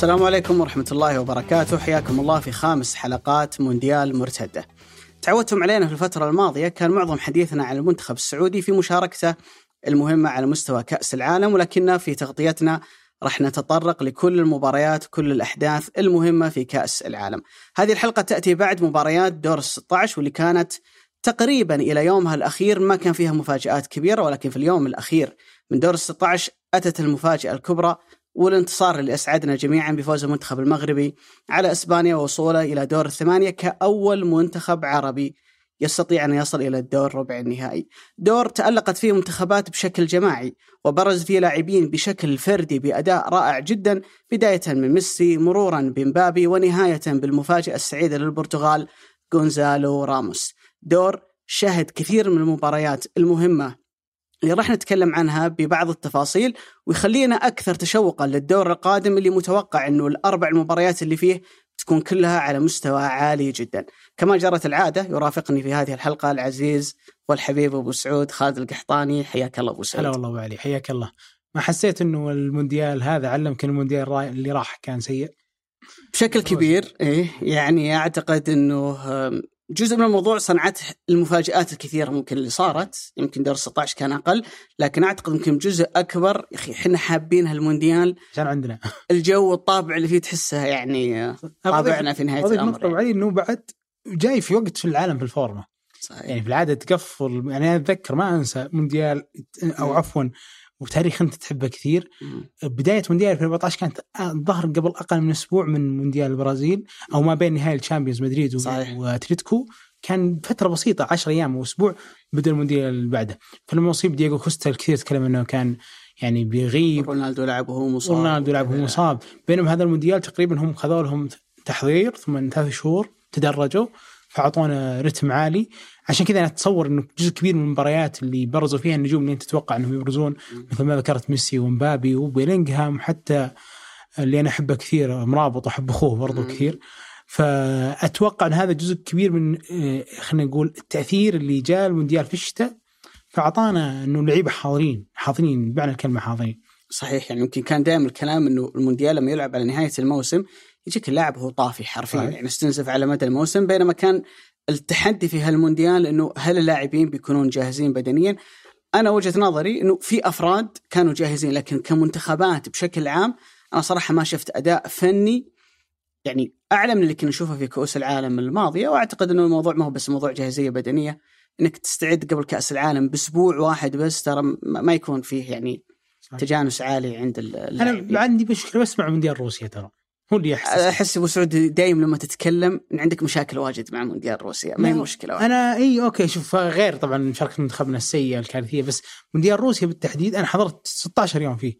السلام عليكم ورحمة الله وبركاته. حياكم الله في خامس حلقات مونديال مرتدة. تعودتم علينا في الفترة الماضية كان معظم حديثنا عن المنتخب السعودي في مشاركته المهمة على مستوى كأس العالم ولكننا في تغطيتنا راح نتطرق لكل المباريات كل الأحداث المهمة في كأس العالم. هذه الحلقة تأتي بعد مباريات دور ال 16 واللي كانت تقريبا إلى يومها الأخير ما كان فيها مفاجآت كبيرة ولكن في اليوم الأخير من دور ال 16 أتت المفاجأة الكبرى والانتصار اللي أسعدنا جميعا بفوز المنتخب المغربي على إسبانيا ووصوله إلى دور الثمانية كأول منتخب عربي يستطيع أن يصل إلى الدور ربع النهائي. دور تألقت فيه منتخبات بشكل جماعي وبرز فيه لاعبين بشكل فردي بأداء رائع جدا بداية من ميسي مرورا بمبابي ونهاية بالمفاجأة السعيدة للبرتغال غونزالو راموس. دور شهد كثير من المباريات المهمة اللي راح نتكلم عنها ببعض التفاصيل ويخلينا أكثر تشوقا للدور القادم اللي متوقع إنه الأربع المباريات اللي فيه تكون كلها على مستوى عالي جدا. كما جرت العادة يرافقني في هذه الحلقة العزيز والحبيب أبو سعود خالد القحطاني حياك الله أبو سعود. هلا والله أبو علي حياك الله. ما حسيت إنه المونديال هذا علمك المونديال اللي راح كان سيء؟ بشكل كبير إيه يعني أعتقد إنه جزء من الموضوع صنعته المفاجآت الكثيرة ممكن اللي صارت يمكن دور 16 كان أقل لكن أعتقد يمكن جزء أكبر يا أخي إحنا حابين هالمونديال عشان عندنا الجو والطابع اللي فيه تحسه يعني طابعنا في نهاية الأمر نقطة يعني. أنه بعد جاي في وقت في العالم في الفورمة صحيح. يعني في العادة تقفل يعني أنا أتذكر ما أنسى مونديال أو عفوا وتاريخ انت تحبه كثير بداية مونديال 2014 كانت ظهر قبل أقل من أسبوع من مونديال البرازيل أو ما بين نهائي الشامبيونز مدريد وأتلتيكو. كان فترة بسيطة 10 أيام واسبوع بدا المونديال اللي بعده. فلما اصيب دييغو كوستا الكثير تكلم إنه كان يعني بيغيب. رونالدو لعب وهو مصاب رونالدو لعب وهو مصاب بينما هذا المونديال تقريبا هم خذوا لهم تحضير ثم ثلاث شهور تدرجوا فأعطونا رتم عالي. عشان كذا أنا أتصور إنه جزء كبير من المباريات اللي برزوا فيها النجوم اللي أنت تتوقع إنهم يبرزون مثل ما ذكرت ميسي ومبابي وبيلينغهام وحتى اللي أنا أحبه كثير مرابط واحب أخوه برضو كثير. فأتوقع إن هذا جزء كبير من آه، خلينا نقول التأثير اللي جاء المونديال في الشتاء فأعطانا إنه اللعيبة حاضرين حاضرين بمعنى الكلمة حاضرين. صحيح يعني يمكن كان دائما الكلام إنه المونديال لما يلعب على نهاية الموسم يجيك اللاعب هو طافي حرفيا يعني استنزف على مدى الموسم بينما كان التحدي في هالمونديال إنه هل اللاعبين بيكونون جاهزين بدنيا؟ أنا وجهة نظري إنه في أفراد كانوا جاهزين لكن كمنتخبات بشكل عام أنا صراحة ما شفت أداء فني يعني أعلى من اللي كنا نشوفه في كؤوس العالم الماضية وأعتقد إنه الموضوع ما هو بس موضوع جاهزية بدنية إنك تستعد قبل كأس العالم بأسبوع واحد بس ترى ما يكون فيه يعني تجانس عالي عند اللاعبين أنا عندي مشكلة بس مع مونديال روسيا ترى. هو اللي يحس أحس أبو سعود دايم لما تتكلم إن عندك مشاكل واجد مع مونديال روسيا. ما هي مشكلة واحد. أنا إي okay شوف غير طبعا مشاركة منتخبنا السيئة الكارثية بس مونديال روسيا بالتحديد أنا حضرت 16 يوم فيه.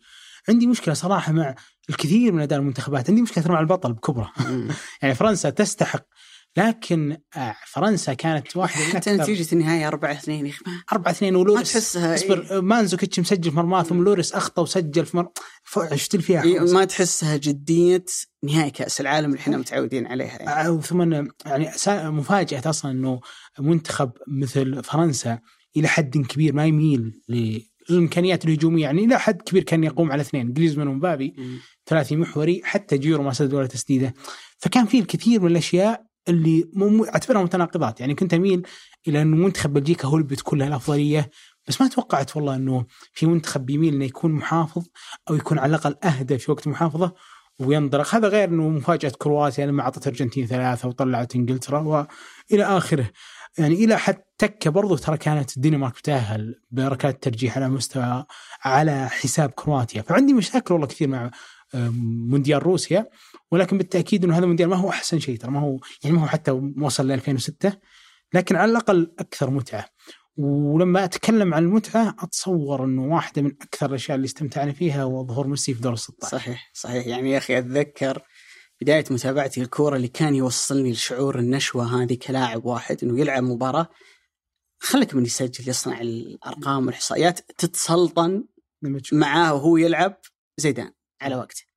عندي مشكلة صراحة مع الكثير من أداء المنتخبات. عندي مشكلة مع البطل بكبره. يعني فرنسا تستحق لكن آه، فرنسا كانت واحدة من حتى نتيجة النهائي 4 2 يا أخي 4 2 ولوريس. ما تحسها اصبر إيه؟ ماندزوكيتش مسجل في مرماه ثم لوريس أخطأ وسجل في مر شفت فيها إيه ما تحسها جدية نهائي كأس العالم اللي إحنا متعودين عليها يعني. آه، ثم يعني مفاجأة أصلا إنه منتخب مثل فرنسا إلى حد كبير ما يميل للإمكانيات الهجومية يعني إلى حد كبير كان يقوم على اثنين جريزمان ومبابي ثلاثي محوري حتى جيرو ما سدد ولا تسديدة. فكان في الكثير من الأشياء اللي أعتبرها متناقضات. يعني كنت أميل إلى أنه منتخب بلجيكا هو اللي بتكون له الأفضلية بس ما توقعت والله أنه في منتخب بيميل إنه يكون محافظ أو يكون على الأقل اهدى في وقت المحافظه وينطلق هذا غير أنه مفاجأة كرواتيا لما أعطت الارجنتين ثلاثة وطلعت إنجلترا وإلى آخره. يعني إلى حد تكة برضو ترى كانت الدنمارك تاهل بركات ترجيح على مستوى على حساب كرواتيا. فعندي مشاكل والله كثير مع مونديال روسيا. ولكن بالتأكيد إنه هذا المونديال ما هو أحسن شيء ترى ما هو يعني ما هو حتى وصل ل 2006 لكن على الأقل أكثر متعة. ولما أتكلم عن المتعة أتصور إنه واحدة من أكثر الأشياء اللي استمتعنا فيها هو ظهور ميسي في دور ال 16 صحيح صحيح. يعني يا أخي أتذكر بداية متابعتي الكورة اللي كان يوصلني لشعور النشوة هذه كلاعب واحد إنه يلعب مباراة خلك من يسجل يصنع الأرقام والإحصائيات تتسلطن معاه وهو يلعب زيدان على وقته.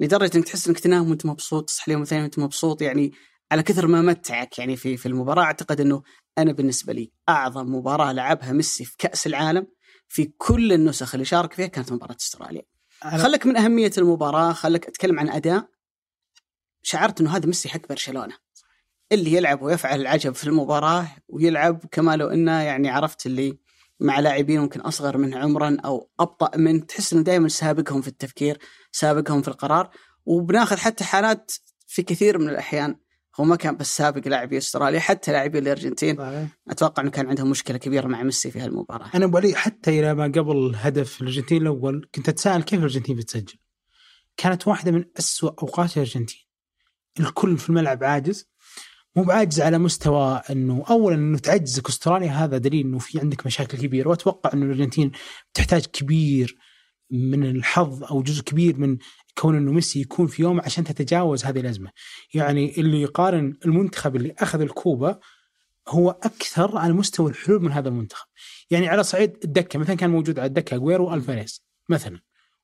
لدرجة انك تحس إنك تنام وأنت مبسوط تصحى اليوم الثاني وأنت مبسوط يعني على كثر ما متعك يعني في في المباراة أعتقد إنه أنا بالنسبة لي أعظم مباراة لعبها ميسي في كأس العالم في كل النسخ اللي شارك فيها كانت مباراة أستراليا. خلك من أهمية المباراة خلك أتكلم عن أداء شعرت إنه هذا ميسي حق برشلونة اللي يلعب ويفعل العجب في المباراة ويلعب كما لو إنه يعني عرفت اللي مع لاعبين ممكن أصغر منه عمرا أو أبطأ منه تحس إنه دائما سابقهم في التفكير سابقهم في القرار وبناخذ حتى حالات في كثير من الأحيان هو ما كان بس سابق لاعبي أستراليا حتى لاعبي الأرجنتين صحيح. أتوقع إنه كان عندهم مشكلة كبيرة مع ميسي في هالمباراة أنا ابو علي حتى إلى ما قبل هدف الأرجنتين الأول كنت أتساءل كيف الأرجنتين بتسجل؟ كانت واحدة من أسوأ أوقات الأرجنتين. الكل في الملعب عاجز مو بعاجز على مستوى إنه اولا إنه تعجزك استراليا هذا دليل إنه في عندك مشاكل كبيرة وأتوقع إنه الأرجنتين بتحتاج كبير من الحظ أو جزء كبير من كون إنه ميسي يكون في يوم عشان تتجاوز هذه الأزمة. يعني اللي يقارن المنتخب اللي أخذ الكوبا هو أكثر على مستوى الحلول من هذا المنتخب. يعني على صعيد الدكة مثلا كان موجود على الدكة اجويرو وألفاريز مثلا.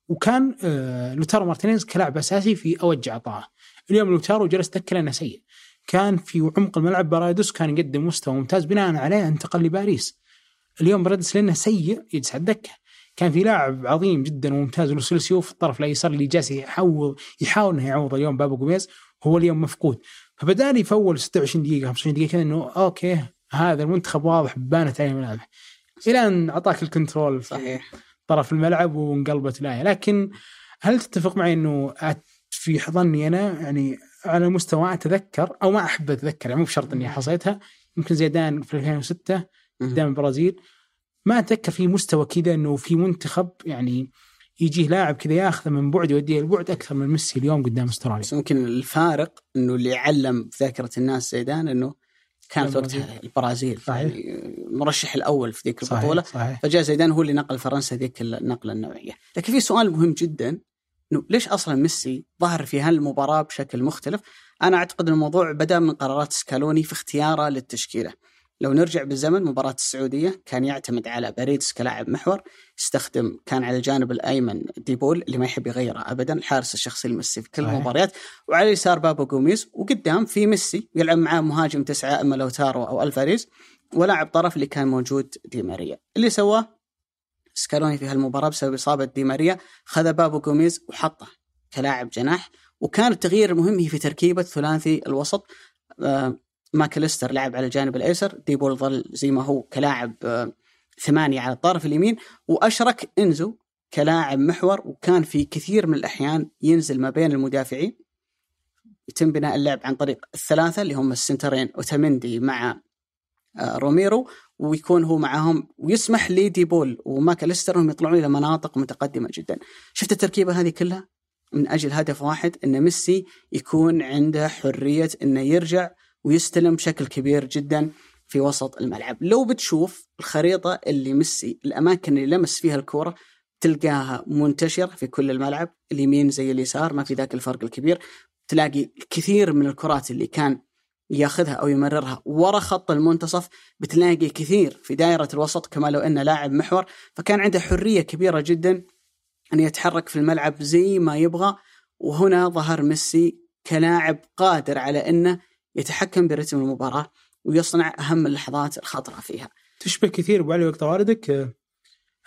وكان آه لوتارو مارتينيز كلاعب أساسي في أوج عطائه. اليوم لوتارو جلس دكة لأنه سيء. كان في عمق الملعب باريديس كان يقدم مستوى ممتاز بناء عليه انتقل لباريس. اليوم باريديس لأنه سيء يجلس على الدكة. كان في لاعب عظيم جدا وممتاز لوسيلسو في الطرف الأيسر اللي جالس يحاول يحاول أنه يعوض اليوم بابو جوميز هو اليوم مفقود فبدا لي في أول 26 دقيقة 25 دقيقة إنه okay هذا المنتخب واضح بانت عليه ملامح إلى أن أعطاك ال control صحيح طرف الملعب وانقلبت الآية لكن هل تتفق معي إنه في ظني أنا يعني على مستوى أتذكر أو ما أحب أتذكر يعني مو بشرط إني حصيتها يمكن زيدان في 2006 قدام البرازيل. ما أتذكر في مستوى كذا إنه في منتخب يعني يجيه لاعب كذا ياخذه من بعد يوديه البعد أكثر من ميسي اليوم قدام أستراليا. بس ممكن الفارق إنه اللي علم في ذاكرة الناس زيدان إنه كانت. وقتها البرازيل. صحيح. يعني المرشح الأول في ذيك صحيح البطولة. صحيح. فجاء زيدان هو اللي نقل فرنسا ذيك النقلة النوعية. لكن في سؤال مهم جدا. إنه ليش أصلا ميسي ظهر في هالمباراة بشكل مختلف؟ أنا أعتقد الموضوع بدأ من قرارات سكالوني في اختياره للتشكيلة. لو نرجع بالزمن مباراة السعودية كان يعتمد على باريدس كلاعب محور يستخدم كان على الجانب الأيمن ديبول اللي ما يحب يغيره أبدا الحارس الشخصي لميسي في كل صحيح. المباريات وعلى اليسار بابو جوميز وقدام في ميسي يلعب معاه مهاجم تسعة إما لاوتارو أو ألفاريز ولاعب طرف اللي كان موجود دي ماريا. اللي سواه سكالوني في هالمباراة بسبب إصابة دي ماريا خذ بابو جوميز وحطه كلاعب جناح. وكان التغيير المهم هي في تركيبة ثلاثي الوسط. آه، ماكليستر لعب على الجانب الأيسر. ديبول ظل زي ما هو كلاعب آه، ثمانية على الطرف اليمين. وأشرك إنزو كلاعب محور. وكان في كثير من الأحيان ينزل ما بين المدافعين. يتم بناء اللعب عن طريق الثلاثة اللي هم السنترين أوتاميندي مع آه، روميرو. ويكون هو معهم ويسمح لديبول وماكاليستر انهم يطلعون إلى مناطق متقدمة جدا. شفت التركيبة هذه كلها؟ من أجل هدف واحد إن ميسي يكون عنده حرية إنه يرجع ويستلم بشكل كبير جدا في وسط الملعب لو بتشوف الخريطة اللي ميسي الأماكن اللي لمس فيها الكرة تلقاها منتشرة في كل الملعب اليمين زي اليسار ما في ذاك الفرق الكبير تلاقي كثير من الكرات اللي كان ياخذها أو يمررها. ورا خط المنتصف بتلاقي كثير في دائرة الوسط كما لو أنه لاعب محور. فكان عنده حرية كبيرة جدا أن يتحرك في الملعب زي ما يبغى. وهنا ظهر ميسي كلاعب قادر على أنه يتحكم برتم المباراة ويصنع أهم اللحظات الخطرة فيها. تشبه كثير أبو علي وقت والدك آه،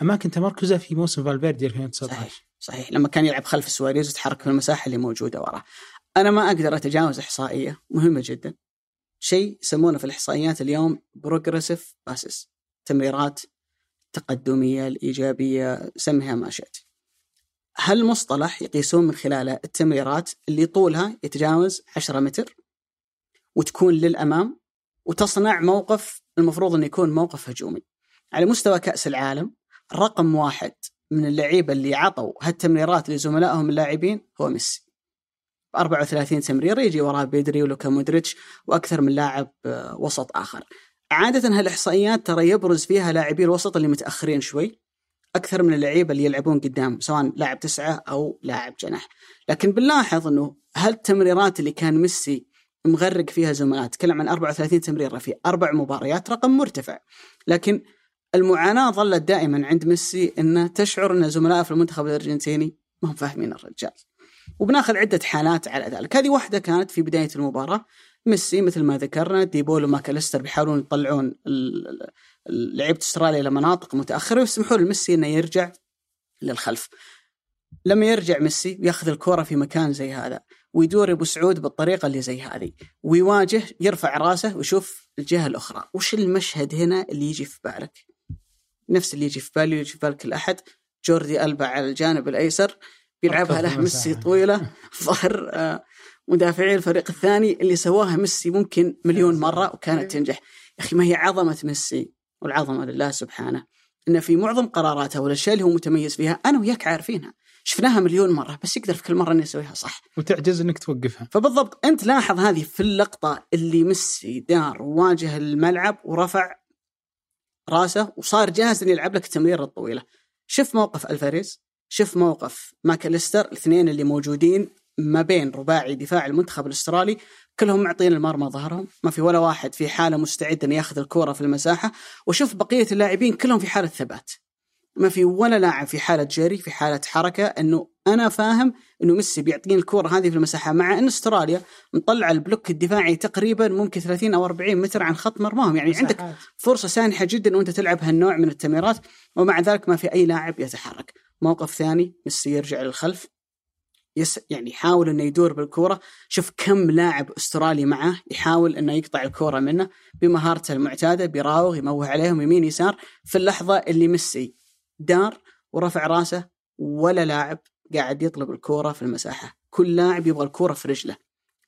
أماكن تمركزه في موسم فالفيردي 2019 صحيح صحيح. لما كان يلعب خلف سواريز ويتحرك في المساحة اللي موجودة وراه. أنا ما أقدر أتجاوز إحصائية مهمة جدا. شيء يسمونه في الإحصائيات اليوم progressive passes تمريرات تقدمية الإيجابية سميها ما شئت هالمصطلح يقيسون من خلاله التمريرات اللي طولها يتجاوز 10 متر وتكون للأمام وتصنع موقف المفروض إنه يكون موقف هجومي. على مستوى كأس العالم رقم واحد من اللعيبة اللي عطوا هالتمريرات لزملائهم اللاعبين هو ميسي. 34 تمريره يجي وراه بيدري ولوكا مودريتش وأكثر من لاعب آه، وسط آخر. عادة هالإحصائيات ترى يبرز فيها لاعبي الوسط اللي متأخرين شوي أكثر من اللعيبة اللي يلعبون قدام سواء لاعب تسعة أو لاعب جناح. لكن بنلاحظ إنه هالتمريرات اللي كان ميسي مغرق فيها زملاء تكلم عن 34 تمريرة في أربع مباريات رقم مرتفع لكن المعاناة ظلت دائما عند ميسي إنه تشعر إن زملائه في المنتخب الأرجنتيني ما هم فاهمين الرجال وبناخذ عدة حالات على ذلك. هذه واحدة كانت في بداية المباراة. ميسي مثل ما ذكرنا ديبول وماكاليستر بيحاولون يطلعون لعيبة أستراليا إلى مناطق متأخرة ويسمحون لميسي إنه يرجع للخلف. لما يرجع ميسي وياخذ الكرة في مكان زي هذا ويدور أبو سعود بالطريقة اللي زي هذه ويواجه يرفع رأسه ويشوف الجهة الأخرى. وش المشهد هنا اللي يجي في بالك؟ نفس اللي يجي في بالي يجي في بالك كل احد جوردي ألبا على الجانب الأيسر. بيلعبها له ميسي طويلة ظهر آه، مدافعي الفريق الثاني اللي سواها ميسي ممكن مليون مرة وكانت تنجح. يا أخي ما هي عظمة ميسي والعظمة لله سبحانه إنه في معظم قراراته والاشياء اللي هو متميز فيها أنا وياك عارفينها. شفناها مليون مرة بس يقدر في كل مرة إنه يسويها صح. وتعجز إنك توقفها. فبالضبط أنت لاحظ هذه في اللقطة اللي ميسي دار وواجه الملعب ورفع راسه وصار جاهز إنه يلعب لك التمريره الطويلة. شوف موقف ألفاريز. شوف موقف ماكاليستر الاثنين اللي موجودين ما بين رباعي دفاع المنتخب الأسترالي كلهم معطين المرمى ظهرهم. ما في ولا واحد في حالة مستعد إنه ياخذ الكوره في المساحة. وشوف بقية اللاعبين كلهم في حالة ثبات. ما في ولا لاعب في حالة جري في حالة حركة إنه أنا فاهم إنه ميسي بيعطيني الكوره هذه في المساحة مع إن أستراليا مطلع البلوك الدفاعي تقريبا ممكن 30 أو 40 متر عن خط مرماهم. يعني مساحات. عندك فرصة سانحة جدا وأنت تلعب هالنوع من التمريرات ومع ذلك ما في أي لاعب يتحرك. موقف ثاني ميسي يرجع للخلف يس يعني يحاول إنه يدور بالكورة. شوف كم لاعب أسترالي معاه يحاول إنه يقطع الكورة منه بمهارته المعتادة بيراوغ يموه عليهم يمين يسار. في اللحظة اللي ميسي دار ورفع راسه ولا لاعب قاعد يطلب الكورة في المساحة. كل لاعب يبغى الكورة في رجله.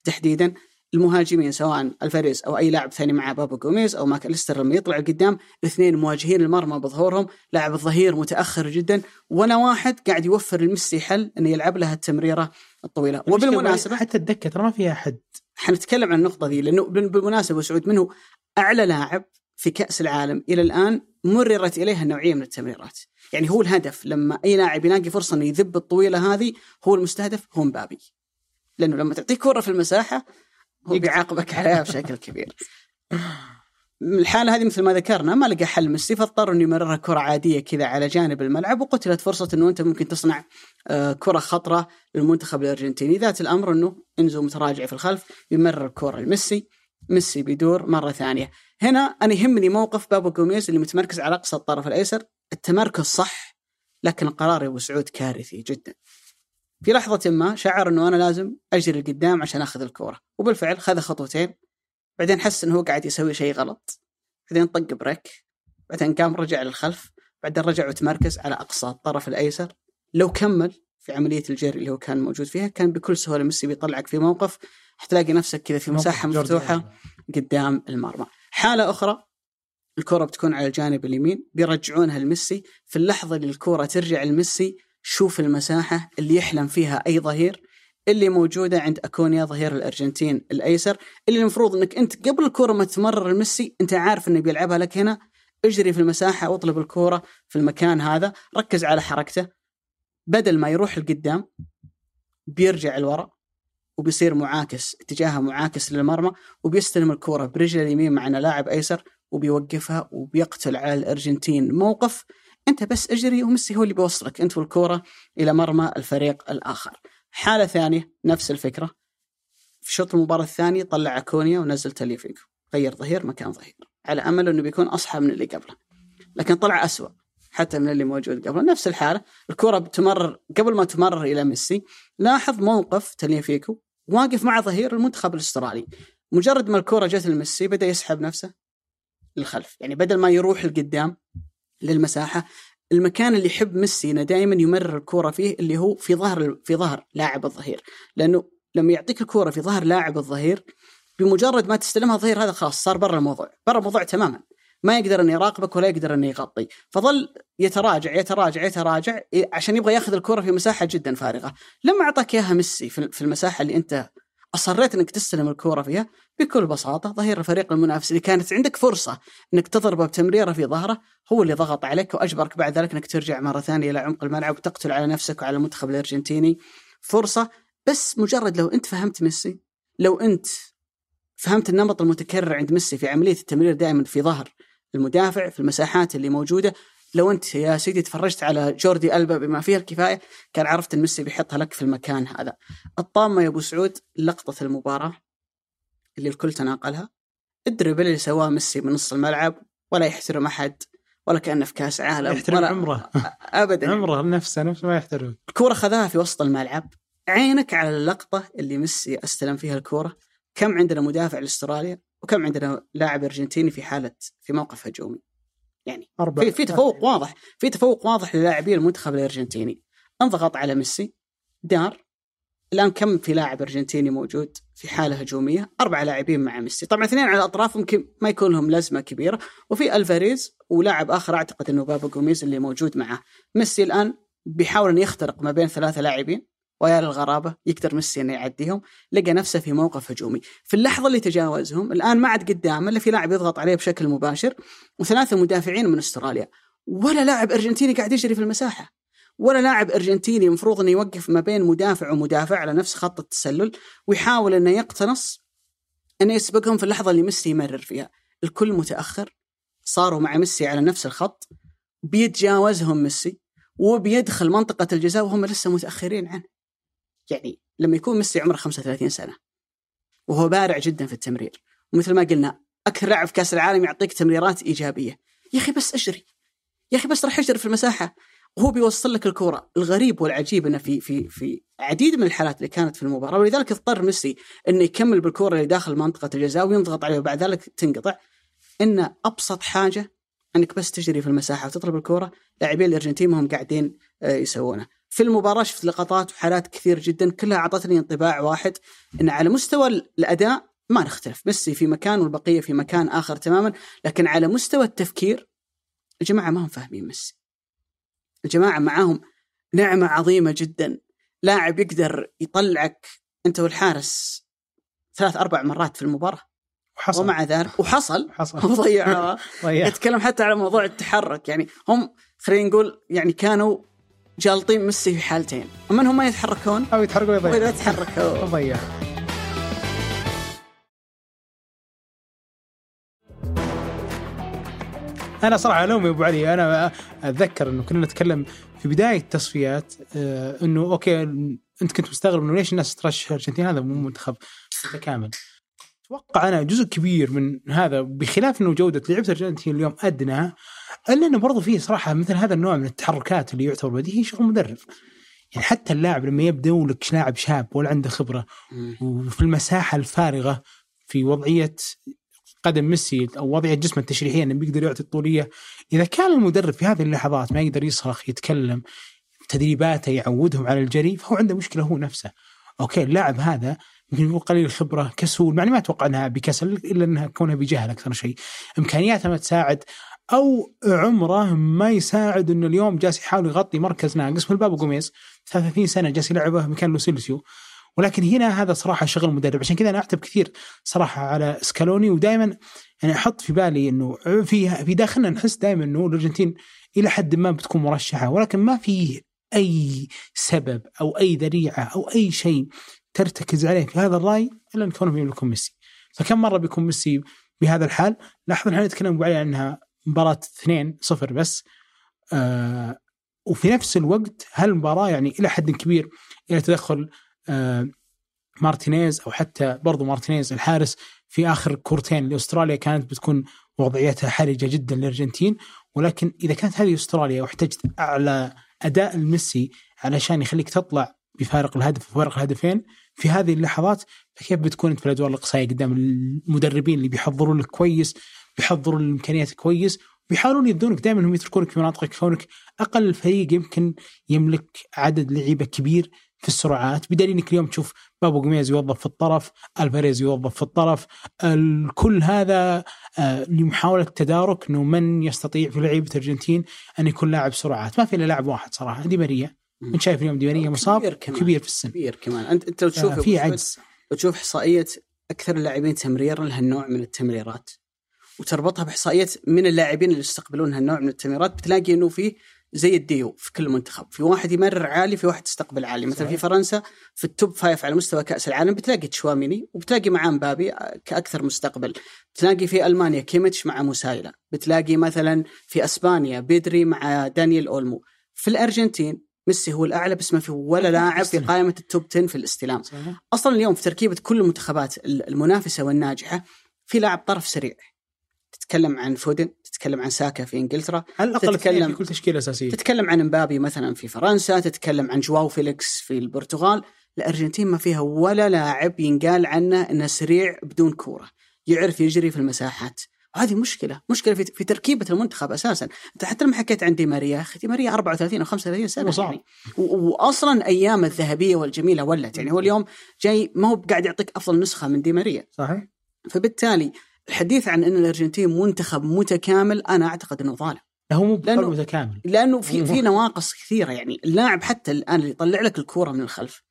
تحديدا المهاجمين سواء الفاريز أو أي لاعب ثاني مع بابو جوميز أو ماكاليستر لما يطلع قدام الاثنين مواجهين المرمى بظهورهم لاعب الظهير متأخر جدا ولا واحد قاعد يوفر الميسي حل إنه يلعب لها التمريرة الطويلة. وبالمناسبة حتى الدكه ترى ما فيها حد حنتكلم عن النقطة دي لأنه بالمناسبة سعود منه أعلى لاعب في كأس العالم إلى الآن مررت إليها النوعية من التمريرات. يعني هو الهدف لما أي لاعب يلاقي فرصة إنه يذب الطويلة هذه هو المستهدف هو مبابي. لأنه لما تعطيه كرة في المساحة هو بيعاقبك عليها بشكل كبير. الحالة هذه مثل ما ذكرنا ما لقى حل ميسي فاضطر إنه يمررها كرة عادية كذا على جانب الملعب وقتلت فرصة إنه أنت ممكن تصنع آه، كرة خطرة للمنتخب الأرجنتيني. ذات الأمر إنه إنزو متراجع في الخلف يمرر الكرة لميسي ميسي بيدور مرة ثانية. هنا أنا يهمني موقف بابا جوميز اللي متمركز على أقصى الطرف الأيسر التمركز صح لكن القرار يا أبو سعود كارثي جدا. في لحظة ما شعر إنه أنا لازم أجري لقدام عشان آخذ الكورة وبالفعل خذ خطوتين بعدين حس إنه هو قاعد يسوي شيء غلط بعدين طق بريك بعدين قام رجع للخلف بعدين رجع وتمركز على أقصى الطرف الأيسر لو كمل في عملية الجري اللي هو كان موجود فيها كان بكل سهولة ميسي بيطلعك في موقف حتلاقي نفسك كذا في مساحة مفتوحة قدام المرمى. حالة أخرى الكرة بتكون على الجانب اليمين بيرجعونها لميسي في اللحظة اللي الكرة ترجع لميسي شوف المساحة اللي يحلم فيها أي ظهير اللي موجودة عند أكونيا ظهير الأرجنتين الأيسر اللي المفروض أنك أنت قبل الكرة ما تمرر ميسي أنت عارف أنه بيلعبها لك هنا اجري في المساحة واطلب الكرة في المكان هذا ركز على حركته. بدل ما يروح لقدام بيرجع لورا وبيصير معاكس اتجاهه معاكس للمرمى وبيستلم الكرة برجله اليمين مع انه لاعب أيسر وبيوقفها وبيقتل على الأرجنتين موقف أنت بس أجري وميسي هو اللي بيوصلك أنت والكورة إلى مرمى الفريق الآخر. حالة ثانية نفس الفكرة. في شوط المباراة الثاني طلع كونيا ونزل تليفيكو غير ظهير مكان ظهير. على أمل إنه بيكون أصحى من اللي قبله. لكن طلع أسوأ حتى من اللي موجود قبله. نفس الحالة الكره بتمرر قبل ما تمرر إلى ميسي لاحظ موقف تليفيكو واقف مع ظهير المنتخب الأسترالي. مجرد ما الكره جت لميسي بدأ يسحب نفسه للخلف. يعني بدل ما يروح لقدام للمساحة. المكان اللي يحب ميسي إنه دائما يمرر الكورة فيه اللي هو في ظهر في ظهر لاعب الظهير. لأنه لما يعطيك الكورة في ظهر لاعب الظهير بمجرد ما تستلمها الظهير هذا خلاص صار برا الموضوع برا الموضوع تماما. ما يقدر إنه يراقبك ولا يقدر إنه يغطي. فظل يتراجع يتراجع يتراجع عشان يبغى ياخذ الكره في مساحة جدا فارغة. لما أعطاك إياها ميسي في المساحة اللي أنت أصريت إنك تستلم الكورة فيها بكل بساطة. ظهير الفريق المنافس اللي كانت عندك فرصة إنك تضربه بتمريرة في ظهره هو اللي ضغط عليك وأجبرك بعد ذلك إنك ترجع مرة ثانية إلى عمق الملعب وتقتل على نفسك وعلى المنتخب الأرجنتيني. فرصة بس مجرد لو أنت فهمت ميسي لو أنت فهمت النمط المتكرر عند ميسي في عملية التمرير دائما في ظهر المدافع في المساحات اللي موجودة لو انت يا سيدي تفرجت على جوردي ألبا بما فيه الكفاية كان عرفت إن ميسي بيحطها لك في المكان هذا. الطامة يا أبو سعود لقطة المباراة اللي الكل تناقلها. الدربل اللي سواه ميسي من نص الملعب ولا يحترم أحد ولا كأنه في كأس عالم يحترم ولا عمره. ابدا. عمره نفسه نفسه ما يحترم. الكوره خذاها في وسط الملعب. عينك على اللقطة اللي ميسي أستلم فيها الكوره كم عندنا مدافع لأستراليا وكم عندنا لاعب أرجنتيني في حالة في موقف هجومي يعني في في تفوق واضح في تفوق واضح للاعبي المنتخب الأرجنتيني. انضغط على ميسي دار الآن كم في لاعب أرجنتيني موجود في حالة هجومية؟ أربع لاعبين مع ميسي. طبعا اثنين على الأطراف ممكن ما يكون لهم لازمة كبيرة. وفي ألفاريز ولاعب آخر أعتقد إنه بابا جوميز اللي موجود معه. ميسي الآن بيحاول انه يخترق ما بين ثلاثة لاعبين. ويا للغرابة يقدر ميسي إنه يعديهم لقى نفسه في موقف هجومي. في اللحظة اللي تجاوزهم الآن ما عاد قدامه إلا في لاعب يضغط عليه بشكل مباشر وثلاثة مدافعين من أستراليا. ولا لاعب أرجنتيني قاعد يجري في المساحة. ولا لاعب أرجنتيني المفروض إنه يوقف ما بين مدافع ومدافع على نفس خط التسلل ويحاول إنه يقتنص إنه يسبقهم في اللحظة اللي ميسي يمرر فيها. الكل متأخر صاروا مع ميسي على نفس الخط بيتجاوزهم ميسي وبيدخل منطقة الجزاء وهم لسه متأخرين عنه. يعني لما يكون ميسي عمره 35 سنة وهو بارع جدا في التمرير ومثل ما قلنا أكثر لاعب في كأس العالم يعطيك تمريرات إيجابية. يا أخي بس اجري يا أخي بس راح اجري في المساحة. وهو بيوصل لك الكرة الغريب والعجيب إنه في في في عديد من الحالات اللي كانت في المباراة ولذلك اضطر ميسي إنه يكمل بالكرة اللي داخل منطقة الجزاء وينضغط عليه وبعد ذلك تنقطع. ان أبسط حاجة إنك بس تجري في المساحة وتطلب الكرة لاعبين الأرجنتين ما هم قاعدين آه، يسوونه. في المباراة شفت لقطات وحالات كثير جدا كلها أعطتني انطباع واحد إن على مستوى الأداء ما نختلف ميسي في مكان والبقية في مكان آخر تماما لكن على مستوى التفكير الجماعة ما هم فاهمين ميسي. الجماعة معاهم نعمة عظيمة جدا لاعب يقدر يطلعك أنت والحارس ثلاث أربع مرات في المباراة. وحصل. ومع ذلك وحصل. حصل. وضيعوها ضيع يتكلم حتى على موضوع التحرك يعني هم خلينا نقول يعني كانوا حاطين ميسي في حالتين. اما انهم ما يتحركون؟ أو يتحرقوا وإذا يضيع تحركوا. ضيع أنا صراحة الومي أبو علي أنا أتذكر إنه كنا نتكلم في بداية التصفيات آه، إنه okay أنت كنت مستغرب إنه ليش الناس ترشح الارجنتين هذا مو منتخب متكامل. أتوقع أنا جزء كبير من هذا بخلاف إنه جودة لعبة الارجنتين اليوم أدنى إلا إنه برضو فيه صراحة مثل هذا النوع من التحركات اللي يعتبر بديهي شغل مدرب. يعني حتى اللاعب لما يبدأ ولك لاعب شاب ولا عنده خبرة. وفي المساحة الفارغة في وضعية قدم ميسي أو وضعية جسمه التشريحية إنه بيقدر يعطي الطولية. إذا كان المدرب في هذه اللحظات ما يقدر يصرخ يتكلم تدريباته يعودهم على الجري فهو عنده مشكلة هو نفسه. okay اللاعب هذا يمكن يكون قليل الخبرة كسول يعني ما أتوقع إنها بكسل إلا إنها كونها بجهل أكثر شيء. إمكانياته ما تساعد. أو عمره ما يساعد إنه اليوم جالس يحاول يغطي مركز ناقص مثل بابو جوميز 33 سنة جالس يلعبه مكان لوسيلسو ولكن هنا هذا صراحة شغل مدرب. عشان كذا أنا أعتب كثير صراحة على سكالوني ودائما يعني أحط في بالي إنه في في داخلنا نحس دائما إنه الأرجنتين إلى حد ما بتكون مرشحة. ولكن ما في أي سبب أو أي ذريعة أو أي شيء ترتكز عليه في هذا الرأي إلا أن كونهم يملكون ميسي. فكم مرة بيكون ميسي بهذا الحال؟ لاحظ إحنا نتكلم عليه عنها مباراة 2 0 بس. آه وفي نفس الوقت هالمباراة يعني إلى حد كبير إلى تدخل آه مارتينيز أو حتى برضو مارتينيز الحارس في آخر كورتين لأستراليا كانت بتكون وضعيتها حرجة جدا للأرجنتين. ولكن إذا كانت هذه أستراليا واحتجت أعلى أداء الميسي علشان يخليك تطلع بفارق الهدف وفارق الهدفين في هذه اللحظات فكيف بتكون انت في الادوار الاقصائيه قدام المدربين اللي بيحضرون لك كويس بيحضرون الإمكانيات كويس بيحاولون يبدونك دائما انهم يتركونك في مناطقك كونك أقل فريق يمكن يملك عدد لعيبة كبير في السرعات. بدليل إنك اليوم تشوف بابو جوميز يوظف في الطرف، ألفاريز يوظف في الطرف، كل هذا آه، لمحاولة تدارك إنه من يستطيع في لعيبة الأرجنتين أن يكون لاعب سرعات، ما في إلا لاعب واحد صراحة دي ماريا، انت شايف اليوم دي ماريا مصاب؟ كبير كمان. كبير في السن. كبير كمان. انت أنت لو تشوف آه، في عجز. لو تشوف إحصائية أكثر اللاعبين تمريرا لهالنوع من التمريرات. وتربطها بإحصائية من اللاعبين اللي يستقبلون هالنوع من التمريرات بتلاقي إنه في زي الديو في كل منتخب. في واحد يمرر عالي في واحد يستقبل عالي. مثلا في. فرنسا في ال top five على مستوى كأس العالم بتلاقي تشواميني وبتلاقي معاه مبابي كأكثر مستقبل. بتلاقي في ألمانيا كيميتش مع موسيالا. بتلاقي مثلا في أسبانيا بيدري مع دانيال أولمو. في الأرجنتين ميسي هو الأعلى بس ما في ولا لاعب في قائمة ال top 10 في الاستلام. صحيح. أصلا اليوم في تركيبة كل المنتخبات المنافسة والناجحة في لاعب طرف سريع. تتكلم عن فودن تتكلم عن ساكا في إنجلترا على الأقل تتكلم- في كل تشكيلة أساسية. تتكلم عن مبابي مثلا في فرنسا تتكلم عن جواو فيليكس في البرتغال. الأرجنتين ما فيها ولا لاعب ينقال عنه إنه سريع بدون كورة يعرف يجري في المساحات. وهذه مشكلة مشكلة في, في تركيبة المنتخب أساسا. أنت حتى لما حكيت عن دي ماريا أخي دي ماريا 34 أو 35 سنة وصعب. يعني. و- واصلا أيام الذهبية والجميلة ولت. يعني هو اليوم جاي ما هو قاعد يعطيك أفضل نسخة من دي ماريا. صحيح. فبالتالي الحديث عن إن الأرجنتين منتخب متكامل أنا أعتقد إنه ظالم. هو مو لأنه- متكامل. لأنه في في نواقص كثيرة يعني. اللاعب حتى الآن اللي يطلع لك الكورة من الخلف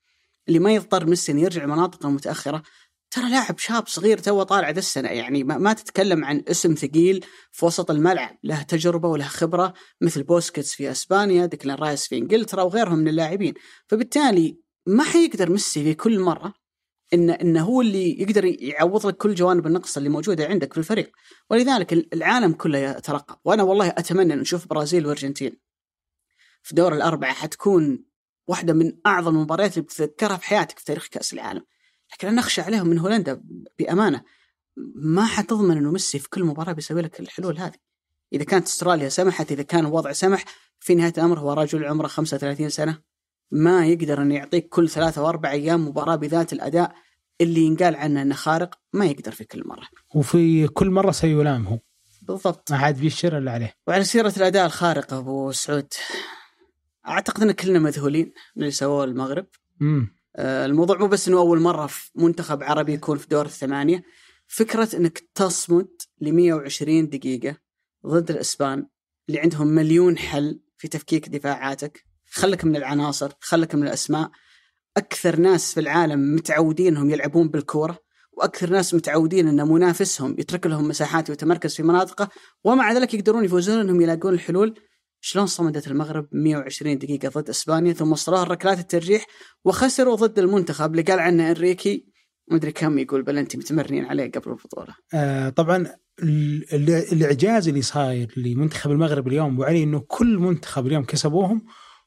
اللي ما يضطر ميسي إنه يرجع المناطق المتأخرة ترى لاعب شاب صغير تو طالع ذا السنة يعني. ما, ما تتكلم عن اسم ثقيل في وسط الملعب. له تجربة وله خبرة مثل بوسكيتس في إسبانيا ديكلان رايس في إنجلترا وغيرهم من اللاعبين. فبالتالي ما حيقدر ميسي في كل مرة إن إنه هو اللي يقدر يعوض لك كل جوانب النقص اللي موجودة عندك في الفريق. ولذلك العالم كله يترقب. وأنا والله أتمنى إن نشوف برازيل وأرجنتين. في دور الأربعة حتكون واحدة من أعظم المباريات اللي بتتذكرها في حياتك في تاريخ كأس العالم. لكن أنا أخشى عليهم من هولندا بأمانة. ما حتضمن إنه ميسي في كل مباراة بيسوي لك الحلول هذه. إذا كانت أستراليا سمحت إذا كان الوضع سمح في نهاية الأمر هو رجل عمره 35 سنة ما يقدر انه يعطيك كل ثلاثة وأربع أيام مباراة بذات الأداء اللي ينقال عنه إنه خارق ما يقدر في كل مرة. وفي كل مرة سيلام هو بالضبط. ما عاد بيشر إلا عليه. وعلى سيرة الأداء الخارق أبو سعود أعتقد أن كلنا مذهولين من اللي سووه المغرب. امم آه، الموضوع مو بس أنه أول مرة في منتخب عربي يكون في دور الثمانية. فكرة أنك تصمد ل 120 دقيقة ضد الإسبان اللي عندهم مليون حل في تفكيك دفاعاتك خلك من العناصر خلك من الأسماء أكثر ناس في العالم متعودين انهم يلعبون بالكورة وأكثر ناس متعودين أن منافسهم يترك لهم مساحات ويتمركز في مناطقه ومع ذلك يقدرون يفوزون إنهم يلاقون الحلول. شلون صمدت المغرب 120 دقيقة ضد إسبانيا ثم وصلوها ركلات الترجيح وخسروا ضد المنتخب؟ اللي قال عنه إنريكي مدري كم يقول بلنتي متمرنين عليه قبل البطولة. آه طبعا ال- ال- الإعجاز اللي صاير لمنتخب المغرب اليوم ابو علي إنه كل منتخب اليوم كسبوهم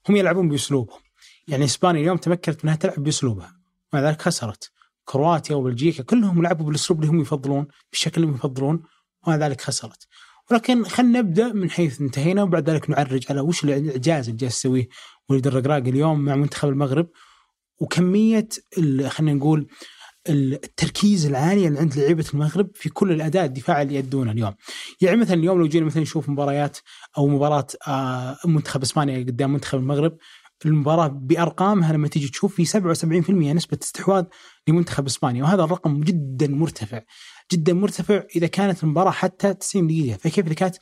هم يلعبون بأسلوبهم. يعني إسبانيا اليوم تمكنت منها تلعب بأسلوبها. ومع ذلك خسرت. كرواتيا وبلجيكا كلهم لعبوا بالأسلوب اللي هم يفضلون بالشكل اللي هم يفضلون ومع ذلك خسرت. ولكن خلينا نبدأ من حيث انتهينا وبعد ذلك نعرج على وش الإعجاز اللي جالس يسويه وليد الرقراق اليوم مع منتخب المغرب. وكمية خلينا نقول التركيز العالي اللي عند لعيبة المغرب في كل الأداء الدفاعي اللي يدونه اليوم. يعني مثلا اليوم لو جينا مثلا نشوف مباريات أو مباراة آه، منتخب إسبانيا قدام منتخب المغرب المباراة بأرقامها لما تيجي تشوف في 77% نسبة استحواذ لمنتخب إسبانيا وهذا الرقم جدا مرتفع جدا مرتفع إذا كانت المباراة حتى 90 دقيقة. فكيف إذا كانت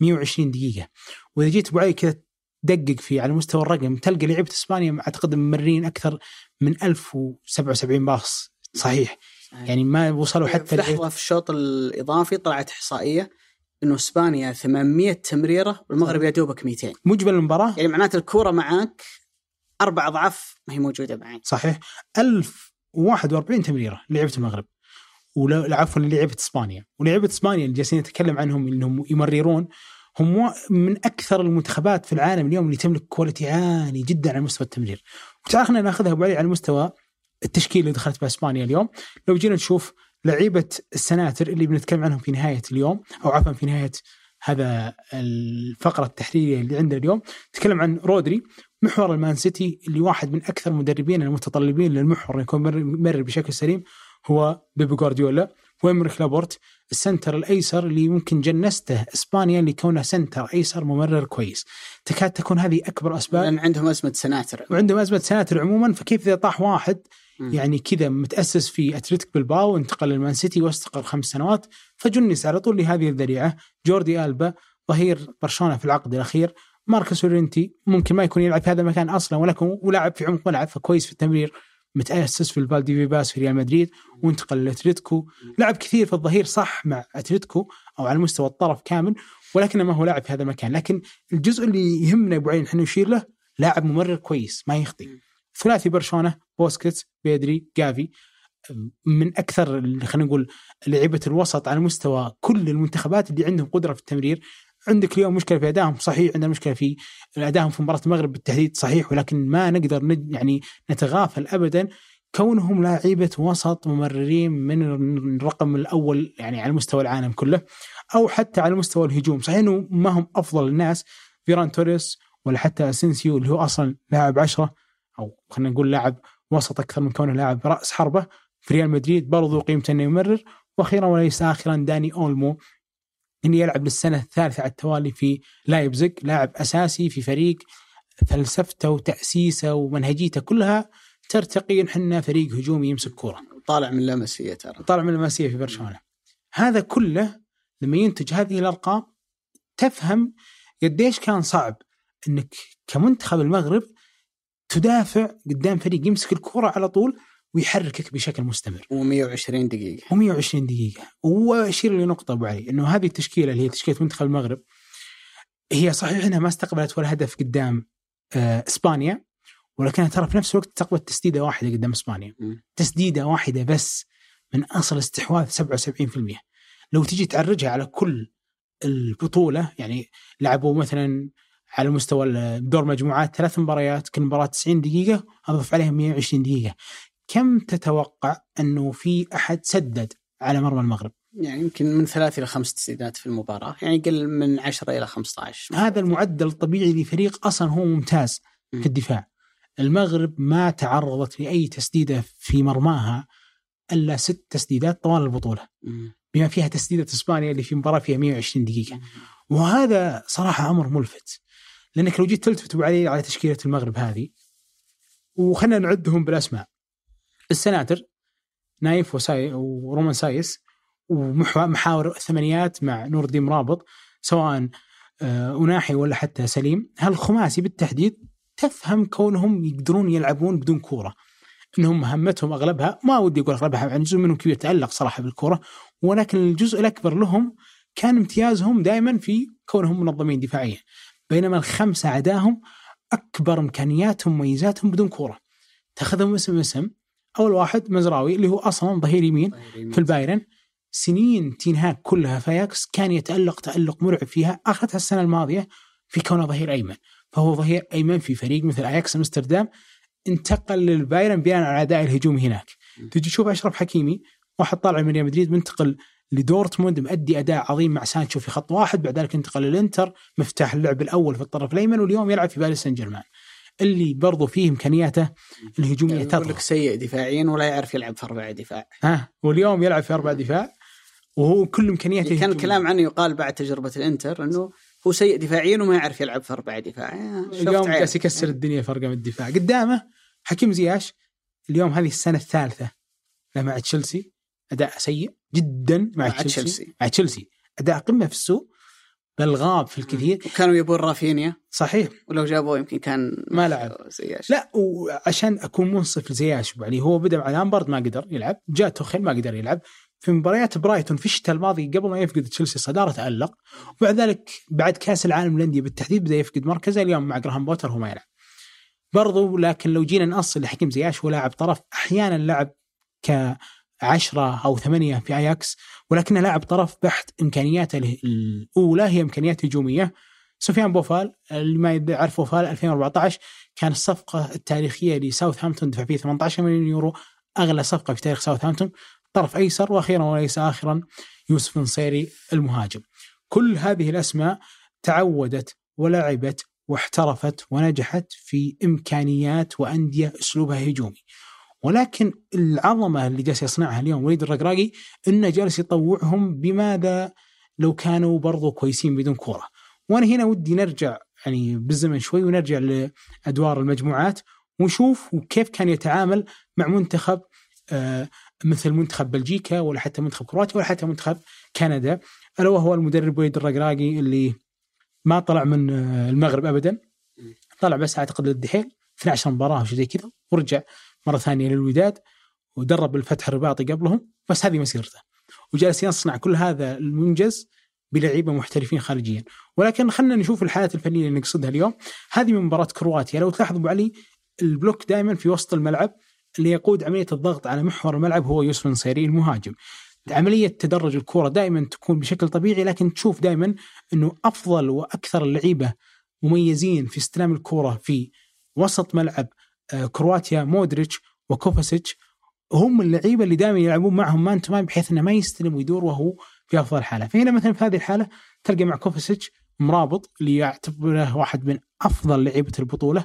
120 دقيقة؟ وإذا جيت أبو علي كذا دقق فيه على مستوى الرقم تلقى لعيبة إسبانيا أعتقد ممرين أكثر من 1077 باص. صحيح. يعني ما وصلوا في حتى لحظة في الشوط الإضافي طلعت إحصائية أنه إسبانيا 800 تمريرة والمغرب يا دوبك 200 مجمل المباراة؟ يعني معناته الكورة معاك أربع أضعاف ما هي موجودة معي. صحيح. 1041 تمريرة لعيبة المغرب. ولا عفوا لعيبة إسبانيا. ولعيبة إسبانيا اللي جالسين نتكلم عنهم إنهم يمررون هم من أكثر المنتخبات في العالم اليوم اللي تملك كواليتي عالي جدا على مستوى التمرير. وتعال خلينا ناخذها ابو علي على مستوى التشكيل اللي دخلت به إسبانيا اليوم، لو جينا نشوف لعيبة السناتر اللي بنتكلم عنهم في نهاية اليوم أو عفوا في نهاية هذا الفقرة التحليلية اللي عندنا اليوم، نتكلم عن رودري محور المان سيتي اللي واحد من أكثر المدربين المتطلبين للمحور يكون يمرر بشكل سليم هو بيبي جوارديولا وإمريك لابورت السنتر الأيسر اللي ممكن جنسته إسبانيا لكونه سنتر أيسر ممرر كويس. تكاد تكون هذه أكبر أسباب. لأن عندهم أزمة سناتر. وعندهم أزمة سناتر عموما فكيف إذا طاح واحد يعني كذا متأسس في اتلتيك بلباو وانتقل للمان سيتي واستقر خمس سنوات. فجنس على طول لهذه الذريعة. جوردي ألبا ظهير برشلونة في العقد الأخير. ماركوس يورينتي ممكن ما يكون يلعب في هذا المكان أصلا ولكن ولاعب في عمق ملعب فكويس في التمرير. متأسس في الفالديبيباس في ريال مدريد وانتقل لاتلتيكو لعب كثير في الظهير صح مع أتلتيكو أو على مستوى الطرف كامل ولكنه ما هو لاعب في هذا المكان. لكن الجزء اللي يهمنا أبو عين إحنا نشير له لاعب ممرر كويس ما يخطي. ثلاثي برشلونة بوسكيتس بيدري جافي من أكثر خلينا نقول لعيبة الوسط على مستوى كل المنتخبات اللي عندهم قدرة في التمرير. عندك اليوم مشكلة في أدائهم صحيح عندنا مشكلة في ادائهم في مباراة المغرب بالتحديد صحيح ولكن ما نقدر ند يعني نتغافل ابدا. كونهم لاعيبه وسط ممررين من الرقم الأول يعني على مستوى العالم كله أو حتى على مستوى الهجوم. صحيح إنه ما هم أفضل الناس فيران توريس ولا حتى أسينسيو اللي هو أصلا لاعب عشرة أو خلينا نقول لاعب وسط أكثر من كونه لاعب رأس حربة في ريال مدريد برضو قيمته إنه يمرر. وأخيرا وليس اخرا داني أولمو اللي يلعب للسنة الثالثة على التوالي في لايبزيج لاعب أساسي في فريق فلسفته وتأسيسه ومنهجيته كلها. ترتقي ان إحنا فريق هجومي يمسك كورة. طالع من لمسيه ترى. طالع من الماسيه في برشلونة. هذا كله لما ينتج هذه الأرقام تفهم قديش كان صعب إنك كمنتخب المغرب تدافع قدام فريق يمسك الكرة على طول ويحركك بشكل مستمر. و120 دقيقة. و120 دقيقة. وأشير لنقطة أبو علي أنه هذه التشكيلة اللي هي تشكيلة منتخب المغرب هي صحيح أنها ما استقبلت ولا هدف قدام آه، إسبانيا ولكنها ترى في نفس الوقت استقبلت تسديدة واحدة قدام إسبانيا. مم. تسديدة واحدة بس من أصل استحواذ 77% لو تجي تعرجها على كل البطولة يعني لعبوا مثلا على مستوى دور مجموعات ثلاث مباريات كل مباراة 90 دقيقة أضف عليهم 120 دقيقة. كم تتوقع أنه في أحد سدد على مرمى المغرب؟ يعني يمكن من ثلاث إلى خمس تسديدات في المباراة يعني قل من 10 إلى 15 هذا المعدل الطبيعي لفريق أصلا هو ممتاز م. في الدفاع. المغرب ما تعرضت لأي تسديدة في مرماها إلا ست تسديدات طوال البطولة. مم. بما فيها تسديدة إسبانيا اللي في مباراة فيها 120 دقيقة. وهذا صراحة أمر ملفت. لأنك لو جيت تلتفت علي على تشكيلة المغرب هذه وخلنا نعدهم بالأسماء. السناتر نايف وساي ورومان سايس ومحاور الثمانيات مع نور الدين مرابط سواء آه، أناحي ولا حتى سليم. هالخماسي بالتحديد تفهم كونهم يقدرون يلعبون بدون كورة. إنهم مهمتهم أغلبها ما ودي أقول أغلبها يعني جزء منهم كبير تالق صراحة بالكره ولكن الجزء الأكبر لهم كان امتيازهم دائما في كونهم منظمين دفاعيا. بينما الخمسه عداهم أكبر إمكانياتهم وميزاتهم بدون كورة. تاخذهم اسم اسم أول واحد مزراوي اللي هو أصلا ظهير يمين في البايرن. سنين تين هاج كلها في اياكس كان يتألق تألق مرعب فيها اخذتها السنة الماضية في كونه ظهير أيمن. فهو ظهير أيمن في فريق مثل أياكس أمستردام انتقل للبايرن بناء على أداء الهجومي هناك. تجي تشوف أشرف حكيمي واحد طالع من ريال مدريد منتقل لدورتموند مؤدي أداء عظيم مع سانشو في خط واحد بعد ذلك انتقل للانتر مفتاح اللعب الأول في الطرف الأيمن واليوم يلعب في باريس سان جيرمان. اللي برضو فيه إمكانياته الهجوميه يقول لك تظهر سيء دفاعيا ولا يعرف يلعب في أربع دفاع. ها؟ واليوم يلعب في أربع دفاع وهو كل إمكانياته كان. الكلام عنه يقال بعد تجربة الإنتر إنه هو سيء دفاعيا وما يعرف يلعب في أربع دفاع. اليوم. جالس يكسر الدنيا فرقه من الدفاع. قدامه حكيم زياش اليوم هذه السنة الثالثة له مع تشيلسي أداء سيء. جدا مع, مع تشيلسي. مع تشيلسي. أداء قمة في السوق بل غاب في الكثير. وكانوا يبون رافينيا. صحيح. ولو جابوه يمكن كان ما لعب. زياش. لا وعشان أكون منصف لزياش يعني هو بدأ مع لامبارد ما قدر يلعب جاء توخيل ما قدر يلعب. في مباريات برايتون في الشتاء الماضي قبل ما يفقد تشيلسي الصداره تالق وبعد ذلك بعد كأس العالم للأندية بالتحديد بدأ يفقد مركزه اليوم مع جراهام بوتر هو ما يلعب. برضو لكن لو جينا نأصل لحكيم زياش هو لاعب طرف أحيانا لعب كعشرة أو ثمانية في آياكس ولكنه لاعب طرف بحت إمكانياته ال- الأولى هي إمكانيات هجومية سفيان بوفال اللي ما يعرف بوفال 2014 كان الصفقة التاريخية لساوثهامبتون دفع فيه 18 مليون يورو أغلى صفقة في تاريخ ساوثهامبتون طرف أيسر وأخيرا وليس اخرا يوسف نصيري المهاجم. كل هذه الأسماء تعودت ولعبت واحترفت ونجحت في إمكانيات وأندية أسلوبها هجومي. ولكن العظمة اللي جالس يصنعها اليوم وليد الرقراقي إنه جالس يطوعهم بماذا لو كانوا برضو كويسين بدون كورة. وأنا هنا ودي نرجع يعني بالزمن شوي ونرجع لأدوار المجموعات ونشوف كيف كان يتعامل مع منتخب آه، مثل منتخب بلجيكا ولا حتى منتخب كرواتيا ولا حتى منتخب كندا. ألا وهو المدرب وليد الرقراقي اللي ما طلع من آه، المغرب ابدا. طلع بس أعتقد للدحيل 12 مباراة أو شيء زي كذا ورجع. مرة ثانية للوداد ودرب الفتح الرباطي قبلهم بس هذه مسيرته. وجالس يصنع كل هذا المنجز بلعيبة محترفين خارجيا ولكن خلينا نشوف الحالات الفنية اللي نقصدها اليوم. هذه من مباراة كرواتيا. لو تلاحظ ابو علي البلوك دائما في وسط الملعب اللي يقود عملية الضغط على محور الملعب هو يوسف نصيري المهاجم. عملية تدرج الكره دائما تكون بشكل طبيعي لكن تشوف دائما إنه أفضل وأكثر اللعيبة مميزين في استلام الكره في وسط ملعب كرواتيا مودريتش وكوفاسيتش هم اللعيبة اللي دائما يلعبون معهم man to man بحيث إنه ما يستلم ويدور وهو في أفضل حالة، فهنا مثلا في هذه الحالة تلقى مع كوفاسيتش مرابط اللي يعتبره واحد من أفضل لعيبة البطولة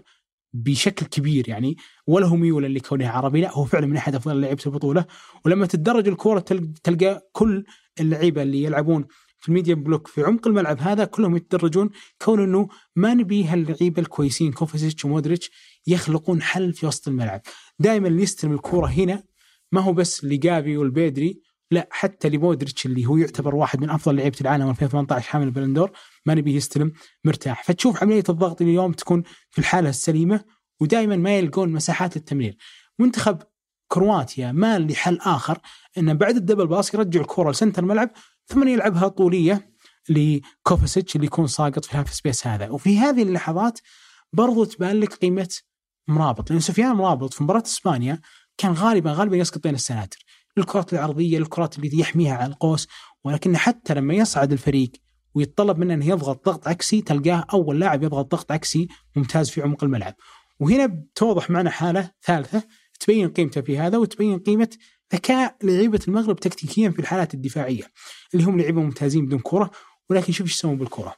بشكل كبير يعني ولا هو ميولا لكونه عربي لا هو فعلا من أحد أفضل لعيبة البطولة. ولما تتدرج الكورة تلقى كل اللعيبة اللي يلعبون في ال mid block في عمق الملعب هذا كلهم يتدرجون كون إنه ما نبي هاللعيبة الكويسين كوفاسيتش ومودريتش يخلقون حل في وسط الملعب. دائما اللي يستلم الكورة هنا ما هو بس لجافي ولا بيدري لا حتى لمودريتش اللي هو يعتبر واحد من أفضل لعيبة العالم 2018 حامل البالون دور ما نبي يستلم مرتاح. فتشوف عملية الضغط اليوم تكون في الحالة السليمة ودائما ما يلقون مساحات التمرير منتخب كرواتيا ما لحل آخر إنه بعد ال double pass يرجع الكره لسنتر الملعب ثم يلعبها طولية لكوفاسيتش اللي يكون ساقط في ال half space هذا. وفي هذه اللحظات برضو تبان لك قيمة مرابط لأن سفيان مرابط في مباراة إسبانيا كان غالبا غالبا يسقط بين السناتر. الكرات العرضية الكرات اللي يحميها على القوس ولكن حتى لما يصعد الفريق ويتطلب منه انه يضغط ضغط عكسي تلقاه أول لاعب يضغط ضغط عكسي ممتاز في عمق الملعب. وهنا بتوضح معنا حالة ثالثة تبين قيمته في هذا وتبين قيمة ذكاء لعيبة المغرب تكتيكيا في الحالات الدفاعية اللي هم لعيبة ممتازين بدون كرة ولكن شوف إيش يسوون بالكره.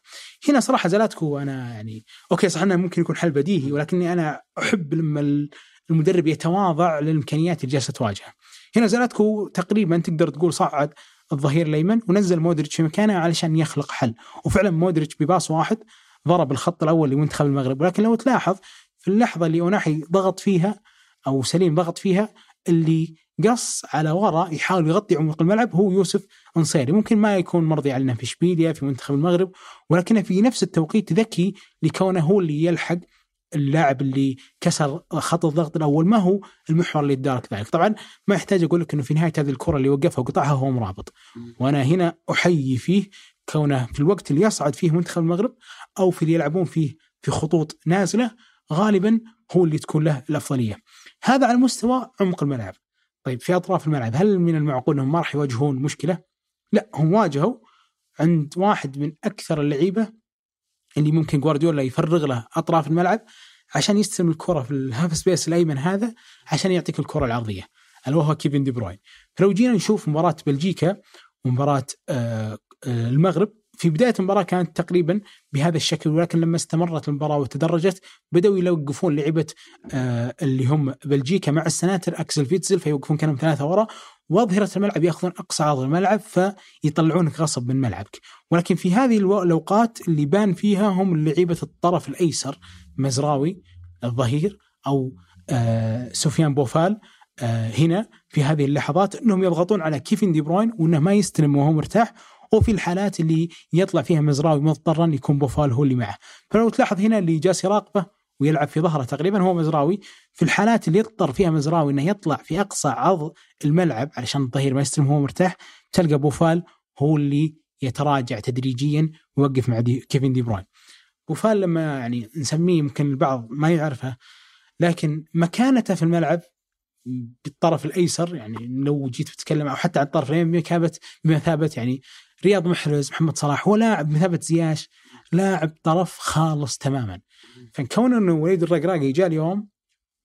هنا صراحة زلاتكو أنا يعني أوكي صح إنه ممكن يكون حل بديهي ولكني أنا أحب لما المدرب يتواضع للإمكانيات اللي جالسة تواجهه. هنا زلاتكو تقريبا تقدر تقول صعد الظهير الأيمن ونزل مودريتش في مكانه علشان يخلق حل وفعلا مودريتش بباص واحد ضرب الخط الأول لمنتخب المغرب ولكن لو تلاحظ في اللحظة اللي أوناحي ضغط فيها أو سليم ضغط فيها اللي قص على وراء يحاول يغطي عمق الملعب هو يوسف أنصيري. ممكن ما يكون مرضي علينا في اشبيليا في منتخب المغرب ولكنه في نفس التوقيت ذكي لكونه هو اللي يلحق اللاعب اللي كسر خط الضغط الأول. ما هو المحور اللي يدارك ذلك؟ طبعا ما يحتاج أقول لك إنه في نهاية هذه الكرة اللي وقفها وقطعها هو مرابط. وأنا هنا أحيي فيه كونه في الوقت اللي يصعد فيه منتخب المغرب أو في اللي يلعبون فيه في خطوط نازلة غالبا هو اللي تكون له الأفضلية. هذا على مستوى عمق الملعب. طيب في أطراف الملعب هل من المعقول أنهم ما راح يواجهون مشكلة؟ لا هم واجهوا عند واحد من أكثر اللعيبة اللي ممكن جوارديولا يفرغ له أطراف الملعب عشان يستلم الكرة في ال half space الأيمن هذا عشان يعطيك الكرة العرضية الا وهو كيفن دي بروين. فلو جينا نشوف مباراة بلجيكا ومباراة آه، المغرب في بداية المباراة كانت تقريبا بهذا الشكل ولكن لما استمرت المباراة وتدرجت بدأوا يوقفون لعبة آه اللي هم بلجيكا مع السناتر أكسل فيتزل فيوقفون كانهم ثلاثة ورا واظهره الملعب يأخذون أقصى عرض الملعب فيطلعونك غصب من ملعبك. ولكن في هذه الأوقات اللي بان فيها هم لعيبة الطرف الأيسر مزراوي الظهير أو آه سفيان بوفال آه هنا في هذه اللحظات إنهم يضغطون على كيفن دي بروين وإنه ما يستلم وهو مرتاح وفي الحالات اللي يطلع فيها مزراوي مضطرا يكون بوفال هو اللي معه. فلو تلاحظ هنا اللي جالس يراقبه ويلعب في ظهره تقريبا هو مزراوي في الحالات اللي يضطر فيها مزراوي إنه يطلع في أقصى عرض الملعب علشان الظهير ما يستلم وهو مرتاح تلقى بوفال هو اللي يتراجع تدريجيا ويوقف مع دي كيفن دي بروين. بوفال لما يعني نسميه يمكن البعض ما يعرفه لكن مكانته في الملعب بالطرف الأيسر يعني لو جيت بتكلم أو حتى عن الطرف بمثابه بمثابة يعني رياض محرز محمد صلاح هو لاعب بمثابه زياش لاعب طرف خالص تماما. فكون أنه وليد الرقراقي جاء اليوم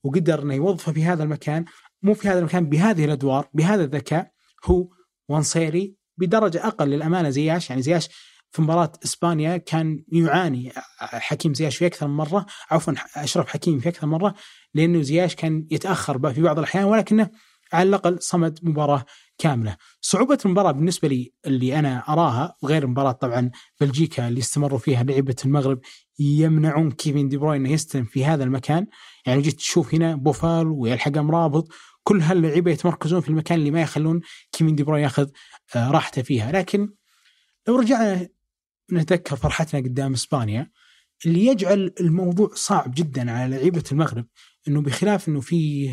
وقدر أنه يوظفه في هذا المكان مو في هذا المكان بهذه الأدوار بهذا الذكاء هو وانصيري بدرجة أقل للأمانة زياش. يعني زياش في مباراة إسبانيا كان يعاني حكيم زياش في أكثر من مرة، عفوا أشرف حكيم في أكثر من مرة لأنه زياش كان يتأخر في بعض الأحيان ولكنه على الأقل صمد مباراة كاملة. صعوبة المباراة بالنسبة لي اللي أنا أراها غير مباراه طبعا بلجيكا اللي استمروا فيها لعبة المغرب يمنعون كيفن دي بروين يستلم في هذا المكان، يعني جيت تشوف هنا بوفال ويلحق مرابط كل هاللعيبة يتمركزون في المكان اللي ما يخلون كيفن دي بروين ياخذ آه، راحته فيها، لكن لو رجعنا نتذكر فرحتنا قدام إسبانيا اللي يجعل الموضوع صعب جدا على لعيبة المغرب إنه بخلاف إنه في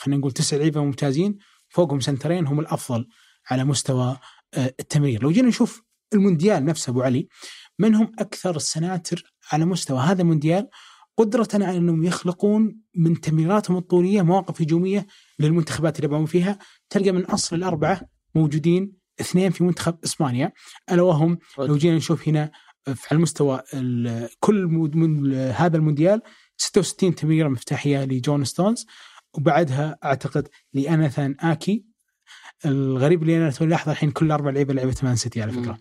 خلينا نقول تسع لعيبة ممتازين فوقهم سنترين هم الأفضل على مستوى آه، التمرير، لو جينا نشوف المونديال نفسه أبو علي من هم أكثر السناتر على مستوى هذا المونديال؟ قدرة على أنهم يخلقون من تمريراتهم الطولية مواقف هجومية للمنتخبات اللي يلعبون فيها. تلقى من أصل الأربعة موجودين اثنين في منتخب إسبانيا. ألا وهم لو جينا نشوف هنا على المستوى كل من هذا المونديال 66 تمريرة مفتاحية لجون ستونز. وبعدها أعتقد لناثان آكي الغريب اللي أنا لاحظه الحين كل أربع لعيبة لعبه مان سيتي على فكرة.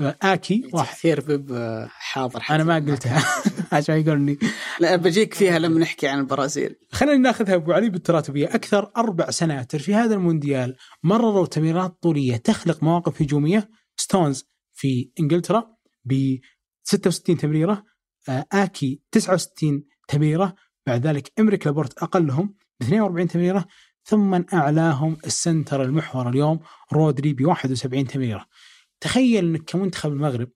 آكي واحد. تاثير بيب حاضر أنا ما قلتها. عشان يقولني. لا بجيك فيها لما نحكي عن البرازيل. خلينا ناخذها أبو علي بالتراتبية. أكثر أربع سناتر في هذا المونديال مرروا تمريرات طوليه تخلق مواقف هجومية. ستونز في إنجلترا ب 66 تمريرة آه، آكي 69 تمريرة. بعد ذلك إمريك لابورت أقلهم. 42 تمريرة ثم أعلاهم السنتر المحور اليوم رودري ب 71 تمريرة. تخيل إنك كمنتخب المغرب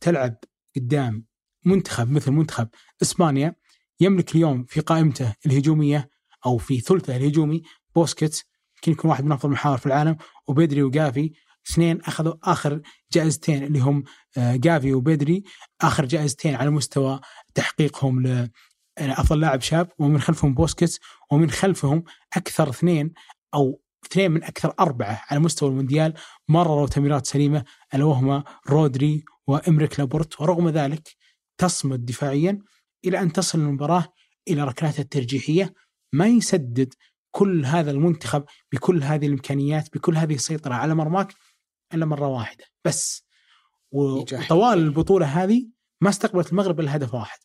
تلعب قدام منتخب مثل منتخب إسبانيا يملك اليوم في قائمته الهجومية أو في ثلثه الهجومي بوسكيتس يمكن يكون واحد من أفضل المحاور في العالم وبدري وجافي. اثنين أخذوا آخر جائزتين اللي هم آه، جافي وبدري آخر جائزتين على مستوى تحقيقهم أفضل لاعب شاب ومن خلفهم بوسكيتس ومن خلفهم أكثر اثنين أو اثنين من أكثر أربعة على مستوى المونديال مرروا تمريرات سليمة ألا وهما رودري وإمريك لابورت. ورغم ذلك تصمد دفاعيا إلى أن تصل المباراة إلى ركلات الترجيحية. ما يسدد كل هذا المنتخب بكل هذه الإمكانيات بكل هذه السيطرة على مرماك إلا مرة واحدة بس. وطوال البطولة هذه ما استقبلت المغرب إلا هدف واحد.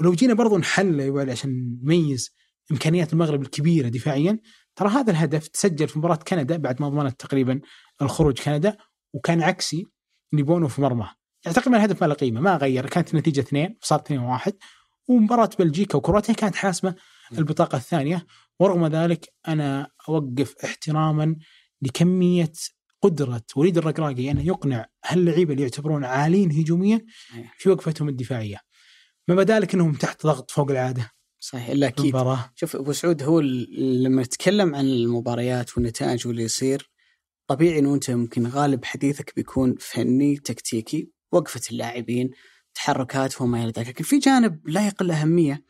ولو جينا برضو نحل عشان نميز إمكانيات المغرب الكبيرة دفاعيا ترى هذا الهدف تسجل في مباراة كندا بعد ما ضمنت تقريبا الخروج كندا وكان عكسي يبونه في مرمى. يعني تقريبا الهدف ما له قيمة ما غير كانت النتيجة اثنين صارت اثنين واحد ومباراة بلجيكا وكرواتيا كانت حاسمة البطاقة الثانية. ورغم ذلك أنا أوقف احتراما لكمية قدرة وليد الرقراقي انه يقنع هاللعيبة اللي يعتبرون عالين هجوميا في وقفتهم الدفاعية. ما بدالك إنهم تحت ضغط فوق العادة. صحيح إلا أكيد المباراة. شوف أبو سعود هو لما نتكلم عن المباريات والنتائج واللي يصير طبيعي إنه أنت ممكن غالب حديثك بيكون فني تكتيكي وقفة اللاعبين تحركاتهم ما إلى ذلك لكن في جانب لا يقل أهمية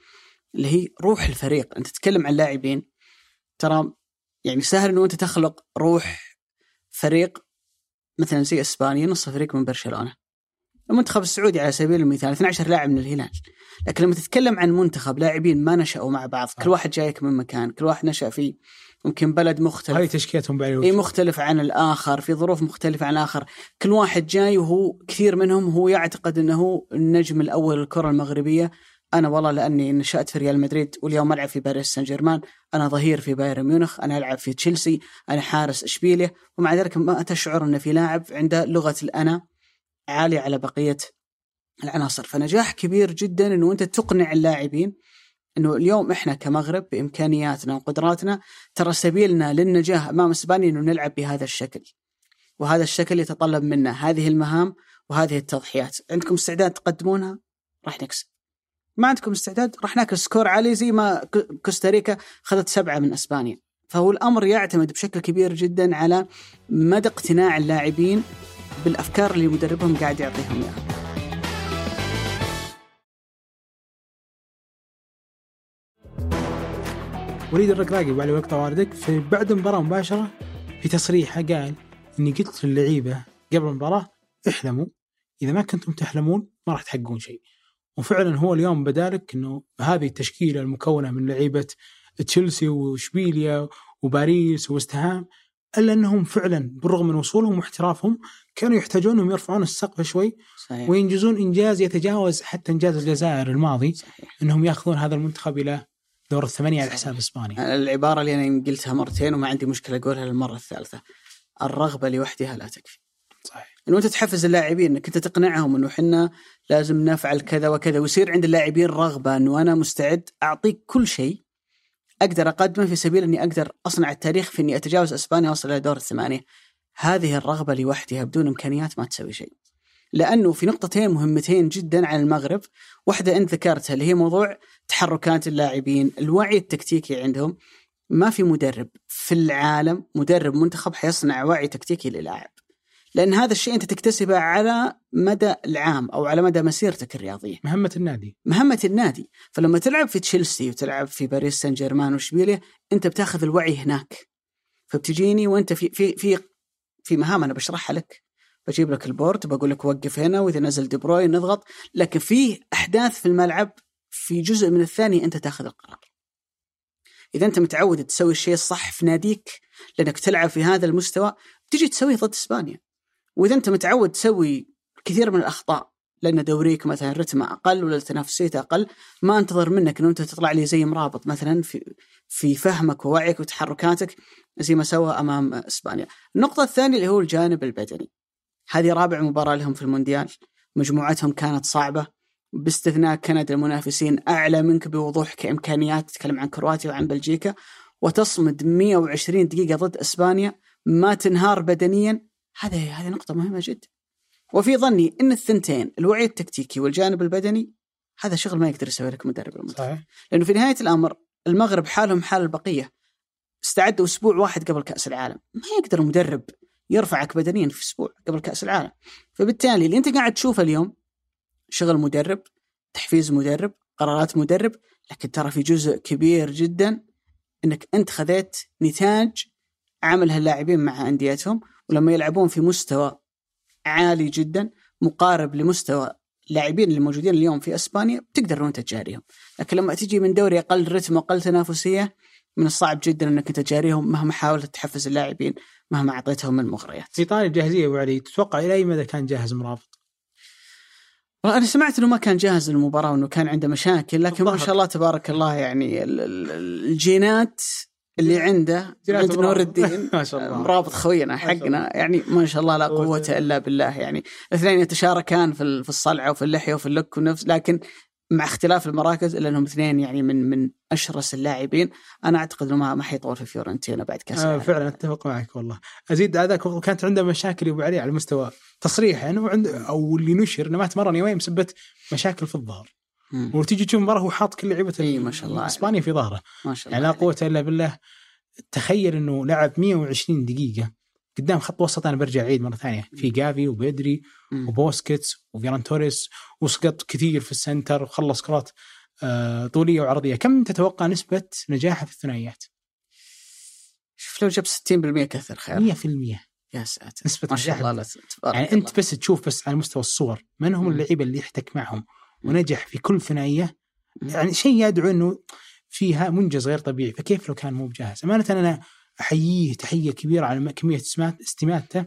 اللي هي روح الفريق أنت تتكلم عن لاعبين ترى يعني سهل إنه أنت تخلق روح فريق مثلا زي إسبانيا نص فريق من برشلونة المنتخب السعودي على سبيل المثال 12 لاعب من الهلال. لكن لما تتكلم عن منتخب لاعبين ما نشأوا مع بعض كل واحد جايك من مكان كل واحد نشأ في ممكن بلد مختلف. هذه تشكيلتهم إي مختلف عن الآخر في ظروف مختلفة عن الآخر. كل واحد جاي وهو كثير منهم هو يعتقد إنه النجم الأول للكره المغربية. أنا والله لأني نشأت في ريال مدريد واليوم ألعب في باريس سان جيرمان. أنا ظهير في بايرن ميونخ أنا ألعب في تشيلسي أنا حارس إشبيلية. ومع ذلك ما تشعر إن في لاعب عنده لغة الأنا. عاليه على بقية العناصر فنجاح كبير جدا إنه أنت تقنع اللاعبين إنه اليوم إحنا كمغرب بإمكانياتنا وقدراتنا ترى سبيلنا للنجاح أمام إسبانيا إنه نلعب بهذا الشكل. وهذا الشكل يتطلب منا هذه المهام وهذه التضحيات، عندكم استعداد تقدمونها؟ راح نكسب. ما عندكم استعداد راح ناكل سكور عالي زي ما كوستاريكا اخذت سبعة من إسبانيا. فهو الأمر يعتمد بشكل كبير جدا على مدى اقتناع اللاعبين بالأفكار اللي مدربهم قاعد يعطيهم إياها. وليد الرقراقي وعلى وقت واردك في بعد المباراة مباشرة في تصريحة قال إني قلت للعيبة قبل المباراة احلموا إذا ما كنتم تحلمون ما راح تحققون شيء. وفعلا هو اليوم بدالك إنه هذه التشكيلة المكونة من لعيبة تشيلسي وشبيليا وباريس وستهام إلا أنهم فعلا بالرغم من وصولهم واحترافهم كانوا يحتاجون أنهم يرفعون السقف شوي صحيح. وينجزون إنجاز يتجاوز حتى إنجاز الجزائر الماضي صحيح. أنهم يأخذون هذا المنتخب إلى دور الثمانية على حساب إسبانيا. العبارة اللي أنا قلتها مرتين وما عندي مشكلة أقولها للمرة الثالثة. الرغبة لوحدها لا تكفي. صحيح. إنه أنت تحفز اللاعبين إنك أنت تقنعهم إنه إحنا لازم نفعل كذا وكذا ويصير عند اللاعبين رغبة إنه أنا مستعد أعطيك كل شيء أقدر أقدمه في سبيل أني أقدر أصنع التاريخ في أني أتجاوز إسبانيا وأصل إلى دور الثمانية. هذه الرغبة لوحدها بدون إمكانيات ما تسوي شيء. لأنه في نقطتين مهمتين جدا عن المغرب. واحدة أنت ذكرتها اللي هي موضوع تحركات اللاعبين الوعي التكتيكي عندهم. ما في مدرب في العالم مدرب منتخب حيصنع وعي تكتيكي للاعب. لأن هذا الشيء أنت تكتسبه على مدى العام أو على مدى مسيرتك الرياضية. مهمة النادي. مهمة النادي. فلما تلعب في تشيلسي وتلعب في باريس سان جيرمان وشبيليه أنت بتاخذ الوعي هناك. فبتجيني وأنت في في في في مهام أنا بشرحها لك. بجيب لك ال board بقول لك وقف هنا وإذا نزل دي بروين نضغط. لكن في أحداث في الملعب في جزء من الثانية أنت تاخذ القرار. إذا أنت متعود تسوي الشيء الصح في ناديك لأنك تلعب في هذا المستوى تجي تسويه ضد إسبانيا. وإذا أنت متعود تسوي كثير من الأخطاء لأن دوريك مثلا رتمه أقل ولا تنافسيته أقل ما أنتظر منك إنه أنت تطلع لي زي مرابط مثلا في في فهمك ووعيك وتحركاتك زي ما سوى أمام إسبانيا. النقطة الثانية اللي هو الجانب البدني. هذه رابع مباراة لهم في المونديال. مجموعتهم كانت صعبة. باستثناء كندا المنافسين أعلى منك بوضوح كإمكانيات. تتكلم عن كرواتيا وعن بلجيكا. وتصمد 120 دقيقة ضد إسبانيا. ما تنهار بدنيا. هذه هذه نقطة مهمة جدا. وفي ظني إن الثنتين الوعي التكتيكي والجانب البدني هذا شغل ما يقدر يسوي لك مدرب المنتخب. صحيح. لأنه في نهاية الأمر المغرب حالهم حال البقيه استعدوا أسبوع واحد قبل كأس العالم. ما يقدر المدرب يرفعك بدنيا في أسبوع قبل كأس العالم. فبالتالي اللي أنت قاعد تشوفه اليوم شغل مدرب تحفيز مدرب قرارات مدرب لكن ترى في جزء كبير جدا إنك أنت خذيت نتاج عمل هاللاعبين مع أنديتهم. ولما يلعبون في مستوى عالي جدا مقارب لمستوى اللاعبين اللي موجودين اليوم في إسبانيا بتقدر انت تجاريهم، لكن لما تجي من دوري أقل رتم وأقل تنافسية من الصعب جدا إنك أنت تجاريهم مهما حاولت تحفز اللاعبين مهما أعطيتهم من مغريات. في طاري الجاهزية أبو علي تتوقع إلى أي مدى كان جاهز مرابط؟ والله أنا سمعت إنه ما كان جاهز للمباراه وإنه كان عنده مشاكل لكن ما. شاء الله تبارك الله يعني ال- ال- الجينات اللي عنده عند نور. الدين ما شاء الله. مرابط خوينا. حقنا يعني ما شاء الله لا قوة قوة إلا بالله يعني الاثنين يتشاركان في ال- في الصلعة وفي اللحية وفي اللك ونفس لكن مع اختلاف المراكز إلا أنهم اثنين يعني من من أشرس اللاعبين أنا أعتقد إنه ما ما حيطول في فيورنتينا بعد كأس آه. فعلا أتفق معك والله أزيد هذاك كانت عنده مشاكل أبو علي على مستوى تصريح يعني وعند أو اللي نشر إنه ما تمرن يومين بسبه مشاكل في الظهر. وتيجي تشوف المباراه هو حاط كل لعيبة إي ما شاء الله إسبانيا في ظهره. ما شاء الله يعني لا. قوة إلا بالله. تخيل إنه لعب 120 دقيقة قدام خط وسط أنا برجع عيد مرة ثانية. في جافي وبدري مم. وبوسكيتس وفيران توريس وسقط كثير في ال center وخلص كرات آه، طولية وعرضية. كم تتوقع نسبة نجاحه في الثنائيات؟ شوف لو جاب 60% كثر خير. 100% يا ساتر. نسبة ما شاء الله يعني الله. انت بس تشوف بس على مستوى الصور من هم. اللعيبة اللي يحتك معهم. ونجح في كل ثنائية. يعني شيء يدعو إنه فيها منجز غير طبيعي. فكيف لو كان مو بجاهز؟ أمانة أنا أحييه تحية كبيرة على كمية استمات- استماتته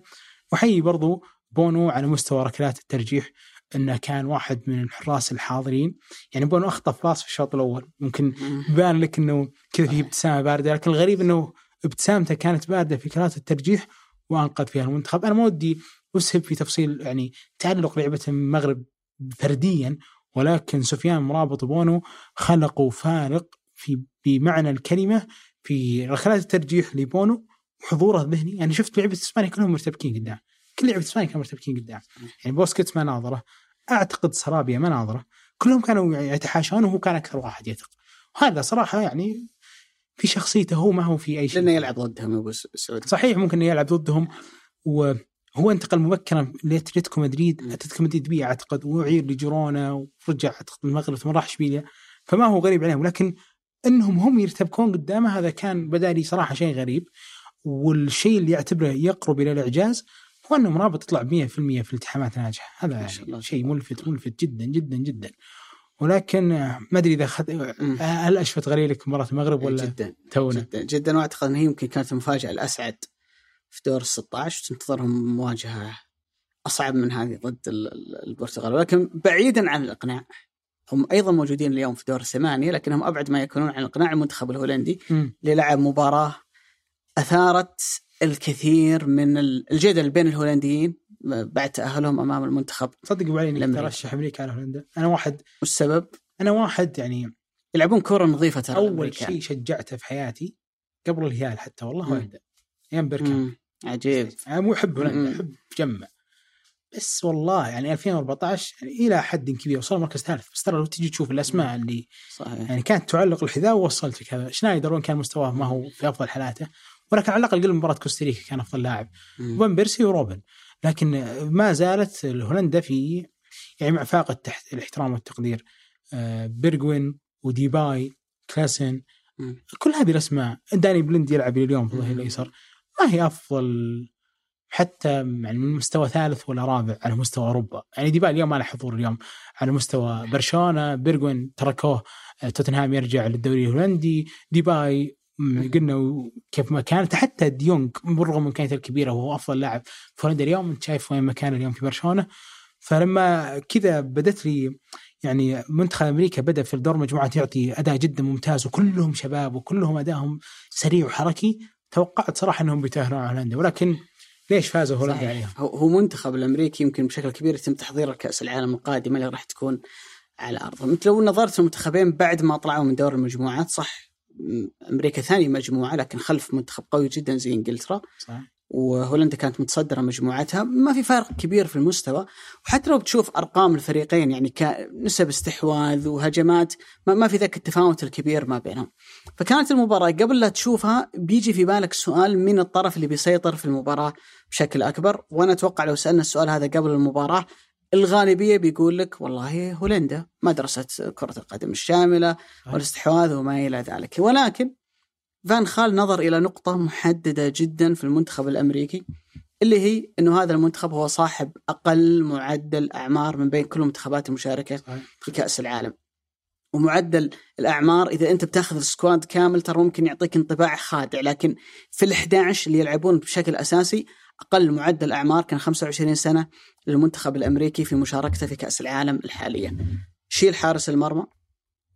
وأحيي برضو بونو على مستوى ركلات الترجيح إنه كان واحد من الحراس الحاضرين. يعني بونو أخطف باص في الشوط الأول. ممكن مم. يبان لك إنه كذا في. ابتسامة باردة. لكن الغريب إنه ابتسامته كانت باردة في كرات الترجيح وأنقذ فيها المنتخب. أنا ما ودي أسهب في تفصيل يعني تعلق لعبة المغرب فرديا. ولكن سفيان مرابط وبونو خلقوا فارق في بمعنى الكلمة في ركلات الترجيح لبونو وحضوره الذهني. يعني شفت لعبة إسبانيا كلهم مرتبكين قدام. كل لعبة إسبانيا كانوا مرتبكين قدام. يعني بوسكيتس ما ناظره. أعتقد سرابيا ما ناظره. كلهم كانوا يعني يتحاشون وهو كان أكثر واحد يثق. وهذا صراحة يعني في شخصيته هو ما هو في أي شيء. لأنه يلعب ضدهم أبو سعود. صحيح ممكن انه يلعب ضدهم. وهو انتقل مبكرا لاتلتيكو مدريد. أتلتيكو مدريد بيع أعتقد وأعير لجيرونا ورجع أعتقد المغرب ثم راح إشبيليا. فما هو غريب عليهم لكن إنهم هم يرتبكون قدامه هذا كان بدا لي صراحة شيء غريب. والشيء اللي يعتبره يقرب إلى الإعجاز هو انه مرابط يطلع 100% في الالتحامات ناجحة. هذا. يعني شيء ملفت ملفت جدا جدا جدا. ولكن ما أدري إذا خد... هل أشفت غليلك مباراة المغرب ولا جدا تونا؟ جدا جدا. وأعتقد إن هي يمكن كانت المفاجأة الأسعد. في دور ال 16 تنتظرهم مواجهة أصعب من هذه ضد ال- ال- البرتغال ولكن بعيدا عن الإقناع هم أيضا موجودين اليوم في دور الثمانية لكنهم أبعد ما يكونون عن اقناع المنتخب الهولندي. اللي لعب مباراة أثارت الكثير من ال- الجدل بين الهولنديين بعد تأهلهم أمام المنتخب صدق أبو علي إنك. ترشح أمريكا على هولندا أنا واحد والسبب أنا واحد يعني يلعبون كرة نظيفة ترى أول. شيء شجعته في حياتي قبل الهلال حتى والله. هولندا أيام بيركام. عجيب. أنا مو احب. هولندا أحب جمع. بس والله يعني 2014 يعني إلى حد كبير وصل مركز ثالث. بس ترى لو تجي تشوف الأسماء اللي صحيح. يعني كانت تعلق الحذاء ووصلت كذا شنايدر وان كان مستواه؟ ما هو في أفضل حالاته. ولكن على الأقل قبل مباراة كوستاريكا كان أفضل لاعب. وفان بيرسي وروبن. لكن ما زالت هولندا في يعني مع فاقة تحت الاحترام والتقدير. آه، بيرجوين وديباي كلاسن. كل هذه الأسماء. دالي بليند يلعب اليوم في الظهير. الأيسر. ما هي أفضل حتى يعني من مستوى ثالث ولا رابع على مستوى أوروبا، يعني ديباي اليوم ما له حضور اليوم على مستوى برشلونة، بيرجوين تركوه آه، توتنهام يرجع للدوري الهولندي، ديباي قلنا كيف ما كانت حتى ديونج بالرغم من امكانياته الكبيرة وهو أفضل لاعب في هولندا اليوم أنت شايف وين مكانه اليوم في برشلونة؟ فلما كذا بدت لي يعني منتخب أمريكا بدأ في الدور مجموعات يعطي أداء جدا ممتاز وكلهم شباب وكلهم ادائهم سريع وحركي. توقعت صراحة إنهم بيتأهلون على هولندا ولكن ليش فازوا هولندا عليهم؟ هو منتخب الأمريكي يمكن بشكل كبير يتم تحضير كأس العالم القادمه اللي راح تكون على ارضهم، انت لو نظرت المنتخبين بعد ما طلعوا من دور المجموعات صح أمريكا ثاني مجموعة لكن خلف منتخب قوي جدا زي إنجلترا صح. وهولندا كانت متصدرة مجموعتها. ما في فرق كبير في المستوى. وحتى لو بتشوف أرقام الفريقين يعني كنسب استحواذ وهجمات ما, ما في ذاك التفاوت الكبير ما بينهم. فكانت المباراة قبل لا تشوفها بيجي في بالك سؤال من الطرف اللي بيسيطر في المباراة بشكل أكبر. وأنا أتوقع لو سألنا السؤال هذا قبل المباراة الغالبية بيقول لك والله هولندا مدرسة كرة القدم الشاملة والاستحواذ وما إلى ذلك. ولكن فان خال نظر إلى نقطة محددة جدا في المنتخب الأمريكي اللي هي إنه هذا المنتخب هو صاحب أقل معدل أعمار من بين كل المنتخبات المشاركة في كأس العالم. ومعدل الأعمار إذا أنت بتاخذ ال squad كامل ترى ممكن يعطيك انطباع خادع لكن في ال11 اللي يلعبون بشكل أساسي أقل معدل أعمار كان 25 سنة للمنتخب الأمريكي في مشاركته في كأس العالم الحالية. شيل حارس المرمى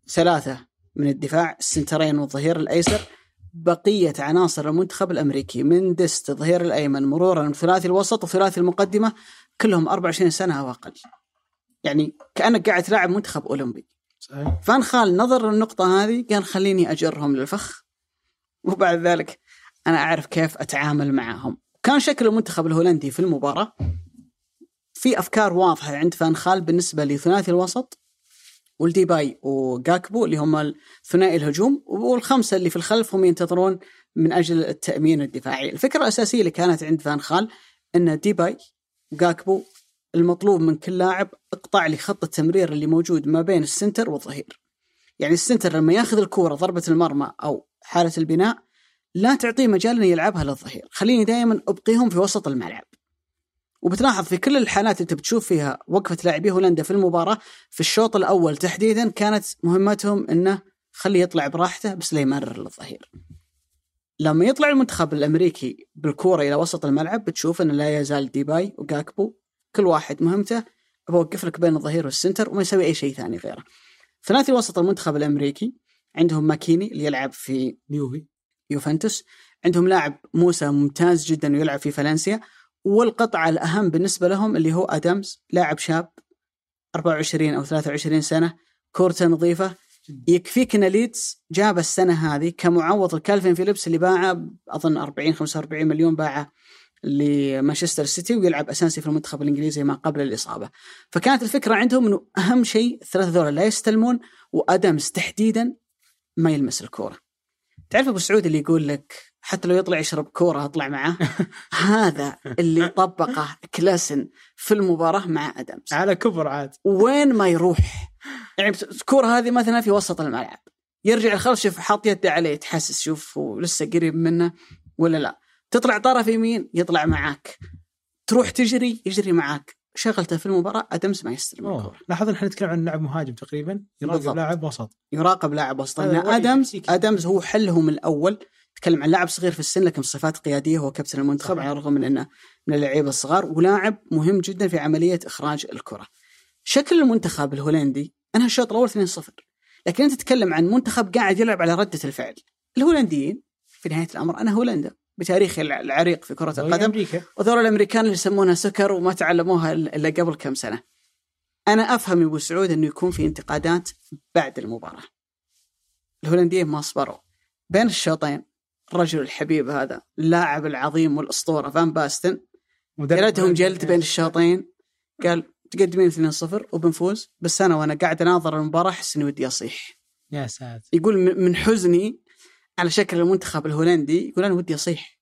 ثلاثة من الدفاع السنترين والظهير الأيسر بقية عناصر المنتخب الأمريكي من ديست الظهير الأيمن مرورا ثلاثي الوسط وثلاثي المقدمة كلهم 24 سنة أو أقل. يعني كأنك قاعد تلاعب منتخب أولمبي. صحيح. فان خال نظر للنقطة هذه قال خليني أجرهم للفخ. وبعد ذلك أنا أعرف كيف أتعامل معهم. كان شكل المنتخب الهولندي في المباراة في أفكار واضحة عند فان خال بالنسبة لثلاثي الوسط. والديباي وجاكبو اللي هم ثنائي الهجوم والخمسة اللي في الخلف هم ينتظرون من أجل التأمين الدفاعي. الفكرة الأساسية اللي كانت عند فان خال إن ديباي وجاكبو المطلوب من كل لاعب اقطع لي خط التمرير اللي موجود ما بين ال center والظهير. يعني ال center لما ياخذ الكورة ضربة المرمى أو حالة البناء لا تعطيه مجال إنه يلعبها للظهير، خليني دائما أبقيهم في وسط الملعب. وبتلاحظ في كل الحالات اللي بتشوف فيها وقفة لاعبي هولندا في المباراة في الشوط الأول تحديدا كانت مهمتهم إنه خليه يطلع براحته بس لا يمرر للظهير. لما يطلع المنتخب الأمريكي بالكورة إلى وسط الملعب بتشوف إنه لا يزال ديباي وجاكبو كل واحد مهمته بوقف لك بين الظهير وال center وما يسوي أي شيء ثاني غيره. ثلاثي وسط المنتخب الأمريكي عندهم ماكيني اللي يلعب في يوفي يوفنتوس عندهم لاعب موسى ممتاز جدا ويلعب في فالنسيا والقطعة الأهم بالنسبة لهم اللي هو أدمز لاعب شاب 24 أو 23 سنة كورته نظيفة يكفيك إن ليدز جاب السنة هذه كمعوض لكالفين فيليبس اللي باعه أظن 40 45 مليون باعه لمانشستر سيتي ويلعب أساسي في المنتخب الإنجليزي ما قبل الإصابة. فكانت الفكرة عندهم إنه أهم شيء الثلاثه ذولا لا يستلمون وادمز تحديدا ما يلمس الكورة. تعرف أبو سعود اللي يقول لك حتى لو يطلع يشرب كورة أطلع معاه؟ هذا اللي طبقه كلاسن في المباراة مع ادمز على كبر عاد. وين ما يروح. يعني الكورة هذه مثلا في وسط الملعب. يرجع الخلف شوف حاط يده عليه تحسس شوف لسه قريب منه ولا لا. تطلع طرف يمين يطلع معاك. تروح تجري يجري معاك. شغلته في المباراة ادمز ما يستلم الكورة. لاحظ إحنا نتكلم عن لاعب مهاجم تقريبا يراقب لاعب وسط. يراقب لاعب وسط. لأن ادمز أدمز هو حلهم الأول. تكلم عن لاعب صغير في السن لكن صفات قيادية هو كابتن المنتخب على الرغم من إنه من اللعيبة الصغار. ولاعب مهم جدا في عملية إخراج الكرة. شكل المنتخب الهولندي انهى الشوط الأول 2-0 لكن أنت تتكلم عن منتخب قاعد يلعب على ردة الفعل. الهولنديين في نهاية الأمر أنا هولندا. بتاريخ العريق في كرة القدم. وذول الأمريكان اللي يسمونها سكر وما تعلموها الا قبل كم سنة. أنا أفهم أبو سعود إنه يكون في انتقادات بعد المباراة. الهولنديين ما صبروا. بين الشوطين الرجل الحبيب هذا اللاعب العظيم والأسطورة فان باستن جلدهم جلد بين الشوطين. قال تقدمين 2-0 وبنفوز بس أنا وأنا قاعد أناظر المباراة أحس إني ودي أصيح. يا ساتر. يقول من حزني على شكل المنتخب الهولندي يقول أنا ودي أصيح.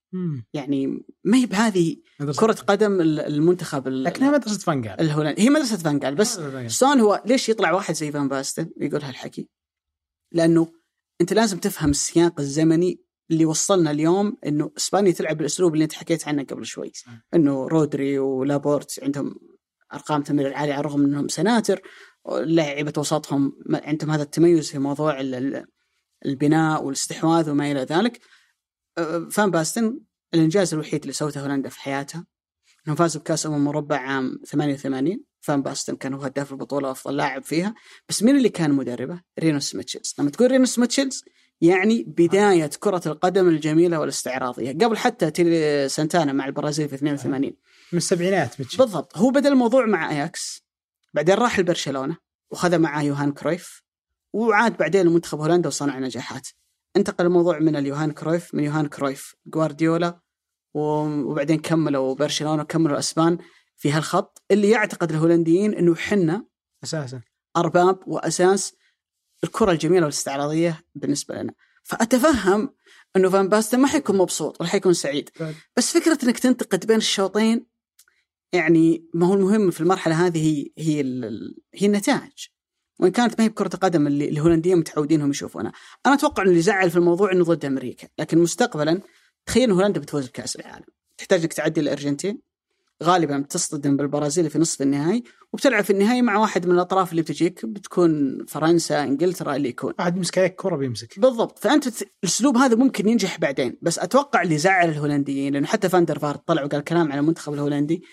يعني ما هي بهذه كرة قدم المنتخب لكنها مدرسة فانجال الهولندي. هي مدرسة فانجال بس شلون هو ليش يطلع واحد زي فان باستن يقول هالحكي؟ لأنه أنت لازم تفهم السياق الزمني اللي وصلنا اليوم إنه إسبانيا تلعب بالأسلوب اللي أنت حكيت عنه قبل شوي. إنه رودري ولابورت عندهم أرقام تمرير عالية على الرغم إنهم سناتر لعيبه وسطهم عندهم هذا التميز في موضوع البناء والاستحواذ وما إلى ذلك. فان باستن الإنجاز الوحيد اللي سوته هولندا في حياتها انهم فازوا بكأس أمم أوروبا عام 88 فان باستن كان هو هداف البطولة وأفضل لاعب فيها. بس مين اللي كان مدربه؟ رينوس ميتشلز لما تقول رينوس ميتشلز يعني بداية كرة القدم الجميلة والاستعراضية. قبل حتى تيلي سانتانا مع البرازيل في 82 من السبعينات بالضبط. هو بدأ الموضوع مع أياكس. بعدين راح لبرشلونة وخذ معاه يوهان كرويف. وعاد بعدين لمنتخب هولندا وصنع نجاحات. انتقل الموضوع من اليوهان كرويف من يوهان كرويف جوارديولا وبعدين كملوا برشلونة وكملوا الاسبان في هالخط. اللي يعتقد الهولنديين إنه حنا أساسا. أرباب وأساس الكرة الجميلة والاستعراضية بالنسبة لنا. فأتفهم إنه فان باستن ما حيكون مبسوط ولا حيكون سعيد. بس فكرة إنك تنتقد بين الشوطين يعني ما هو المهم في المرحلة هذه هي هي هي النتائج. وإن كانت ما هي بكرة القدم اللي الهولنديين متعودين هم يشوفونها. أنا أتوقع إنه اللي زعل في الموضوع إنه ضد أمريكا لكن مستقبلا تخيل هولندا بتفوز بكأس العالم. تحتاج إنك تعدي الأرجنتين غالبا بتصطدم بالبرازيل في نصف النهائي وبتلعب في النهائي مع واحد من الأطراف اللي بتجيك بتكون فرنسا إنجلترا اللي يكون. واحد يمسك عليك كرة بيمسك. بالضبط. فأنت الأسلوب هذا ممكن ينجح بعدين. بس أتوقع اللي زعل الهولنديين لأنه حتى فاندر فارد طلع وقال كلام على المنتخب الهولندي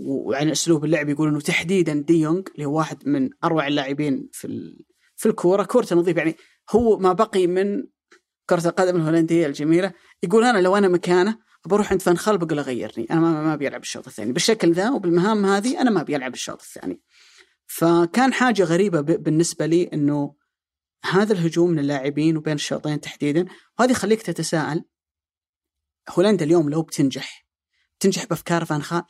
وعن أسلوب اللعب يقول إنه تحديدا دي يونغ اللي هو واحد من أروع اللاعبين في في الكورة كورته نظيف يعني هو ما بقي من كرة القدم الهولندية الجميلة. يقول أنا لو أنا مكانه بروح عند فان خال بقول غيرني. أنا ما ما بيلعب الشوط الثاني. بالشكل ذا وبالمهام هذه أنا ما بيلعب الشوط الثاني. فكان حاجة غريبة بالنسبة لي إنه هذا الهجوم من اللاعبين وبين الشوطين تحديدا. وهذه يخليك تتساءل هولندا اليوم لو بتنجح بتنجح بأفكار فان خال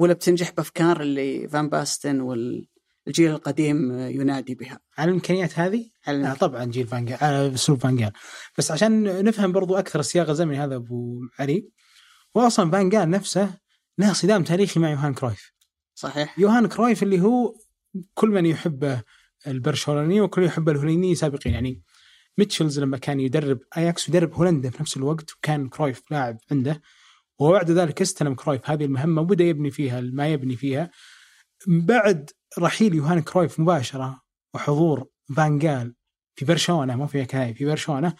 ولا بتنجح بأفكار اللي فان باستن والجيل القديم ينادي بها. على الإمكانيات هذه؟ على آه طبعا جيل فانجال على أسلوب فانجال بس عشان نفهم برضو أكثر السياق الزمني هذا أبو علي واصلا فانجال نفسه له صدام تاريخي مع يوهان كرويف. صحيح. يوهان كرويف اللي هو كل من يحبه البرشلوني وكل يحب الهولندي سابقين يعني ميتشلز لما كان يدرب أياكس يدرب هولندا في نفس الوقت وكان كرويف لاعب عنده. وبعد ذلك استلم كرويف. هذه المهمة وبدأ يبني فيها ما يبني فيها. بعد رحيل يوهان كرويف مباشرة وحضور فانجال في برشلونة ما في كاي في برشلونة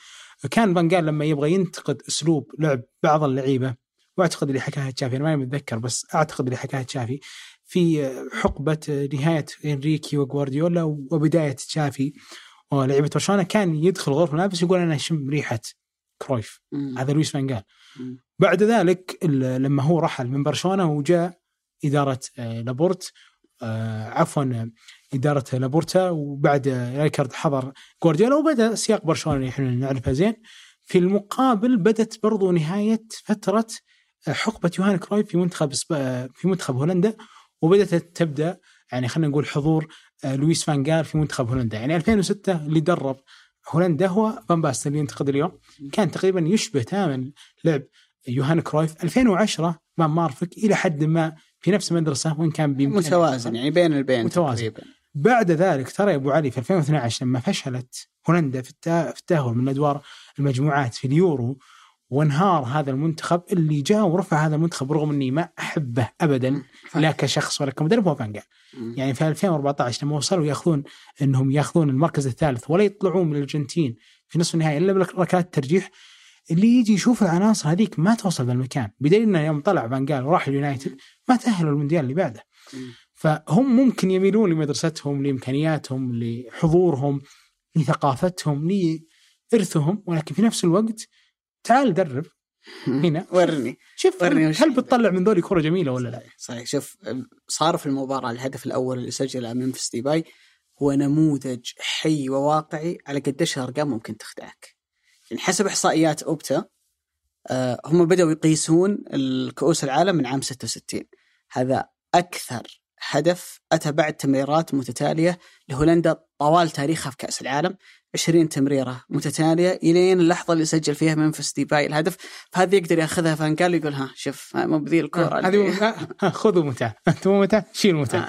كان فانجال لما يبغى ينتقد أسلوب لعب بعض اللعيبة وأعتقد اللي حكاها تشافي أنا ماني متذكر بس أعتقد اللي حكاها تشافي في حقبة نهاية إنريكي وغوارديولا وبداية تشافي ولعيبة برشلونة كان يدخل غرفه الملابس يقول أنا اشم ريحة كرويف. هذا لويس فانجال بعد ذلك لما هو رحل من برشلونة وجاء إدارة لابورت عفوا إدارة لابورتا وبعد رايكارد حضر جوارديولا وبدأ سياق برشلونة اللي إحنا نعرفها زين. في المقابل بدت برضو نهاية فترة حقبة يوهان كرويف في منتخب في منتخب هولندا وبدأت تبدأ يعني خلينا نقول حضور لويس فان في منتخب هولندا. يعني 2006 اللي درب هولندا هو فان باستن اللي ينتقد اليوم. كان تقريبا يشبه تماما لعب يوهان كرويف 2010 فان مارفك إلى حد ما في نفس المدرسة وإن كان متوازن يعني بين البين متوازن. تقريبا. بعد ذلك ترى يا أبو علي في 2012 لما فشلت هولندا في التأهل من أدوار المجموعات في اليورو وانهار هذا المنتخب اللي جاء ورفع هذا المنتخب رغم إني ما أحبه ابدا لا كشخص ولا كمدرب هو فانجال يعني في 2014 لما وصلوا ياخذون إنهم ياخذون المركز الثالث ولا يطلعون من الأرجنتين في نصف النهائي إلا بركلات الترجيح اللي يجي يشوف العناصر هذيك ما توصل للمكان بدليل إنه يوم طلع فانجال وراح اليونايتد ما تأهلوا المونديال اللي بعده. فهم ممكن يميلون لمدرستهم لإمكانياتهم لحضورهم لثقافتهم لارثهم ولكن في نفس الوقت تعال درب. هنا. ورني. شوف ورني هل بتطلع من ذولي كرة جميلة ولا لا؟ صحيح شوف صار في المباراة الهدف الأول اللي سجله ممفيس ديباي هو نموذج حي وواقعي على قديش الأرقام ممكن تخدعك. يعني حسب إحصائيات أوبتا آه هم بدأوا يقيسون الكؤوس العالم من عام 66 هذا أكثر هدف أتى بعد تمريرات متتالية لهولندا طوال تاريخها في كأس العالم. 20 تمريرة متتالية إلين اللحظة اللي سجل فيها منفس ديباي الهدف. فهذه يقدر ياخذها فانقال يقول ها شوف مو بذي الكورة هذه خذوا متى أنتم متى شيل متى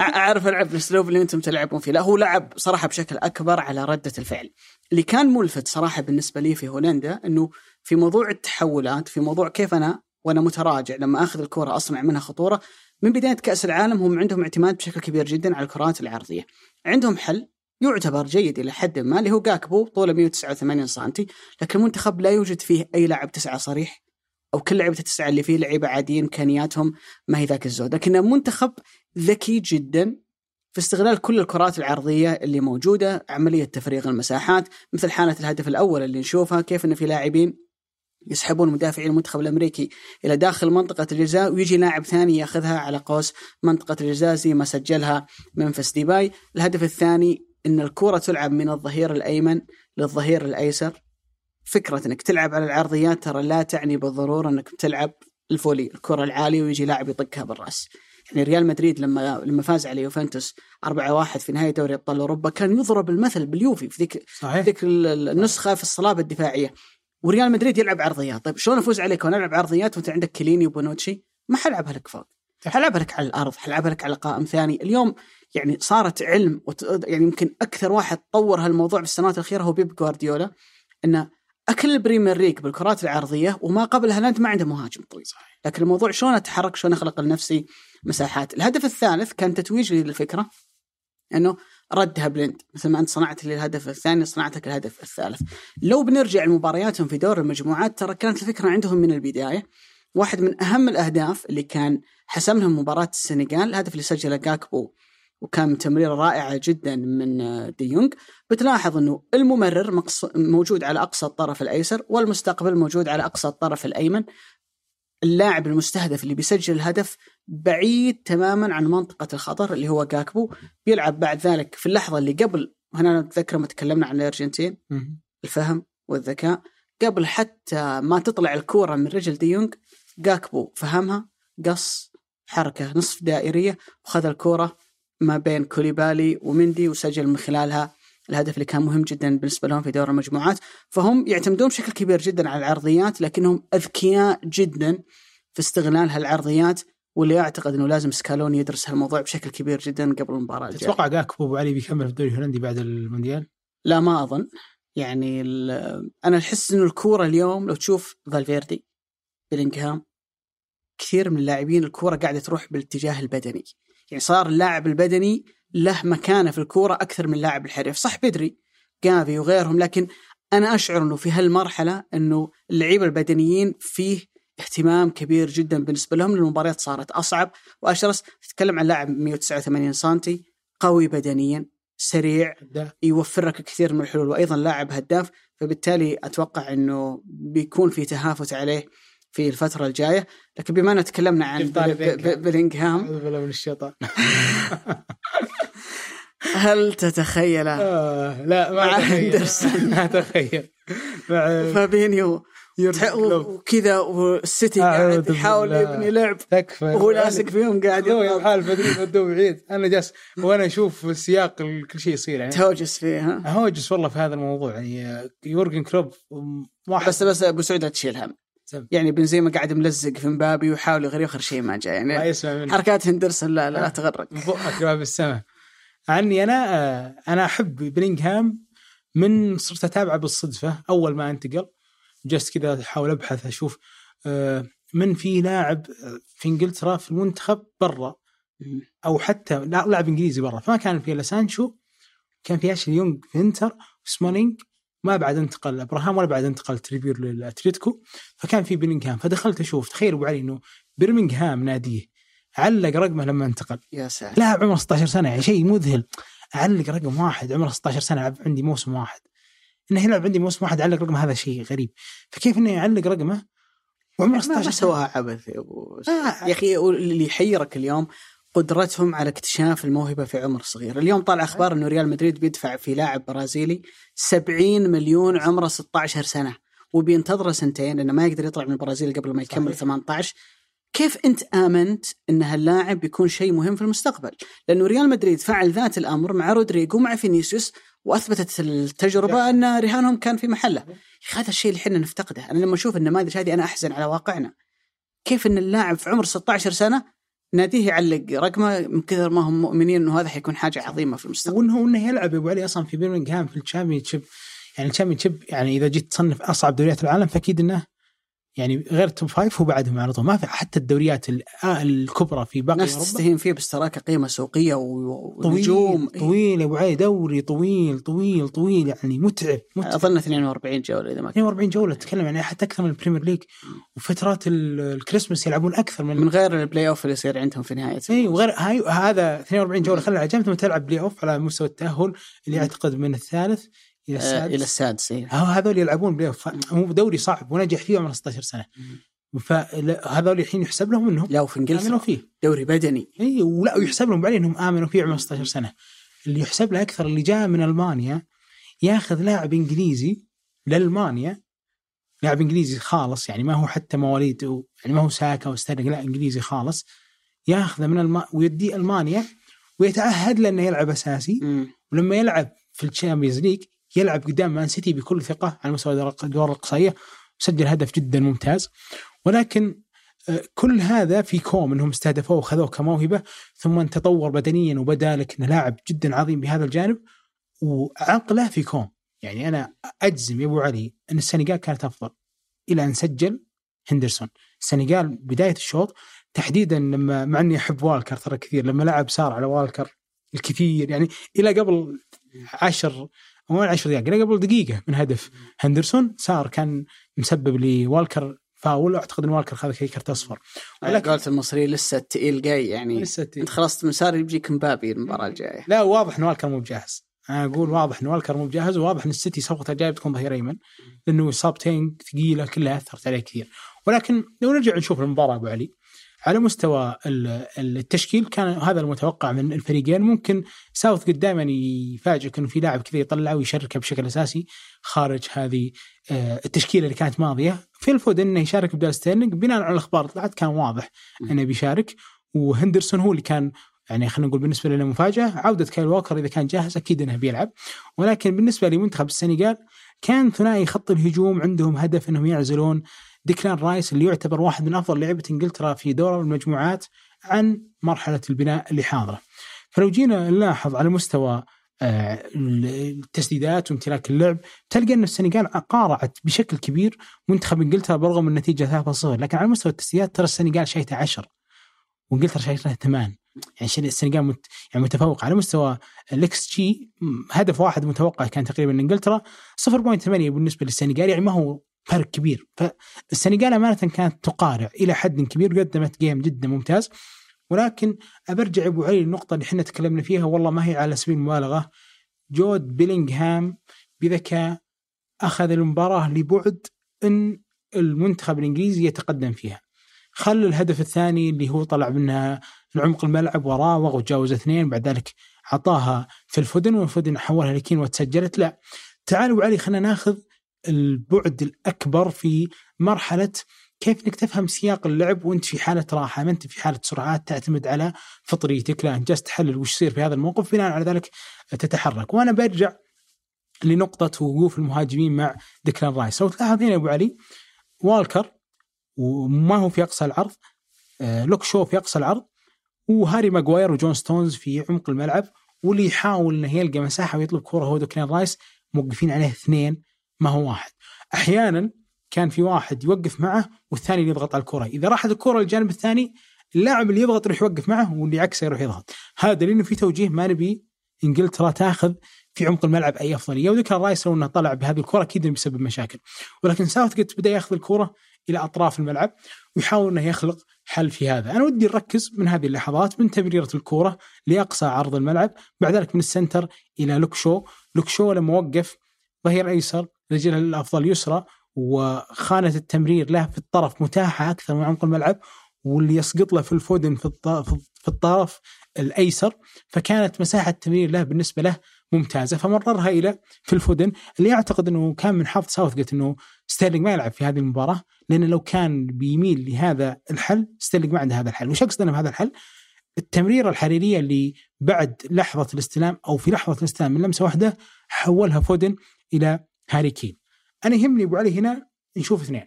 أعرف ألعب بالأسلوب اللي أنتم تلعبون فيه. لا هو لعب صراحة بشكل أكبر على ردة الفعل. اللي كان ملفت صراحة بالنسبة لي في هولندا إنه في موضوع التحولات في موضوع كيف أنا وأنا متراجع لما آخذ الكره أصنع منها خطورة من بداية كأس العالم هم عندهم اعتماد بشكل كبير جدا على الكرات العرضية. عندهم حل؟ يعتبر جيد إلى حد ما اللي هو جاكبو طوله 189 سم لكن المنتخب لا يوجد فيه أي لاعب تسعة صريح أو كل لعيبة التسعه اللي فيه لعيبة عاديين إمكانياتهم ما هي ذاك الزود. لكن منتخب ذكي جدا في استغلال كل الكرات العرضية اللي موجودة، عملية تفريغ المساحات، مثل حالة الهدف الأول اللي نشوفها كيف إن في لاعبين يسحبون مدافعي المنتخب الأمريكي إلى داخل منطقة الجزاء ويجي لاعب ثاني يأخذها على قوس منطقة الجزاء زي ما سجلها منفس ديباي، الهدف الثاني إن الكره تلعب من الظهير الأيمن للظهير الأيسر. فكرة إنك تلعب على العرضيات ترى لا تعني بالضرورة إنك تلعب الفولي، الكرة العالية ويجي لاعب يطقها بالرأس. يعني ريال مدريد لما لما فاز على يوفنتوس 4-1 في نهاية دوري أبطال أوروبا كان يضرب المثل باليوفي في ذيك صحيح. ذيك النسخة في الصلابة الدفاعية. وريال مدريد يلعب عرضيات. طيب شلون أفوز عليك وأنا ألعب عرضيات وأنت عندك كليني وبونوتشي؟ ما حلعبها لك فوق. حلعبها لك على الأرض حلعبها لك على قائم ثاني. اليوم يعني صارت علم وت... يعني يمكن أكثر واحد طور هالموضوع في السنوات الأخيرة هو بيب جوارديولا إنه أكل البريمير ليج بالكرات العرضية وما قبل هالاند ما عنده مهاجم طويل. لكن الموضوع شلون أتحرك شلون أخلق لنفسي مساحات. الهدف الثالث كان تتويج لي للفكرة إنه ردها بليند مثل ما أنت صنعت لي الهدف الثاني صنعت لك الهدف الثالث. لو بنرجع لمبارياتهم في دور المجموعات ترى كانت الفكرة عندهم من البداية. واحد من أهم الأهداف اللي كان حسم لهم مباراة السنغال الهدف اللي سجله جاكبو وكان تمريره رائعه جدا من دي يونغ بتلاحظ إنه الممرر. موجود على أقصى الطرف الأيسر والمستقبل موجود على أقصى الطرف الأيمن اللاعب المستهدف اللي بيسجل الهدف بعيد تماما عن منطقة الخطر اللي هو جاكبو بيلعب بعد ذلك في اللحظة اللي قبل هنا نتذكر ما تكلمنا عن الأرجنتين مهم. الفهم والذكاء قبل حتى ما تطلع الكورة من رجل ديونج جاكبو فهمها قص حركة نصف دائرية وخذ الكورة ما بين كوليبالي ومندي وسجل من خلالها الهدف اللي كان مهم جدا بالنسبة لهم في دور المجموعات فهم يعتمدون بشكل كبير جدا على العرضيات لكنهم أذكياء جدا في استغلال هالعرضيات واللي أعتقد إنه لازم سكالوني يدرس هالموضوع بشكل كبير جدا قبل المباراة الجاية. تتوقع جاكبو أبو علي بيكمل في الدوري الهولندي بعد المونديال؟ لا ما أظن يعني أنا أحس إنه الكورة اليوم لو تشوف فالفيردي بيلينغهام كثير من اللاعبين الكورة قاعدة تروح بالاتجاه البدني يعني صار اللاعب البدني له مكانة في الكورة أكثر من اللاعب الحريف. صح بدري جافي وغيرهم لكن أنا أشعر إنه في هالمرحلة إنه اللعيبة البدنيين فيه اهتمام كبير جدا بالنسبة لهم المباريات صارت أصعب. وأشرس تتكلم عن لاعب 189 سم قوي بدنيا سريع ده يوفر لك كثير من الحلول وأيضا لاعب هداف فبالتالي أتوقع إنه بيكون في تهافت عليه في الفترة الجاية. لكن بما ان تكلمنا عن؟ بلينغهام أعوذ بالله من الشيطان. هل تتخيل؟ آه لا ما هندرسون. ما أتخيل. فابينيو. وكذا والسيتي قاعد يحاول. يبني لعب. تكفى. وهو لاسق فيهم قاعد هو. حال مدريد بعيد أنا جالس وأنا أشوف السياق ال- كل شيء يصير يعني. تهوجس فيه ها؟ هوجس والله في هذا الموضوع. يعني يورجن كلوب واحد. بس بس أبو سعود لا تشيل هم. يعني بنزيما قاعد ملزق في مبابي ويحاول يغري آخر شيء ما جاء. ما يعني يسمع منه حركات هندرسون لا لا, لا آه. تغرق. بؤك باب السماء. عني أنا آه، أنا أحب بلينغهام من صرت أتابعه بالصدفة أول ما انتقل. جلست كذا أحاول أبحث أشوف آه، من في لاعب في إنجلترا في المنتخب برا. أو حتى لا- لاعب إنجليزي برا. فما كان في الا سانشو كان في أشلي يونغ في إنتر وسمولينج ما بعد انتقل إبراهام ولا بعد انتقل تريبير للاتليتيكو فكان في بيرمنغهام فدخلت أشوف تخيل أبو علي إنه بيرمنغهام ناديه علق رقمه لما انتقل. يا ساتر. لاعب عمره 16 سنة يعني شيء مذهل. اعلق رقم واحد عمره 16 سنة يلعب عندي موسم واحد. إنه يلعب عندي موسم واحد علق رقم هذا شيء غريب. فكيف إنه يعلق رقمه؟ وعمره ما 16 ما سنة. سواها عبث يا أبو آه. يا أخي اللي يحيرك اليوم قدرتهم على اكتشاف الموهبة في عمر صغير، اليوم طالع أخبار إنه ريال مدريد بيدفع في لاعب برازيلي 70 مليون عمره 16 سنة وبينتظره سنتين لأنه ما يقدر يطلع من البرازيل قبل ما يكمل صحيح. 18 كيف أنت آمنت إن هاللاعب بيكون شيء مهم في المستقبل؟ لأنه ريال مدريد فعل ذات الأمر مع رودريجو مع فينيسيوس وأثبتت التجربة أن رهانهم كان في محله. هذا الشيء اللي إحنا نفتقده، أنا لما أشوف النماذج هذه أنا أحزن على واقعنا. كيف إن اللاعب في عمر 16 سنة ناديه يعلق رقمه من كثر ما هم مؤمنين إنه هذا حيكون حاجة عظيمة في المستقبل. وانه انه يلعب ابو علي أصلا في بيرمنغهام في الشامبيون يعني الشامبيون يعني إذا جيت تصنف أصعب دوريات العالم فأكيد إنه يعني غير ال top five هو بعدهم على طول. ما في حتى الدوريات ال- آه الكبرى في باقي ناس أوروبا. تستهين فيه بس تراه كقيمه سوقيه و- طويل ونجوم. طويل يا أبو علي. دوري طويل طويل طويل يعني متعب متعب. أظن 42 جولة إذا ما كان 42 جولة تتكلم يعني حتى أكثر من البريمير ليج وفترات ال- الكريسماس يلعبون أكثر من من غير ال play off اللي يصير عندهم في نهاية اي وغير هاي هذا 42 جولة خلى على جنب ثم تلعب play off على مستوى التأهل اللي اعتقد من الثالث إلى آه، السادس إلى السادس. إيه. هذول يلعبون play off هو دوري صعب ونجح فيه عمره 16 سنة. فهذول الحين يحسب لهم إنهم لا وفي آمنوا انجلترا فيه. دوري بدني. إي ولا ويحسب لهم بعدين إنهم آمنوا فيه عمره 16 سنة. اللي يحسب له أكثر اللي جاء من ألمانيا ياخذ لاعب إنجليزي لألمانيا. لاعب إنجليزي خالص يعني ما هو حتى مواليد يعني ما هو ساكا وستيرلينج لا إنجليزي خالص. ياخذه من الم... ويديه ألمانيا ويتعهد له إنه يلعب أساسي. مم. ولما يلعب في ال Champions League يلعب قدام Man City بكل ثقة على مستوى الادوار الأقصائية. وسجل هدف جدا ممتاز. ولكن آه، كل هذا في كوم إنهم استهدفوه وخذوه كموهبة ثم تطور بدنيا وبدأ لك إنه لاعب جدا عظيم بهذا الجانب وعقله في كوم. يعني أنا أجزم يا أبو علي إن السنغال كانت أفضل. إلى أن سجل هندرسون. السنغال بداية الشوط تحديدا لما مع إني أحب والكر ترى كثير لما لعب سار على والكر الكثير يعني إلى قبل عشر ما عشر دقائق. إلى قبل دقيقة من هدف. هندرسون سار كان مسبب لوالكر فاول. واعتقد إن والكر خذ كرت أصفر. على ولكن قولة المصريين لسه التقيل جاي يعني لسه أنت خلصت من سار يجيك مبابي المباراة الجاية. لا واضح إن والكر مو بجاهز. أنا أقول واضح إن والكر مو بجاهز وواضح إن السيتي صفقته الجاية بتكون ظهير ايمن لأنه إصابتين ثقيلة كلها أثرت عليه كثير. ولكن لو نرجع نشوف المباراة أبو علي على مستوى ال- التشكيل. كان هذا المتوقع من الفريقين. ممكن ساوث دائما يفاجئك إنه في لاعب كذا يطلعه ويشاركه بشكل أساسي خارج هذه آه، التشكيلة اللي كانت ماضية. فيل فودن إنه يشارك بدال ستيرلينج. بناء على الأخبار طلعت كان واضح إنه بيشارك. وهندرسون هو اللي كان يعني خلينا نقول بالنسبة لنا مفاجاه عودة كايل ووكر إذا كان جاهز أكيد إنه بيلعب. ولكن بالنسبة لمنتخب السنغال كان ثنائي خط الهجوم عندهم هدف إنهم يعزلون ديكلان رايس اللي يعتبر واحد من أفضل لعيبة إنجلترا في دور المجموعات عن مرحلة البناء اللي حاضرة. فلو جينا نلاحظ على مستوى آه، التسديدات وامتلاك اللعب تلقى إن السنغال قارعت بشكل كبير منتخب إنجلترا برغم النتيجه 3-0 لكن على مستوى التسديدات ترى السنغال شايته 10 وإنجلترا شايته 8 يعني السنغال مت يعني متفوق على مستوى الإكس جي هدف واحد متوقع كان تقريبا لانجلترا 0.8 بالنسبة للسنغال يعني ما هو فرق كبير. فالسنغال أمانة كانت تقارع إلى حد كبير قدمت game جدا ممتاز. ولكن أبرجع أبو علي النقطه اللي إحنا تكلمنا فيها والله ما هي على سبيل المبالغة. جود بيلينغهام بذكاء أخذ المباراة لبعد إن المنتخب الإنجليزي يتقدم فيها. خل الهدف الثاني اللي هو طلع منها العمق الملعب وراوغ وتجاوز اثنين بعد ذلك اعطاها في الفودن والفودن حولها لكين وتسجلت. لا تعالوا علي خلينا ناخذ البعد الأكبر في مرحلة كيف إنك تفهم سياق اللعب وأنت في حالة راحة ما أنت في حالة سرعات تعتمد على فطريتك. لا أنت جالس تحلل وش يصير في هذا الموقف بناء على ذلك تتحرك. وأنا برجع لنقطة وقوف المهاجمين مع ديكلان رايس. لو تلاحظ هنا يا أبو علي والكر وما هو في أقصى العرض آه، لوك شو في أقصى العرض وهاري ماجواير وجون ستونز في عمق الملعب واللي يحاول إنه يلقى مساحة ويطلب كرة هو ديكلان رايس موقفين عليه اثنين ما هو واحد. أحيانا كان في واحد يوقف معه والثاني اللي يضغط على الكرة. إذا راحت الكرة للجانب الثاني اللاعب اللي يضغط يروح يوقف معه واللي عكسه يروح يضغط. هذا لأنه في توجيه ما نبي إنجلترا تاخذ في عمق الملعب أي افضليه وذكر رايس لو إنه طلع بهذه الكرة أكيد إنه بيسبب مشاكل. ولكن ساوث بدأ ياخذ الكرة إلى أطراف الملعب ويحاول إنه يخلق حل في هذا، أنا ودي نركز من هذه اللحظات من تمريرة الكوره لأقصى عرض الملعب، بعد ذلك من ال center إلى لوك شو، لوك شو لما وقف ظهير أيسر رجله الافضل يسرى وخانة التمرير له في الطرف متاحة أكثر من عمق الملعب واللي يسقط له فيل فودن في في الطرف الأيسر فكانت مساحة التمرير له بالنسبة له ممتازة فمررها إلى فيل فودن اللي أعتقد إنه كان من حظ ساوثجيت إنه ستيرلينج ما يلعب في هذه المباراة لأنه لو كان بيميل لهذا الحل ستيرلينج ما عنده هذا الحل، وش أقصد بهذا الحل؟ التمريرة الحريرية اللي بعد لحظة الاستلام أو في لحظة الاستلام من لمسة واحدة حولها فودن إلى هاري كين. أنا يهمني أبو علي هنا نشوف اثنين.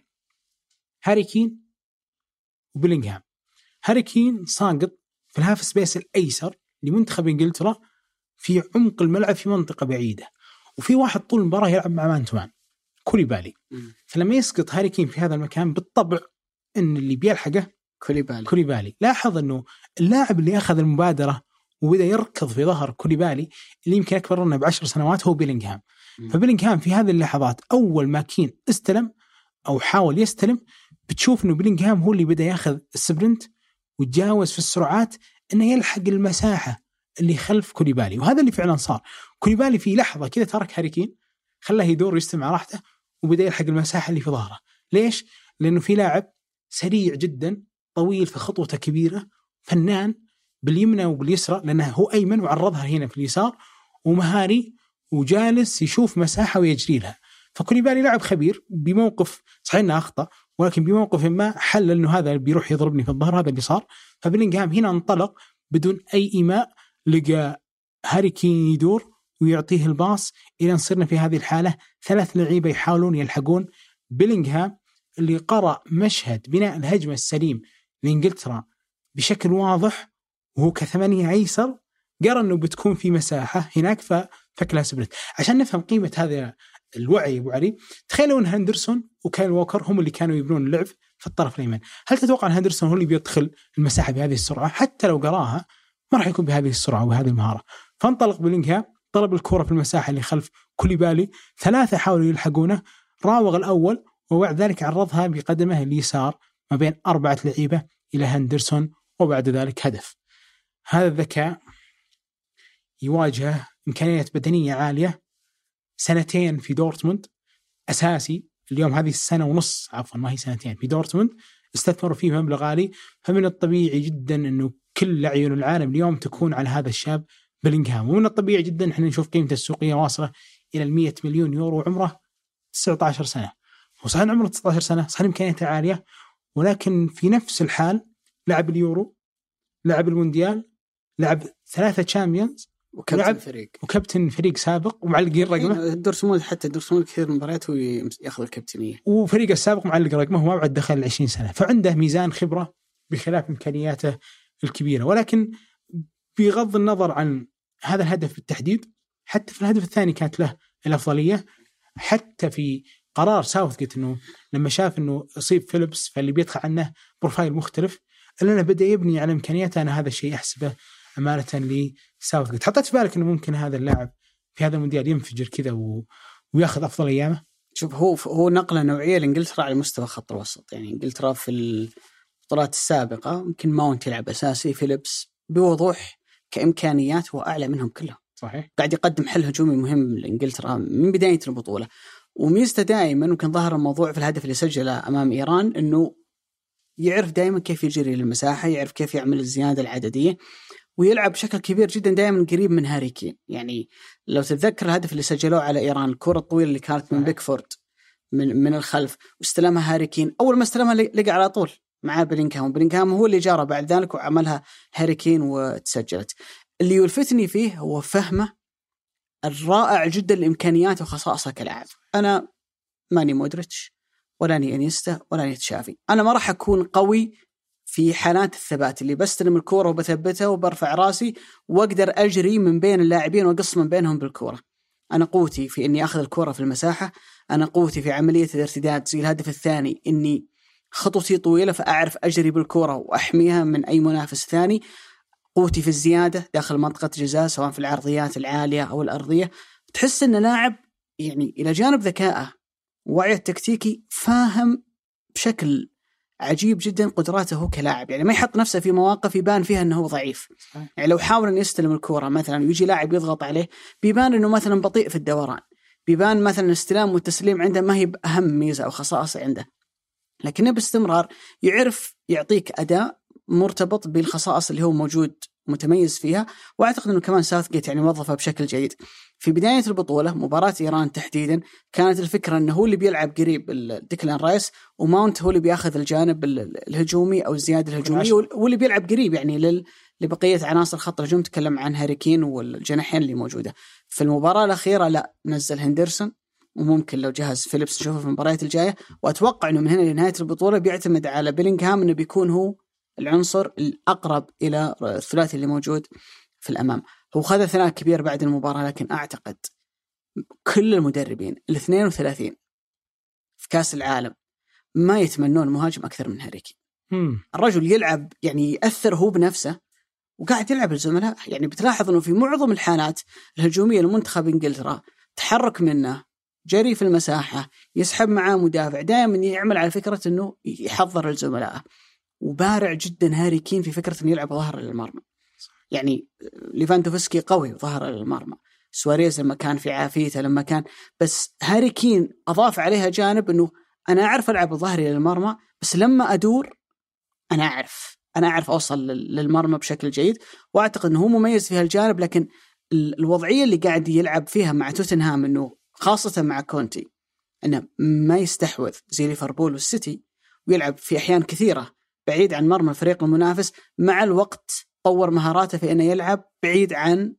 هاري كين وبيلينغهام. هاري كين ساقط في ال half space الأيسر لمنتخب إنجلترا في عمق الملعب في منطقة بعيدة. وفي واحد طول المباراه يلعب مع man to man. كوليبالي. فلما يسقط هاري كين في هذا المكان بالطبع إن اللي بيلحقه كوليبالي كوليبالي لاحظ إنه اللاعب اللي أخذ المبادرة وبدأ يركض في ظهر كوليبالي اللي يمكن أكبر منه بعشر سنوات هو بيلينغهام مم. فبيلينغهام في هذه اللحظات أول ما كين استلم أو حاول يستلم بتشوف إنه بيلينغهام هو اللي بدأ ياخذ ال sprint ويتجاوز في السرعات إنه يلحق المساحة اللي خلف كوليبالي وهذا اللي فعلا صار كوليبالي في لحظة كذا ترك هاري كين خلاه يدور ويستلم براحته وبدأ يلحق المساحة اللي في ظهره ليش؟ لأنه في لاعب سريع جدا طويل في خطوته كبيرة فنان باليمنى وباليسرى لأنه هو أيمن وعرضها هنا في اليسار ومهاري وجالس يشوف مساحة ويجري لها. فكوليبالي لاعب خبير بموقف صحيح إنه أخطأ ولكن بموقف ما حل إنه هذا بيروح يضربني في الظهر هذا اللي صار. فبلينغهام هنا انطلق بدون أي إيماء لقى هاري كين يدور ويعطيه ال pass إلى أن صرنا في هذه الحالة. ثلاث لعيبة يحاولون يلحقون. بيلينغهام اللي قرأ مشهد بناء الهجمة السليمة لإنجلترا بشكل واضح وهو كثمانية أيسر قرا إنه بتكون في مساحة هناك. ففك لها sprint عشان نفهم قيمة هذا الوعي أبو علي تخيلوا ان هندرسون وكايل ووكر هم اللي كانوا يبنون اللعب في الطرف الايمن هل تتوقع أن هندرسون هو اللي بيدخل المساحة بهذه السرعة؟ حتى لو قراها ما راح يكون بهذه السرعة وبهذه المهارة. فانطلق بلينغهام طلب الكرة في المساحة اللي خلف كوليبالي. ثلاثة حاولوا يلحقونه. راوغ الأول وبعد ذلك عرضها بقدمه اليسار ما بين أربعة لعيبة إلى هندرسون وبعد ذلك هدف. هذا الذكاء يواجه إمكانيات بدنية عالية سنتين في دورتموند. أساسي اليوم هذه السنة ونص عفوا ما هي سنتين في دورتموند. استثمروا فيه مبلغ عالي. فمن الطبيعي جدا إنه كل عيون العالم اليوم تكون على هذا الشاب بلينغهام. ومن الطبيعي جدا إحنا نشوف قيمته السوقية واصلة إلى ال 100 مليون يورو وعمره 19 سنة. وصحيح عمره 19 سنة صحيح إمكانياته عالية. ولكن في نفس الحال لعب اليورو لعب المونديال لعب ثلاثة Champions وكابتن لعب- الفريق وكابتن فريق سابق ومعلقين رقمه إيه، دورتموند حتى دورتموند كثير مباريات هو ياخذ الكابتنية. وفريقه السابق معلق رقمه وما بعد دخل ال 20 سنة فعنده ميزان خبرة بخلاف إمكانياته الكبيرة ولكن بغض النظر عن هذا الهدف بالتحديد حتى في الهدف الثاني كانت له الأفضلية حتى في قرار ساوثجيت إنه لما شاف إنه اصيب فيليبس فاللي بيدخل عنه بروفايل مختلف إلا إنه بدأ يبني على إمكانياته أنا هذا الشيء احسبه أمانة لساوثجيت حطيت في بالك إنه ممكن هذا اللاعب في هذا المونديال ينفجر كذا و... وياخذ أفضل أيامه؟ شوف هو هو نقلة نوعية لإنجلترا على مستوى خط الوسط. يعني إنجلترا في البطولات السابقة يمكن ماونت يلعب أساسي فيليبس بوضوح كإمكانيات هو أعلى منهم كلهم. صحيح. قاعد يقدم حل هجومي مهم لإنجلترا من بداية البطولة. وميزته دائما وكان ظهر الموضوع في الهدف اللي سجله أمام إيران إنه يعرف دائما كيف يجري للمساحة يعرف كيف يعمل الزيادة العددية. ويلعب بشكل كبير جدا دائما قريب من هاري كين. يعني لو تتذكر الهدف اللي سجلوه على إيران الكره الطويله اللي كانت من. بيكفورد من من الخلف واستلمها هاري كين. أول ما استلمها لقى على طول مع بلينغهام بلينغهام هو اللي جاره بعد ذلك وعملها هاري كين وتسجلت. اللي يلفتني فيه هو فهمه الرائع جدا لإمكانياته وخصائصه كلاعب. أنا ماني مودريتش ولا أني إنييستا ولا أني تشافي. أنا ما راح أكون قوي في حالات الثبات اللي بستلم الكورة وبثبتها وبرفع راسي وأقدر أجري من بين اللاعبين وأقص من بينهم بالكورة. أنا قوتي في إني أخذ الكورة في المساحة أنا قوتي في عملية الارتداد زي الهدف الثاني إني خطوتي طويلة فأعرف أجري بالكورة وأحميها من أي منافس ثاني. قوتي في الزيادة داخل منطقة جزاء سواء في العرضيات العالية أو الأرضية. تحس إن لاعب يعني إلى جانب ذكائه ووعيه التكتيكي فاهم بشكل عجيب جدا قدراته هو كلاعب يعني ما يحط نفسه في مواقف يبان فيها إنه هو ضعيف. يعني لو حاول ان يستلم الكورة مثلا ويجي لاعب يضغط عليه بيبان إنه مثلا بطيء في الدوران بيبان مثلا الاستلام والتسليم عنده ما هي بأهم ميزة أو خصائص عنده لكنه باستمرار يعرف يعطيك أداء مرتبط بالخصائص اللي هو موجود متميز فيها وأعتقد إنه كمان ساوث جيت يعني وظفه بشكل جيد. في بداية البطولة مباراة إيران تحديدا كانت الفكرة إنه هو اللي بيلعب قريب ديكلان رايس وماونت هو اللي بياخذ الجانب الهجومي أو الزيادة الهجومية واللي بيلعب قريب يعني لل لبقية عناصر خط الهجوم تكلم عن هاري كين والجناحين اللي موجودة. في المباراة الأخيرة لا نزل هندرسون وممكن لو جهز فيليبس نشوفه في المباريات الجاية. وأتوقع إنه من هنا لنهاية البطولة بيعتمد على بيلينغهام إنه بيكون هو العنصر الأقرب إلى الثلاثي اللي موجود في الأمام. هو خذ ثناء كبير بعد المباراة لكن أعتقد كل المدربين ال 32 في كأس العالم ما يتمنون مهاجم أكثر من هاري كين. الرجل يلعب يعني يأثر هو بنفسه وقاعد يلعب الزملاء. يعني بتلاحظ إنه في معظم الحالات الهجومية لمنتخب إنجلترا تحرك منه جري في المساحة يسحب معاه مدافع دائما يعمل على فكرة إنه يحضر الزملاء. وبارع جدا هاري كين في فكرة إنه يلعب ظهر للمرمى. يعني ليفاندوفسكي قوي ظهر للمرمى سواريز لما كان في عافيته لما كان بس هاري كين أضاف عليها جانب إنه أنا أعرف ألعب ظهري للمرمى بس لما أدور أنا أعرف أنا أعرف أوصل لل- للمرمى بشكل جيد وأعتقد إنه هو مميز في هالجانب لكن ال- الوضعية اللي قاعد يلعب فيها مع توتنهام إنه خاصة مع كونتي إنه ما يستحوذ زي ليفربول والسيتي ويلعب في أحيان كثيرة بعيد عن مرمى الفريق المنافس مع الوقت طور مهاراته في إنه يلعب بعيد عن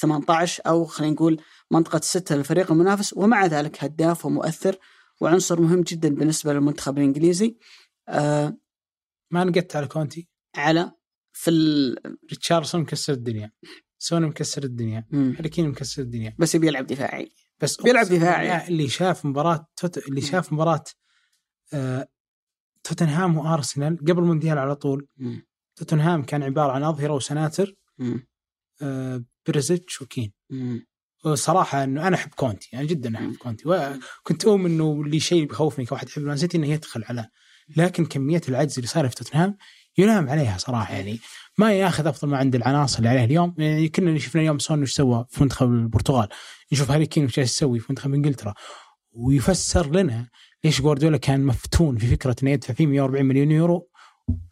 18 أو خلينا نقول منطقة السته للفريق المنافس ومع ذلك هداف ومؤثر وعنصر مهم جدا بالنسبة للمنتخب الإنجليزي آه ما نقدت على كونتي على في ال... ريتشارلسون مكسر الدنيا سون مكسر الدنيا مم. هاري كين مكسر الدنيا بس يبي يلعب دفاعي بس بيلعب دفاعي. اللي شاف مباراة توت... اللي. شاف مباراة آه... توتنهام وأرسنال قبل المونديال على طول مم. توتنهام كان عبارة عن أظهرة وسناتر. آه... بيريسيتش وكين. مم. وصراحة إنه أنا أحب كونتي أنا جدا أحب. كونتي. وكنت أؤمن إنه اللي شيء بيخوفني كواحد يحب المان سيتي إنه يدخل على لكن كمية العجز اللي صايرة في توتنهام ينام عليها صراحة. يعني ما ياخذ أفضل ما عند العناصر اللي عليه اليوم. يعني كنا اللي شفنا اليوم سون إيش سوى في منتخب البرتغال. نشوف هاري كين وش يسوي في منتخب إنجلترا. ويفسر لنا ليش جوارديولا كان مفتون في فكرة إنه يدفع فيه 140 مليون يورو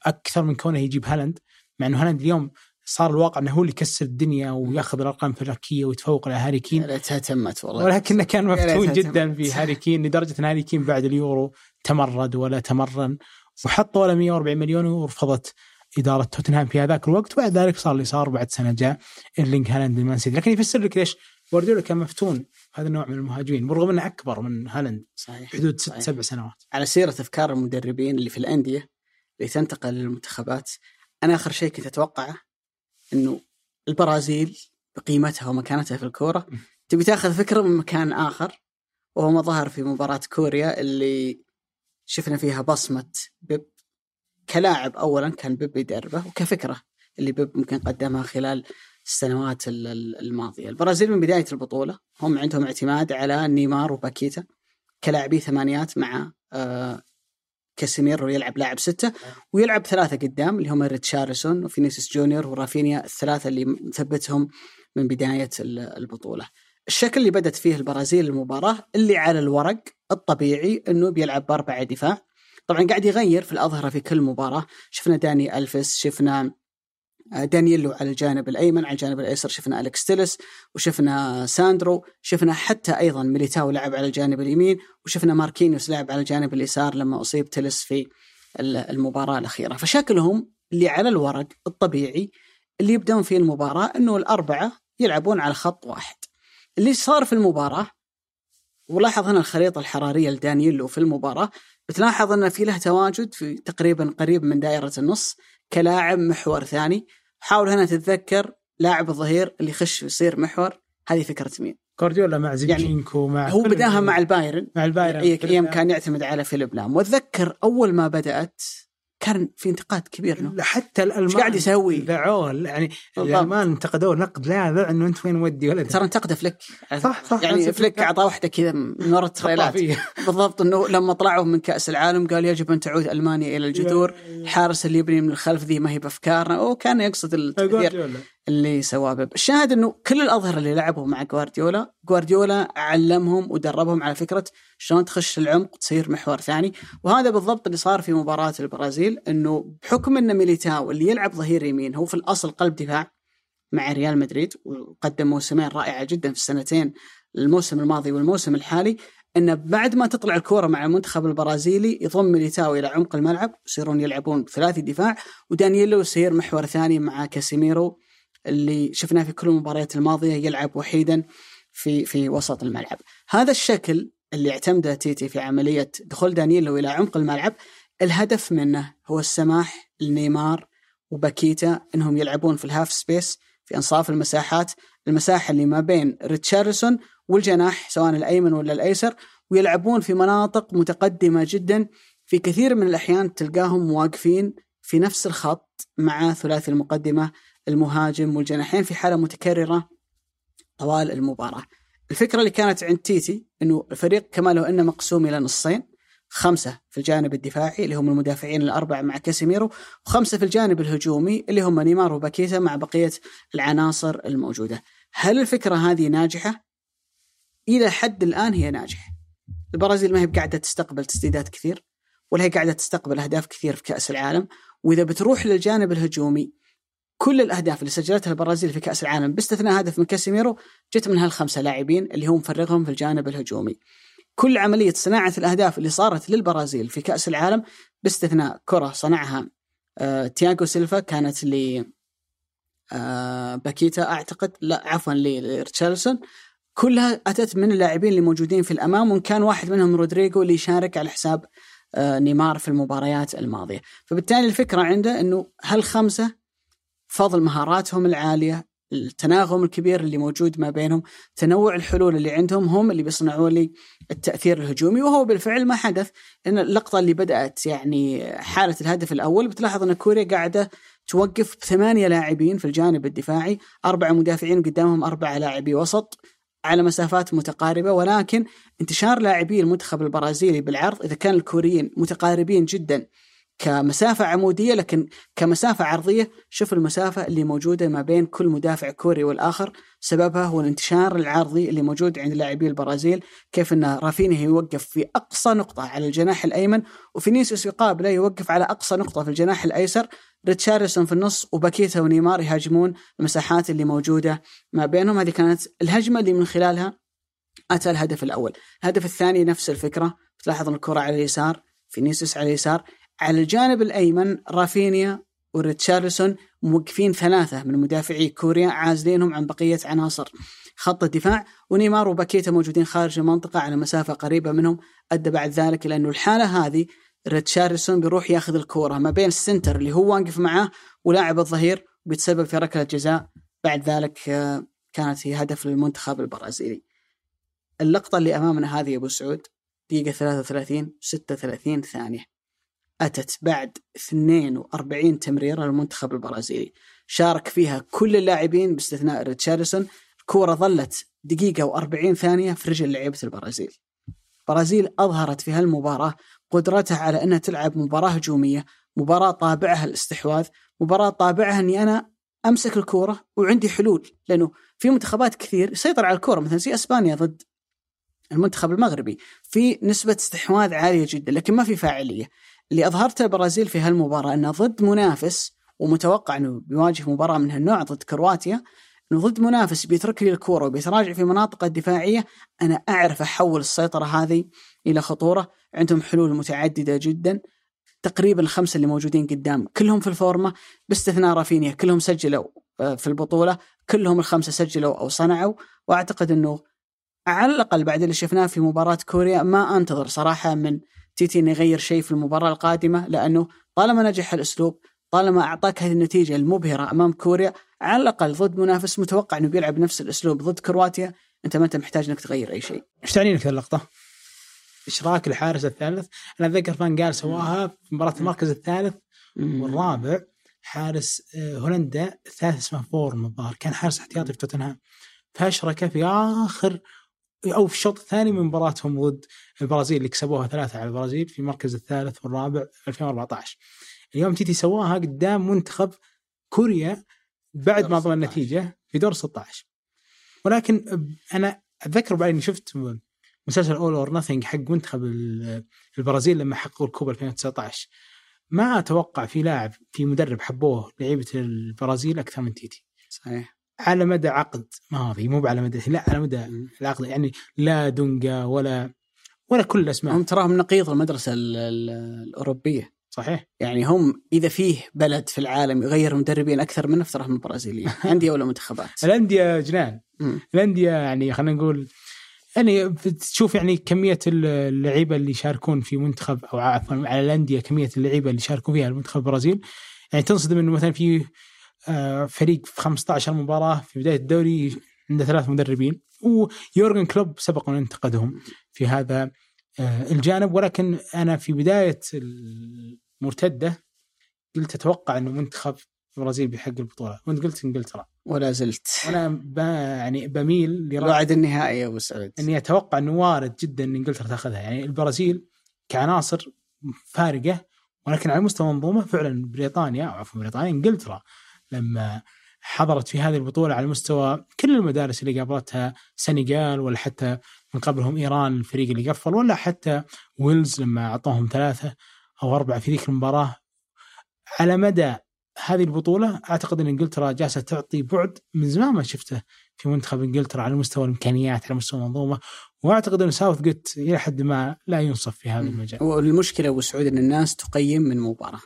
أكثر من كونه يجيب هالاند مع إنه هالاند اليوم صار الواقع إنه هو اللي يكسر الدنيا وياخذ الأرقام الفلكيه ويتفوق على هاري كين. يا ليتها تمت والله. ولكنه كان مفتون جدا. في هاري كين لدرجة إن هاري كين بعد اليورو تمرد ولا تمرن وحط ولا 140 مليون ورفضت إدارة توتنهام في هذاك الوقت. وبعد ذلك صار اللي صار بعد سنة جاء إيرلينج هالاند للمان سيتي. لكن يفسر لك ليش جوارديولا كان مفتون. هذا النوع من المهاجمين بالرغم إنه أكبر من هالاند صحيح بحدود ست. سبع سنوات. على سيرة أفكار المدربين اللي في الأندية اللي تنتقل للمنتخبات. أنا آخر شيء كنت أتوقعه أنه البرازيل بقيمتها ومكانتها في الكورة. م. تبي تاخذ فكرة من مكان آخر؟ وهو ما ظهر في مباراة كوريا اللي شفنا فيها بصمة بيب. كلاعب أولا كان بيب يدربه وكفكرة اللي بيب ممكن قدمها خلال السنوات ال- ال- الماضية. البرازيل من بداية البطولة هم عندهم اعتماد على نيمار وباكيتا كلاعبي ثمانيات مع آه كاسيميرو يلعب لاعب ستة ويلعب ثلاثة قدام اللي هم ريتشارلسون وفينيسيوس جونيور ورافينيا الثلاثة اللي مثبتهم من بداية ال- البطولة. الشكل اللي بدت فيه البرازيل المباراة اللي على الورق الطبيعي إنه بيلعب بأربعة دفاع. طبعا قاعد يغير في الأظهرة في كل مباراة. شفنا داني ألفيس شفنا دانييلو على الجانب الأيمن على الجانب الأيسر شفنا الكس تيلس وشفنا ساندرو شفنا حتى أيضا ميليتاو لعب على الجانب اليمين وشفنا ماركينيوس لعب على الجانب اليسار لما أصيب تيلس في ال- المباراة الأخيرة. فشكلهم اللي على الورق الطبيعي اللي يبدون فيه المباراة إنه الأربعة يلعبون على خط واحد. اللي صار في المباراة ولاحظ هنا الخريطة الحرارية لدانييلو في المباراة بتلاحظ إن في له تواجد في تقريبا قريب من دائرة النص كلاعب محور ثاني حاول هنا تتذكر لاعب الظهير اللي يخش يصير محور. هذه فكرة مين؟ جوارديولا مع زينشينكو مع هو بداها مع البايرن. مع البايرن أيام كان يعتمد على فيليب لام. وأتذكر أول ما بدأت كان في انتقاد كبير له حتى الألمان إيش قاعد يسوي؟ لذعوه يعني بالضبط. الألمان انتقدوه نقد لاذع إنه أنت وين مودي ولد ترى انتقده فليك. صح صح. يعني فليك. أعطاه واحدة كذا من ورا التريلات. بالضبط إنه لما طلعوا من كأس العالم قال يجب أن تعود ألمانيا إلى الجذور. الحارس اللي يبني من الخلف ذي ما هي بأفكارنا. وكان يقصد جوارديولا اللي سواه. بيب الشاهد إنه كل الأظهرة اللي لعبوا مع جوارديولا جوارديولا علمهم ودربهم على فكرة شلون تخش العمق تصير محور ثاني. وهذا بالضبط اللي صار في مباراة البرازيل إنه بحكم إن ميليتاو اللي يلعب ظهير يمين هو في الأصل قلب دفاع مع ريال مدريد وقدم موسمين رائعة جدا في السنتين الموسم الماضي والموسم الحالي انه بعد ما تطلع الكورة مع المنتخب البرازيلي يضم ميليتاو إلى عمق الملعب يصيرون يلعبون ثلاثي دفاع ودانييلو يصير محور ثاني مع كاسيميرو اللي شفناه في كل المباريات الماضية يلعب وحيدا في في وسط الملعب. هذا الشكل اللي اعتمده تيتي في عملية دخول دانييلو إلى عمق الملعب الهدف منه هو السماح لنيمار وباكيتا إنهم يلعبون في ال half space في أنصاف المساحات، المساحة اللي ما بين ريتشارلسون والجناح سواء الأيمن ولا الأيسر ويلعبون في مناطق متقدمة جدا في كثير من الأحيان تلقاهم واقفين في نفس الخط مع ثلاثي المقدمة المهاجم والجناحين في حالة متكررة طوال المباراة. الفكرة اللي كانت عند تيتي إنه الفريق كما لو إنه مقسوم إلى نصين خمسة في الجانب الدفاعي اللي هم المدافعين الاربعه مع كاسيميرو وخمسة في الجانب الهجومي اللي هم نيمار وباكيتا مع بقية العناصر الموجودة. هل الفكرة هذه ناجحة؟ إلى حد الآن هي ناجحة. البرازيل ما هي قاعدة تستقبل تسديدات كثير ولا هي قاعدة تستقبل أهداف كثير في كأس العالم وإذا بتروح للجانب الهجومي كل الأهداف اللي سجلتها البرازيل في كأس العالم باستثناء هدف من كاسيميرو جت من هالخمسه لاعبين اللي هو مفرغهم في الجانب الهجومي. كل عملية صناعة الأهداف اللي صارت للبرازيل في كأس العالم باستثناء كرة صنعها آه تياغو سيلفا كانت ل آه باكيتا أعتقد لا عفوا لريتشارلسون كلها أتت من اللاعبين اللي موجودين في الأمام وإن كان واحد منهم رودريجو اللي يشارك على حساب آه نيمار في المباريات الماضية، فبالتالي الفكرة عنده إنه هالخمسة فضل مهاراتهم العالية التناغم الكبير اللي موجود ما بينهم تنوع الحلول اللي عندهم هم اللي بيصنعوا لي التأثير الهجومي وهو بالفعل ما حدث. إن اللقطة اللي بدأت يعني حالة الهدف الأول بتلاحظ أن كوريا قاعدة توقف ثمانية لاعبين في الجانب الدفاعي أربعة مدافعين قدامهم أربعة لاعبي وسط على مسافات متقاربة. ولكن انتشار لاعبي المنتخب البرازيلي بالعرض إذا كان الكوريين متقاربين جدا كمسافة عمودية لكن كمسافة عرضية شوف المسافة اللي موجودة ما بين كل مدافع كوري والآخر. سببها هو الانتشار العرضي اللي موجود عند لاعبي البرازيل كيف أن رافينيا يوقف في أقصى نقطة على الجناح الأيمن وفينيسيوس يقابله يوقف على أقصى نقطة في الجناح الأيسر. ريتشارلسون في النص وباكيتا ونيمار يهاجمون المساحات اللي موجودة ما بينهم. هذه كانت الهجمة اللي من خلالها أتى الهدف الأول. الهدف الثاني نفس الفكرة تلاحظ الكرة على اليسار فينيسيوس على اليسار. على الجانب الأيمن رافينيا وريتشارلسون موقفين ثلاثة من مدافعي كوريا عازلينهم عن بقية عناصر خط الدفاع ونيمار وباكيتا موجودين خارج المنطقة على مسافة قريبة منهم أدى بعد ذلك لأنه الحالة هذه ريتشارلسون بيروح ياخذ الكورة ما بين السنتر اللي هو واقف معاه ولاعب الظهير بيتسبب في ركلة جزاء بعد ذلك آه، كانت هي هدف للمنتخب البرازيلي. اللقطة اللي أمامنا هذه يا أبو سعود دقيقة 33 36 ثانية. أتت بعد 42 تمريرة للمنتخب البرازيلي. شارك فيها كل اللاعبين باستثناء ريتشاردسون الكورة ظلت دقيقة و40 ثانية في رجل لعيبة البرازيل. البرازيل أظهرت في هالمباراة قدرتها على أنها تلعب مباراة هجومية مباراة طابعها الاستحواذ مباراة طابعها أني أنا أمسك الكورة وعندي حلول لأنه في منتخبات كثير يسيطر على الكورة مثلا زي أسبانيا ضد المنتخب المغربي في نسبة استحواذ عالية جدا لكن ما في فاعلية. اللي اظهرته البرازيل في هالمباراة أنه ضد منافس ومتوقع أنه بيواجه مباراة من هالنوع ضد كرواتيا أنه ضد منافس بيترك لي الكورة وبيتراجع في مناطق الدفاعية أنا أعرف أحول السيطرة هذه إلى خطورة. عندهم حلول متعددة جدا تقريبا الخمسة اللي موجودين قدام كلهم في الفورمة باستثناء رافينيا كلهم سجلوا آه، في البطولة كلهم الخمسة سجلوا أو صنعوا. وأعتقد أنه على الأقل بعد اللي شفناه في مباراة كوريا ما أنتظر صراحة من تيتي إنه يغير شيء في المباراة القادمة لأنه طالما نجح الأسلوب طالما أعطاك هذه النتيجة المبهرة أمام كوريا على الأقل ضد منافس متوقع إنه بيلعب نفس الأسلوب ضد كرواتيا أنت ما أنت محتاج إنك تغير أي شيء. إيش تعني لك اللقطة؟ إشراك الحارس الثالث. أنا أتذكر فان قال سواها في مباراة المركز الثالث والرابع. حارس آه، هولندا الثالث اسمه فورم الظاهر كان حارس احتياطي في توتنهام. فاشرك في آخر أو في الشوط الثاني من مباراتهم ضد البرازيل اللي كسبوها ثلاثة على البرازيل في المركز الثالث والرابع 2014 اليوم تيتي سواها قدام منتخب كوريا بعد ما ضمن النتيجه في دور 16 ولكن أنا أتذكر بعد اني شفت مسلسل All or Nothing حق منتخب البرازيل لما حققوا الكوبا 2019 ما أتوقع في لاعب في مدرب حبوه لعيبة البرازيل أكثر من تيتي. صحيح. على مدى عقد. ماضي مو على مدى لا على مدى العقد. يعني لا دونجا ولا ولا كل الأسماء. هم تراهم نقيض المدرسة الأوروبية. صحيح. يعني هم إذا فيه بلد في العالم يغير مدربين أكثر منه فتراهم البرازيليين. انديه ولا منتخبات الأندية جنان. الأندية يعني خلينا نقول يعني تشوف يعني كمية اللعيبة اللي يشاركون في منتخب أو عفوا على الأندية كمية اللعيبة اللي يشاركون فيها المنتخب البرازيل. يعني تنصدم إنه مثلا في فريق في 15 مباراة في بداية الدوري عنده ثلاث مدربين. ويورجن كلوب سبق ان انتقدهم في هذا آه، الجانب. ولكن أنا في بداية المرتدة قلت أتوقع إنه منتخب البرازيل بيحقق البطولة. وأنت قلت إنجلترا. ولا زلت. أنا ب... يعني بميل بعد النهائي يا أبو سعود. إني أتوقع إنه وارد جدا إن إنجلترا تاخذها. يعني البرازيل كعناصر فارقة ولكن على مستوى منظومة فعلا بريطانيا عفوا بريطانيا إنجلترا لما حضرت في هذه البطولة على مستوى كل المدارس اللي قابلتها سنغال ولا حتى من قبلهم إيران الفريق اللي قفل ولا حتى ويلز لما أعطوهم ثلاثة أو أربعة في ذيك المباراة على مدى هذه البطولة أعتقد إن إنجلترا جالسة تعطي بعد من زمان ما شفته في منتخب إنجلترا على مستوى الإمكانيات على مستوى المنظومة وأعتقد إن ساوث جيت إلى حد ما لا ينصف في هذا المجال. والمشكلة أبو سعود إن الناس تقيم من مباراة.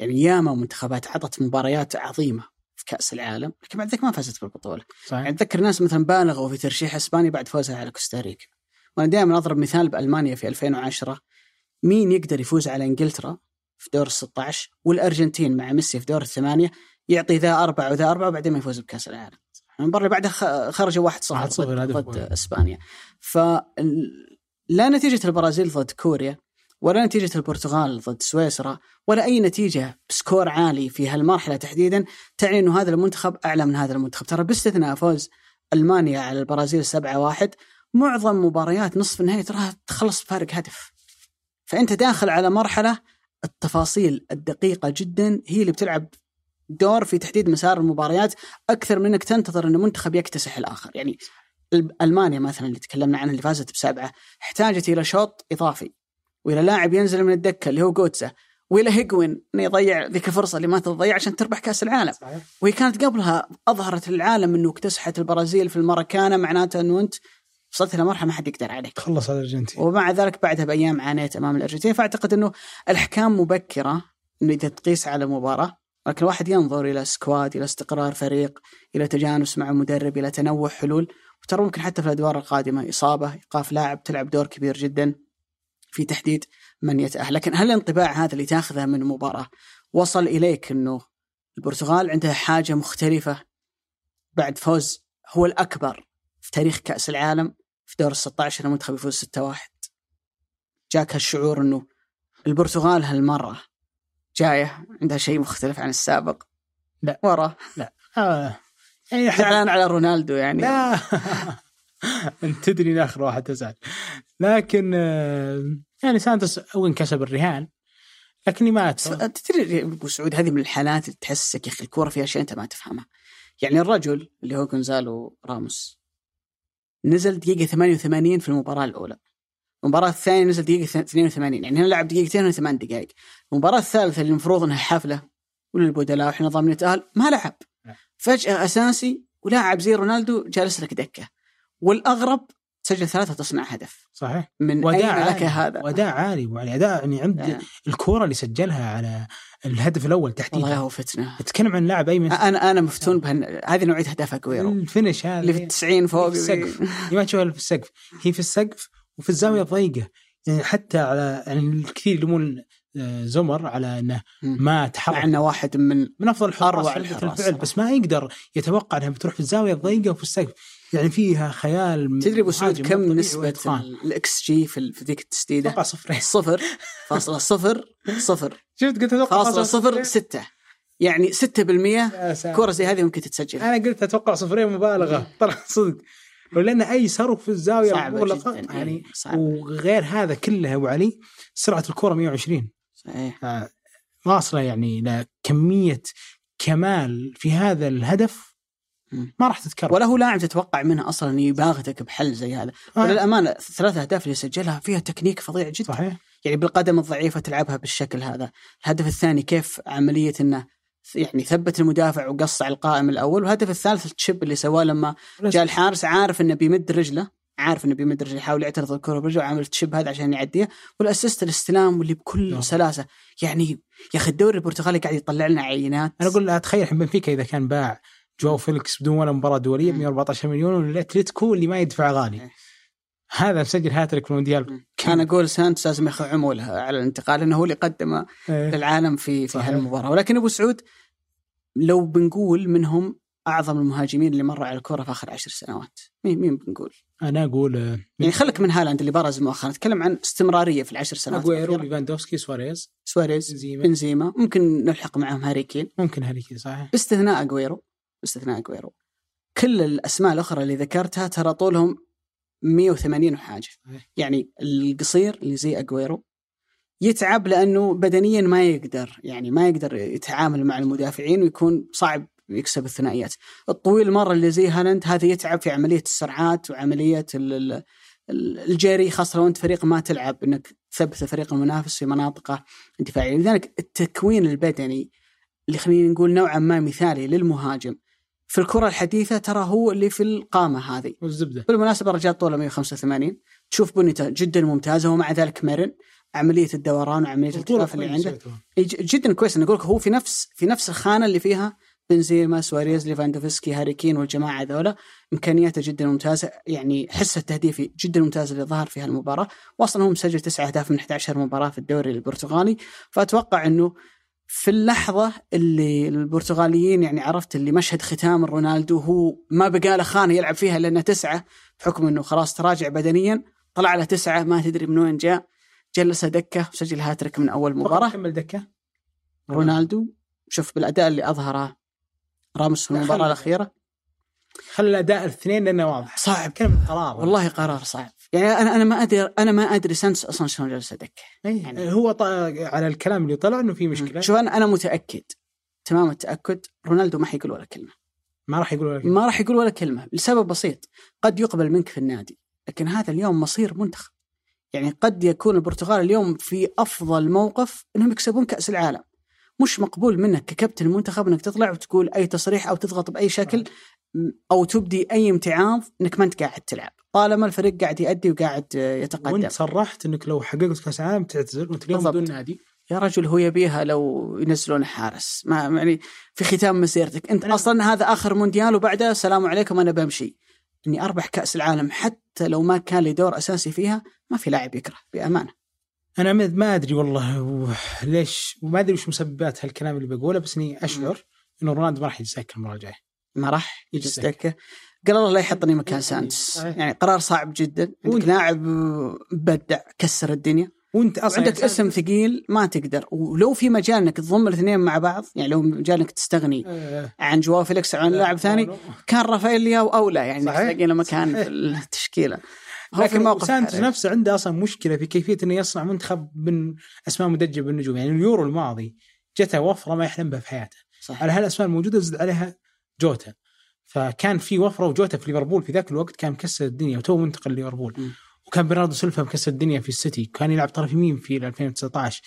يعني ياما منتخبات عطت مباريات عظيمة في كأس العالم لكن بعد ذلك ما فازت بالبطولة. صحيح. يعني أتذكر ناس مثلا بالغوا في ترشيح اسبانيا بعد فوزها على كوستاريكا. وأنا دائما أضرب مثال بألمانيا في 2010 مين يقدر يفوز على إنجلترا في دور ال 16 والأرجنتين مع ميسي في دور الثمانية يعطي ذا أربعة وذا أربعة وبعدين ما يفوز بكأس العالم. المباراة اللي بعدها خرجوا 1-0 1-0 ضد, ضد. إسبانيا. ف لا نتيجة البرازيل ضد كوريا ولا نتيجة البرتغال ضد سويسرا ولا أي نتيجة بسكور عالي في هالمرحلة تحديدا تعني إنه هذا المنتخب أعلى من هذا المنتخب. ترى باستثناء فوز ألمانيا على البرازيل 7-1 معظم مباريات نصف النهائي تراها تخلص بفارق هدف. فأنت داخل على مرحلة التفاصيل الدقيقة جدا هي اللي بتلعب دور في تحديد مسار المباريات أكثر من إنك تنتظر إن منتخب يكتسح الآخر. يعني ألمانيا مثلا اللي تكلمنا عنها اللي فازت بسبعة احتاجت إلى شوط إضافي. وإلى لاعب ينزل من الدكة اللي هو جوتزا وإلى هيجوين إنه يضيع ذيك الفرصة اللي ما تضيع عشان تربح كأس العالم. صحيح. وهي كانت قبلها أظهرت للعالم إنه اكتسحت البرازيل في الماراكانا معناته إنه أنت وصلت إلى مرحلة ما حد يقدر عليك. خلص على الأرجنتين. ومع ذلك بعدها بأيام عانيت أمام الأرجنتين. فأعتقد إنه الأحكام مبكرة إنه إذا تقيس على مباراة لكن الواحد ينظر إلى سكواد إلى استقرار فريق إلى تجانس مع مدرب إلى تنوع حلول. وترى ممكن حتى في الأدوار القادمة إصابة إيقاف لاعب تلعب دور كبير جدا. في تحديد من يتأهل. لكن هل الانطباع هذا اللي تاخذه من المباراه وصل إليك إنه البرتغال عندها حاجة مختلفة بعد فوز هو الأكبر في تاريخ كأس العالم في دور ال 16 المنتخب يفوز 6-1 جاك هالشعور إنه البرتغال هالمرة جاية عندها شيء مختلف عن السابق. لا. ورا. آه. يعني زعلان على رونالدو يعني. لا. انت تدري إن آخر واحد تزعل. لكن آه، يعني سانتوس وين كسب الرهان. لكني ما. تدري أبو سعود هذه من الحالات اللي تحسك يا أخي الكورة فيها اشياء أنت ما تفهمها يعني الرجل اللي هو جونزالو راموس نزل دقيقة 88 في المباراة الأولى. المباراة الثانية نزل دقيقة 82 يعني هنا لعب دقيقتين وهنا ثمان دقائق. المباراة الثالثة اللي المفروض إنها حفلة وللبدلاء وإحنا ضامنين نتأهل ما لعب. نعم. فجأة أساسي ولاعب زي رونالدو جالس لك دكة. والأغرب سجل ثلاثة تصنع هدف. صحيح. من وداع أين لك عالي. هذا؟ وداع عالي. يعني أداء يعني عند آه. الكورة اللي سجلها على الهدف الأول والله تحديدا. هو فتنة تتكلم عن لاعب ايمن أنا أنا مفتون بهن... هذه نوعية اهداف اجويرو الفينش هذا. اللي في التسعين فوق في السقف. ما تشوفها في السقف. هي في السقف وفي الزاوية الضيقة. يعني حتى على يعني الكثير يلومون آه، سومر على إنه. ما مع تحرك إنه واحد من من أفضل الحراس الحراس. الفعل بس ما يقدر يتوقع إنها بتروح في الزاوية الضيقة وفي السقف. يعني فيها خيال تدري أبو سعود كم وإتقان. الاكس جي في ذيك التسديدة؟ أتوقع صفرين صفر. فاصلة صفر. صفر. شفت قلت أتوقع فاصلة صفر ستة. يعني 6% يا ساتر. كرة زي هذه ممكن تتسجل. أنا قلت أتوقع صفرين مبالغة. طلع صدق. ولأن أي صاروخ في الزاوية صعبة مغلقه جداً، يعني إيه، صعبة. وغير هذا كله يا أبو علي سرعة الكره 120 صحيح. واصله يعني إلى كمية كمال في هذا الهدف. ما راح تتكرر. ولا هو لاعب تتوقع منه أصلا يباغتك بحل زي هذا. آه. وللامانه الثلاث أهداف اللي سجلها فيها تكنيك فظيع جدا. صحيح. يعني بالقدم الضعيفة تلعبها بالشكل هذا. الهدف الثاني كيف عملية إنه يعني ثبت المدافع وقص على القائم الأول. والهدف الثالث ال chip اللي سواه لما جاء الحارس عارف إنه بيمد رجله عارف إنه بيمد رجله يحاول يعترض الكرة برجله وعامل ال chip هذا عشان يعديها. وال assist الاستلام واللي بكل نعم. سلاسة. يعني يا أخي الدوري البرتغالي قاعد يطلع لنا عينات. أنا أقول لا تخيل الحين بنفيكا إذا كان باع جواو فيليكس بدون ولا مباراة دولية ب مم. 114 مليون والاتلتيكو اللي ما يدفع غالي. إيه. هذا مسجل هاتريك في المونديال. أنا أقول سانتوس لازم ياخذ عمولة على الانتقال لأنه هو اللي قدم إيه. للعالم في في. هالمباراة. ولكن أبو سعود لو بنقول منهم أعظم المهاجمين اللي مروا على الكرة في آخر عشر سنوات مين مين بنقول؟ أنا أقول آه، يعني خلك من هالاند اللي برز مؤخرا. نتكلم عن استمرارية في العشر سنوات اجويرو. ليفاندوفسكي سواريز. سواريز بنزيما. بنزيما. ممكن نلحق معهم هاري كين. ممكن هاري كين صحيح. باستثناء اجويرو باستثناء اجويرو كل الأسماء الأخرى اللي ذكرتها ترى طولهم 180 وحاجة. يعني القصير اللي زي أجويرو يتعب لأنه بدنيا ما يقدر يعني ما يقدر يتعامل مع المدافعين ويكون صعب يكسب الثنائيات. الطويل مرة اللي زي هالاند هذا يتعب في عملية السرعات وعملية ال- ال- ال- الجري خاصة لو أنت فريق ما تلعب إنك تثبت الفريق المنافس في مناطقه دفاعيه لذلك التكوين البدني اللي خلينا نقول نوعا ما مثالي للمهاجم في الكرة الحديثة ترى هو اللي في القامة هذه. والزبدة. بالمناسبة الرجال طوله 185 تشوف بنيته جدا ممتازه ومع ذلك مرن. عملية الدوران وعملية الالتفاف اللي عنده. جدا كويس أنا أقول لك هو في نفس في نفس الخانة اللي فيها بنزيما سواريز ليفاندوفسكي هاري كين والجماعة ذولا إمكانياته جدا ممتازة. يعني حسه التهديفي جدا ممتاز اللي ظهر في هالمباراة. واصلا هو مسجل تسعة أهداف من 11 مباراة في الدوري البرتغالي. فأتوقع إنه في اللحظة اللي البرتغاليين يعني عرفت اللي مشهد ختام رونالدو هو ما بقى له خانة يلعب فيها لأنه تسعة بحكم أنه خلاص تراجع بدنيا طلع له تسعة ما تدري من وين جاء جلس دكة وسجل هاتريك من أول مباراة. كمل دكة. رونالدو شوف بالأداء اللي أظهره راموس في خلي- الأخيرة. خلى الأداء الاثنين لأنه واضح. صعب. كلمة قرار. والله قرار صعب. يعني أنا أنا ما ادري أنا ما أدري سانس أصلا شلون جلس دكه يعني يعني- هو ط... على الكلام اللي طلع إنه في مشكلة. شوف أنا أنا متأكد تمام التأكد رونالدو ما حيقول ولا كلمة. ما راح يقولوا لك ما راح يقول ولا كلمة لسبب بسيط. قد يقبل منك في النادي لكن هذا اليوم مصير منتخب. يعني قد يكون البرتغال اليوم في أفضل موقف إنهم يكسبون كأس العالم. مش مقبول منك ككابتن المنتخب إنك تطلع وتقول أي تصريح أو تضغط بأي شكل أو تبدي أي امتعاض إنك ما أنت قاعد تلعب. طالما الفريق قاعد يأدي وقاعد يتقدم. وانت صرحت انك لو حققت كاس العالم تعتزل وانت اليوم. بدون نادي. يا رجل هو يبيها لو ينزلون حارس. ما يعني في ختام مسيرتك. انت أنا- أصلا هذا آخر مونديال وبعده السلام عليكم أنا بمشي. إني أربح كأس العالم حتى لو ما كان لي دور أساسي فيها ما في لاعب يكره بأمانة. أنا ما أدري والله و- ليش وما أدري وش مسببات هالكلام اللي بقوله بس إني أشعر إنه رونالدو ما راح يتسكر المرة الجاية. ما راح دكه قال الله لا يحطني مكان يعني سانتس. يعني قرار صعب جدا. عندك لاعب بدع كسر الدنيا. وإنت أصلا عندك يعني اسم ثقيل ما تقدر. ولو في مجال إنك تضم الاثنين مع بعض يعني لو مجال إنك تستغني آه، عن جواو فيليكس عن لاعب ثاني. كان رافائيل لياو اولى يعني. تلاقي له مكان. في التشكيلة. هو في موقف سانتوس. نفسه عنده أصلا مشكلة في كيفية إنه يصنع منتخب من أسماء مدججه بالنجوم. يعني اليورو الماضي جته وفرة ما يحلم بها في حياته. صح على هالأسماء الموجودة زد عليها جوتا. فكان في وفرة وجوتا في ليفربول في ذاك الوقت كان مكسر الدنيا وتو منتقل ليفربول. وكان برناردو سيلفا مكسر الدنيا في السيتي كان يلعب طرف يمين في 2019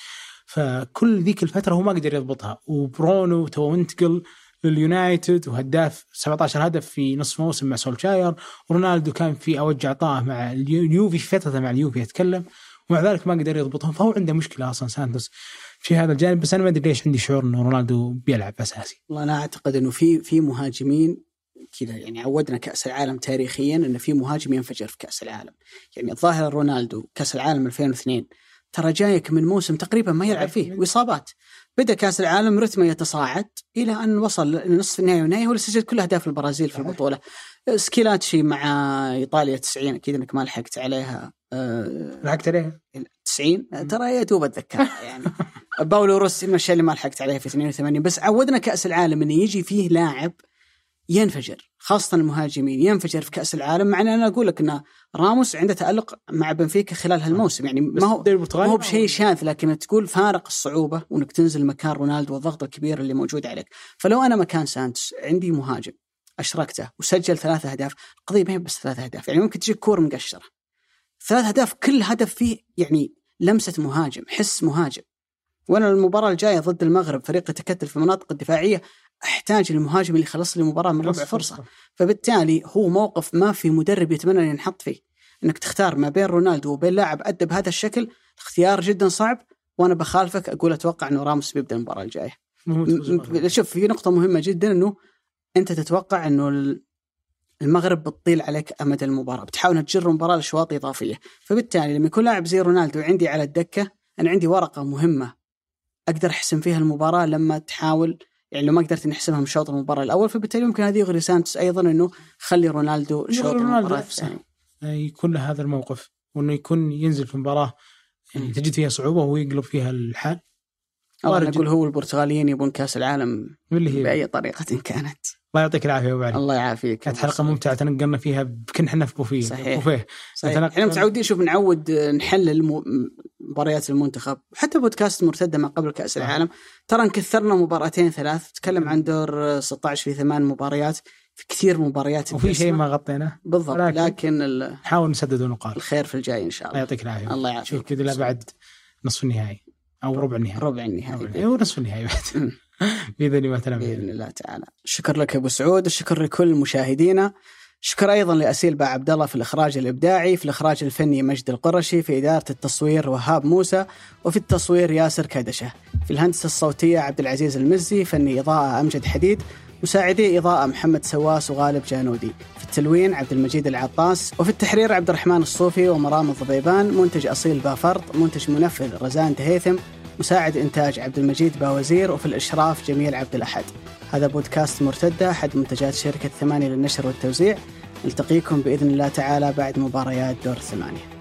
فكل ذيك الفترة هو ما قدر يضبطها. وبرونو تو منتقل لليونايتد وهداف 17 هدف في نصف موسم مع سولشاير. ورونالدو كان في اوج عطاه مع اليو- اليوفي في فترة مع اليوفي اتكلم ومع ذلك ما قدر يضبطهم. فهو عنده مشكلة أصلا سانتوس. في هذا الجانب بس أنا ما أدري ليش عندي شعور إنه رونالدو بيلعب أساسي. والله أنا أعتقد إنه في في مهاجمين كذا يعني عودنا كأس العالم تاريخيا انه في مهاجم ينفجر في كأس العالم. يعني الظاهر رونالدو كأس العالم 2002 ترى جايك من موسم تقريبا ما يلعب فيه وإصابات. بدأ كأس العالم رتمه يتصاعد إلى أن وصل لنصف النهائي والنهائي هو اللي سجل كل أهداف البرازيل في. البطولة. سكيلاتشي مع إيطاليا 90 أكيد إنك ما لحقت عليها. آه، لحقت عليه 90 ترى يا دوب أتذكرها يعني. باولو روسي من الاشياء اللي ما لحقت عليها في 82 بس عودنا كأس العالم انه يجي فيه لاعب ينفجر خاصة المهاجمين ينفجر في كأس العالم مع أن أنا أقول لك أن راموس عنده تألق مع بنفيكا خلال هالموسم. يعني ما هو ما هو بشيء شاذ لكن تقول فارق الصعوبة وأنك تنزل مكان رونالدو والضغط الكبير اللي موجود عليك. فلو أنا مكان سانتوس عندي مهاجم أشركته وسجل ثلاثة أهداف القضية ما هي بس ثلاثة أهداف يعني ممكن تجيك كورة مقشرة. ثلاث أهداف كل هدف فيه يعني لمسة مهاجم حس مهاجم. وأنا المباراة الجاية ضد المغرب فريق يتكتل في المناطق الدفاعية أحتاج المهاجم اللي يخلص لي المباراه من ربع فرصة. فبالتالي هو موقف ما في مدرب يتمنى أن ينحط فيه. إنك تختار ما بين رونالدو وبين لاعب ادى بهذا الشكل اختيار جدا صعب وأنا بخالفك أقول أتوقع إنه راموس بيبدأ المباراة الجاية. شوف في نقطة مهمة جدا إنه أنت تتوقع إنه ال- المغرب بتطيل عليك أمد المباراة بتحاول تجر المباراة لاشواط إضافية. فبالتالي لما يكون لاعب زي رونالدو عندي على الدكة أنا عندي ورقة مهمة أقدر أحسم فيها المباراة لما تحاول يعني لو ما قدرت نحسبها من شوط المباراة الأول فبالتالي ممكن هذه يغري سانتوس أيضا إنه خلي رونالدو شوط رونالدو. الثاني يكون له هذا الموقف وإنه يكون ينزل في مباراة يعني. تجد فيها صعوبة وهو يقلب فيها الحال أو وارد نقول هو البرتغاليين يبون كأس العالم هي بأي طريقة كانت الله يعطيك العافية أبو علي. الله يعافيك. كانت حلقة ممتعة تنقلنا فيها كنا إحنا في بوفيه. صحيح. بوفيه. صحيح. نتنقل- إحنا متعودين شوف نعود آه، نحلل مباريات المنتخب. حتى بودكاست مرتدة ما قبل كأس. العالم. ترى نكثرنا مباراتين ثلاث. تتكلم عن دور آه، 16 في ثمان مباريات. في كثير مباريات وفي شيء. ما غطيناه. بالضبط. لكن ال- نحاول نسدد ونقاط الخير في الجاي إن شاء الله. يعطيك العافية. الله يعافيك. شوف كذا بعد نصف النهائي. أو ربع النهائي. ربع النهائي. النهائي ونصف النهائي بعد. باذن ما تنام. بإذن الله تعالى. شكر لك أبو سعود الشكر لكل مشاهدينا. شكر أيضا لأسيل با عبد الله في الإخراج الإبداعي في الإخراج الفني مجد القرشي في إدارة التصوير وهاب موسى وفي التصوير ياسر كدشه في الهندسة الصوتية عبد العزيز المزي فني إضاءة أمجد حديد مساعدي إضاءة محمد سواس وغالب جانودي. في التلوين عبد المجيد العطاس وفي التحرير عبد الرحمن الصوفي ومرام الضبيبان منتج أصيل بافرط منتج منفذ رزان دهيثم مساعد إنتاج عبد المجيد باوزير وفي الإشراف جميل عبد الأحد. هذا بودكاست مرتدة أحد منتجات شركة ثمانية للنشر والتوزيع. نلتقيكم بإذن الله تعالى بعد مباريات دور الثمانية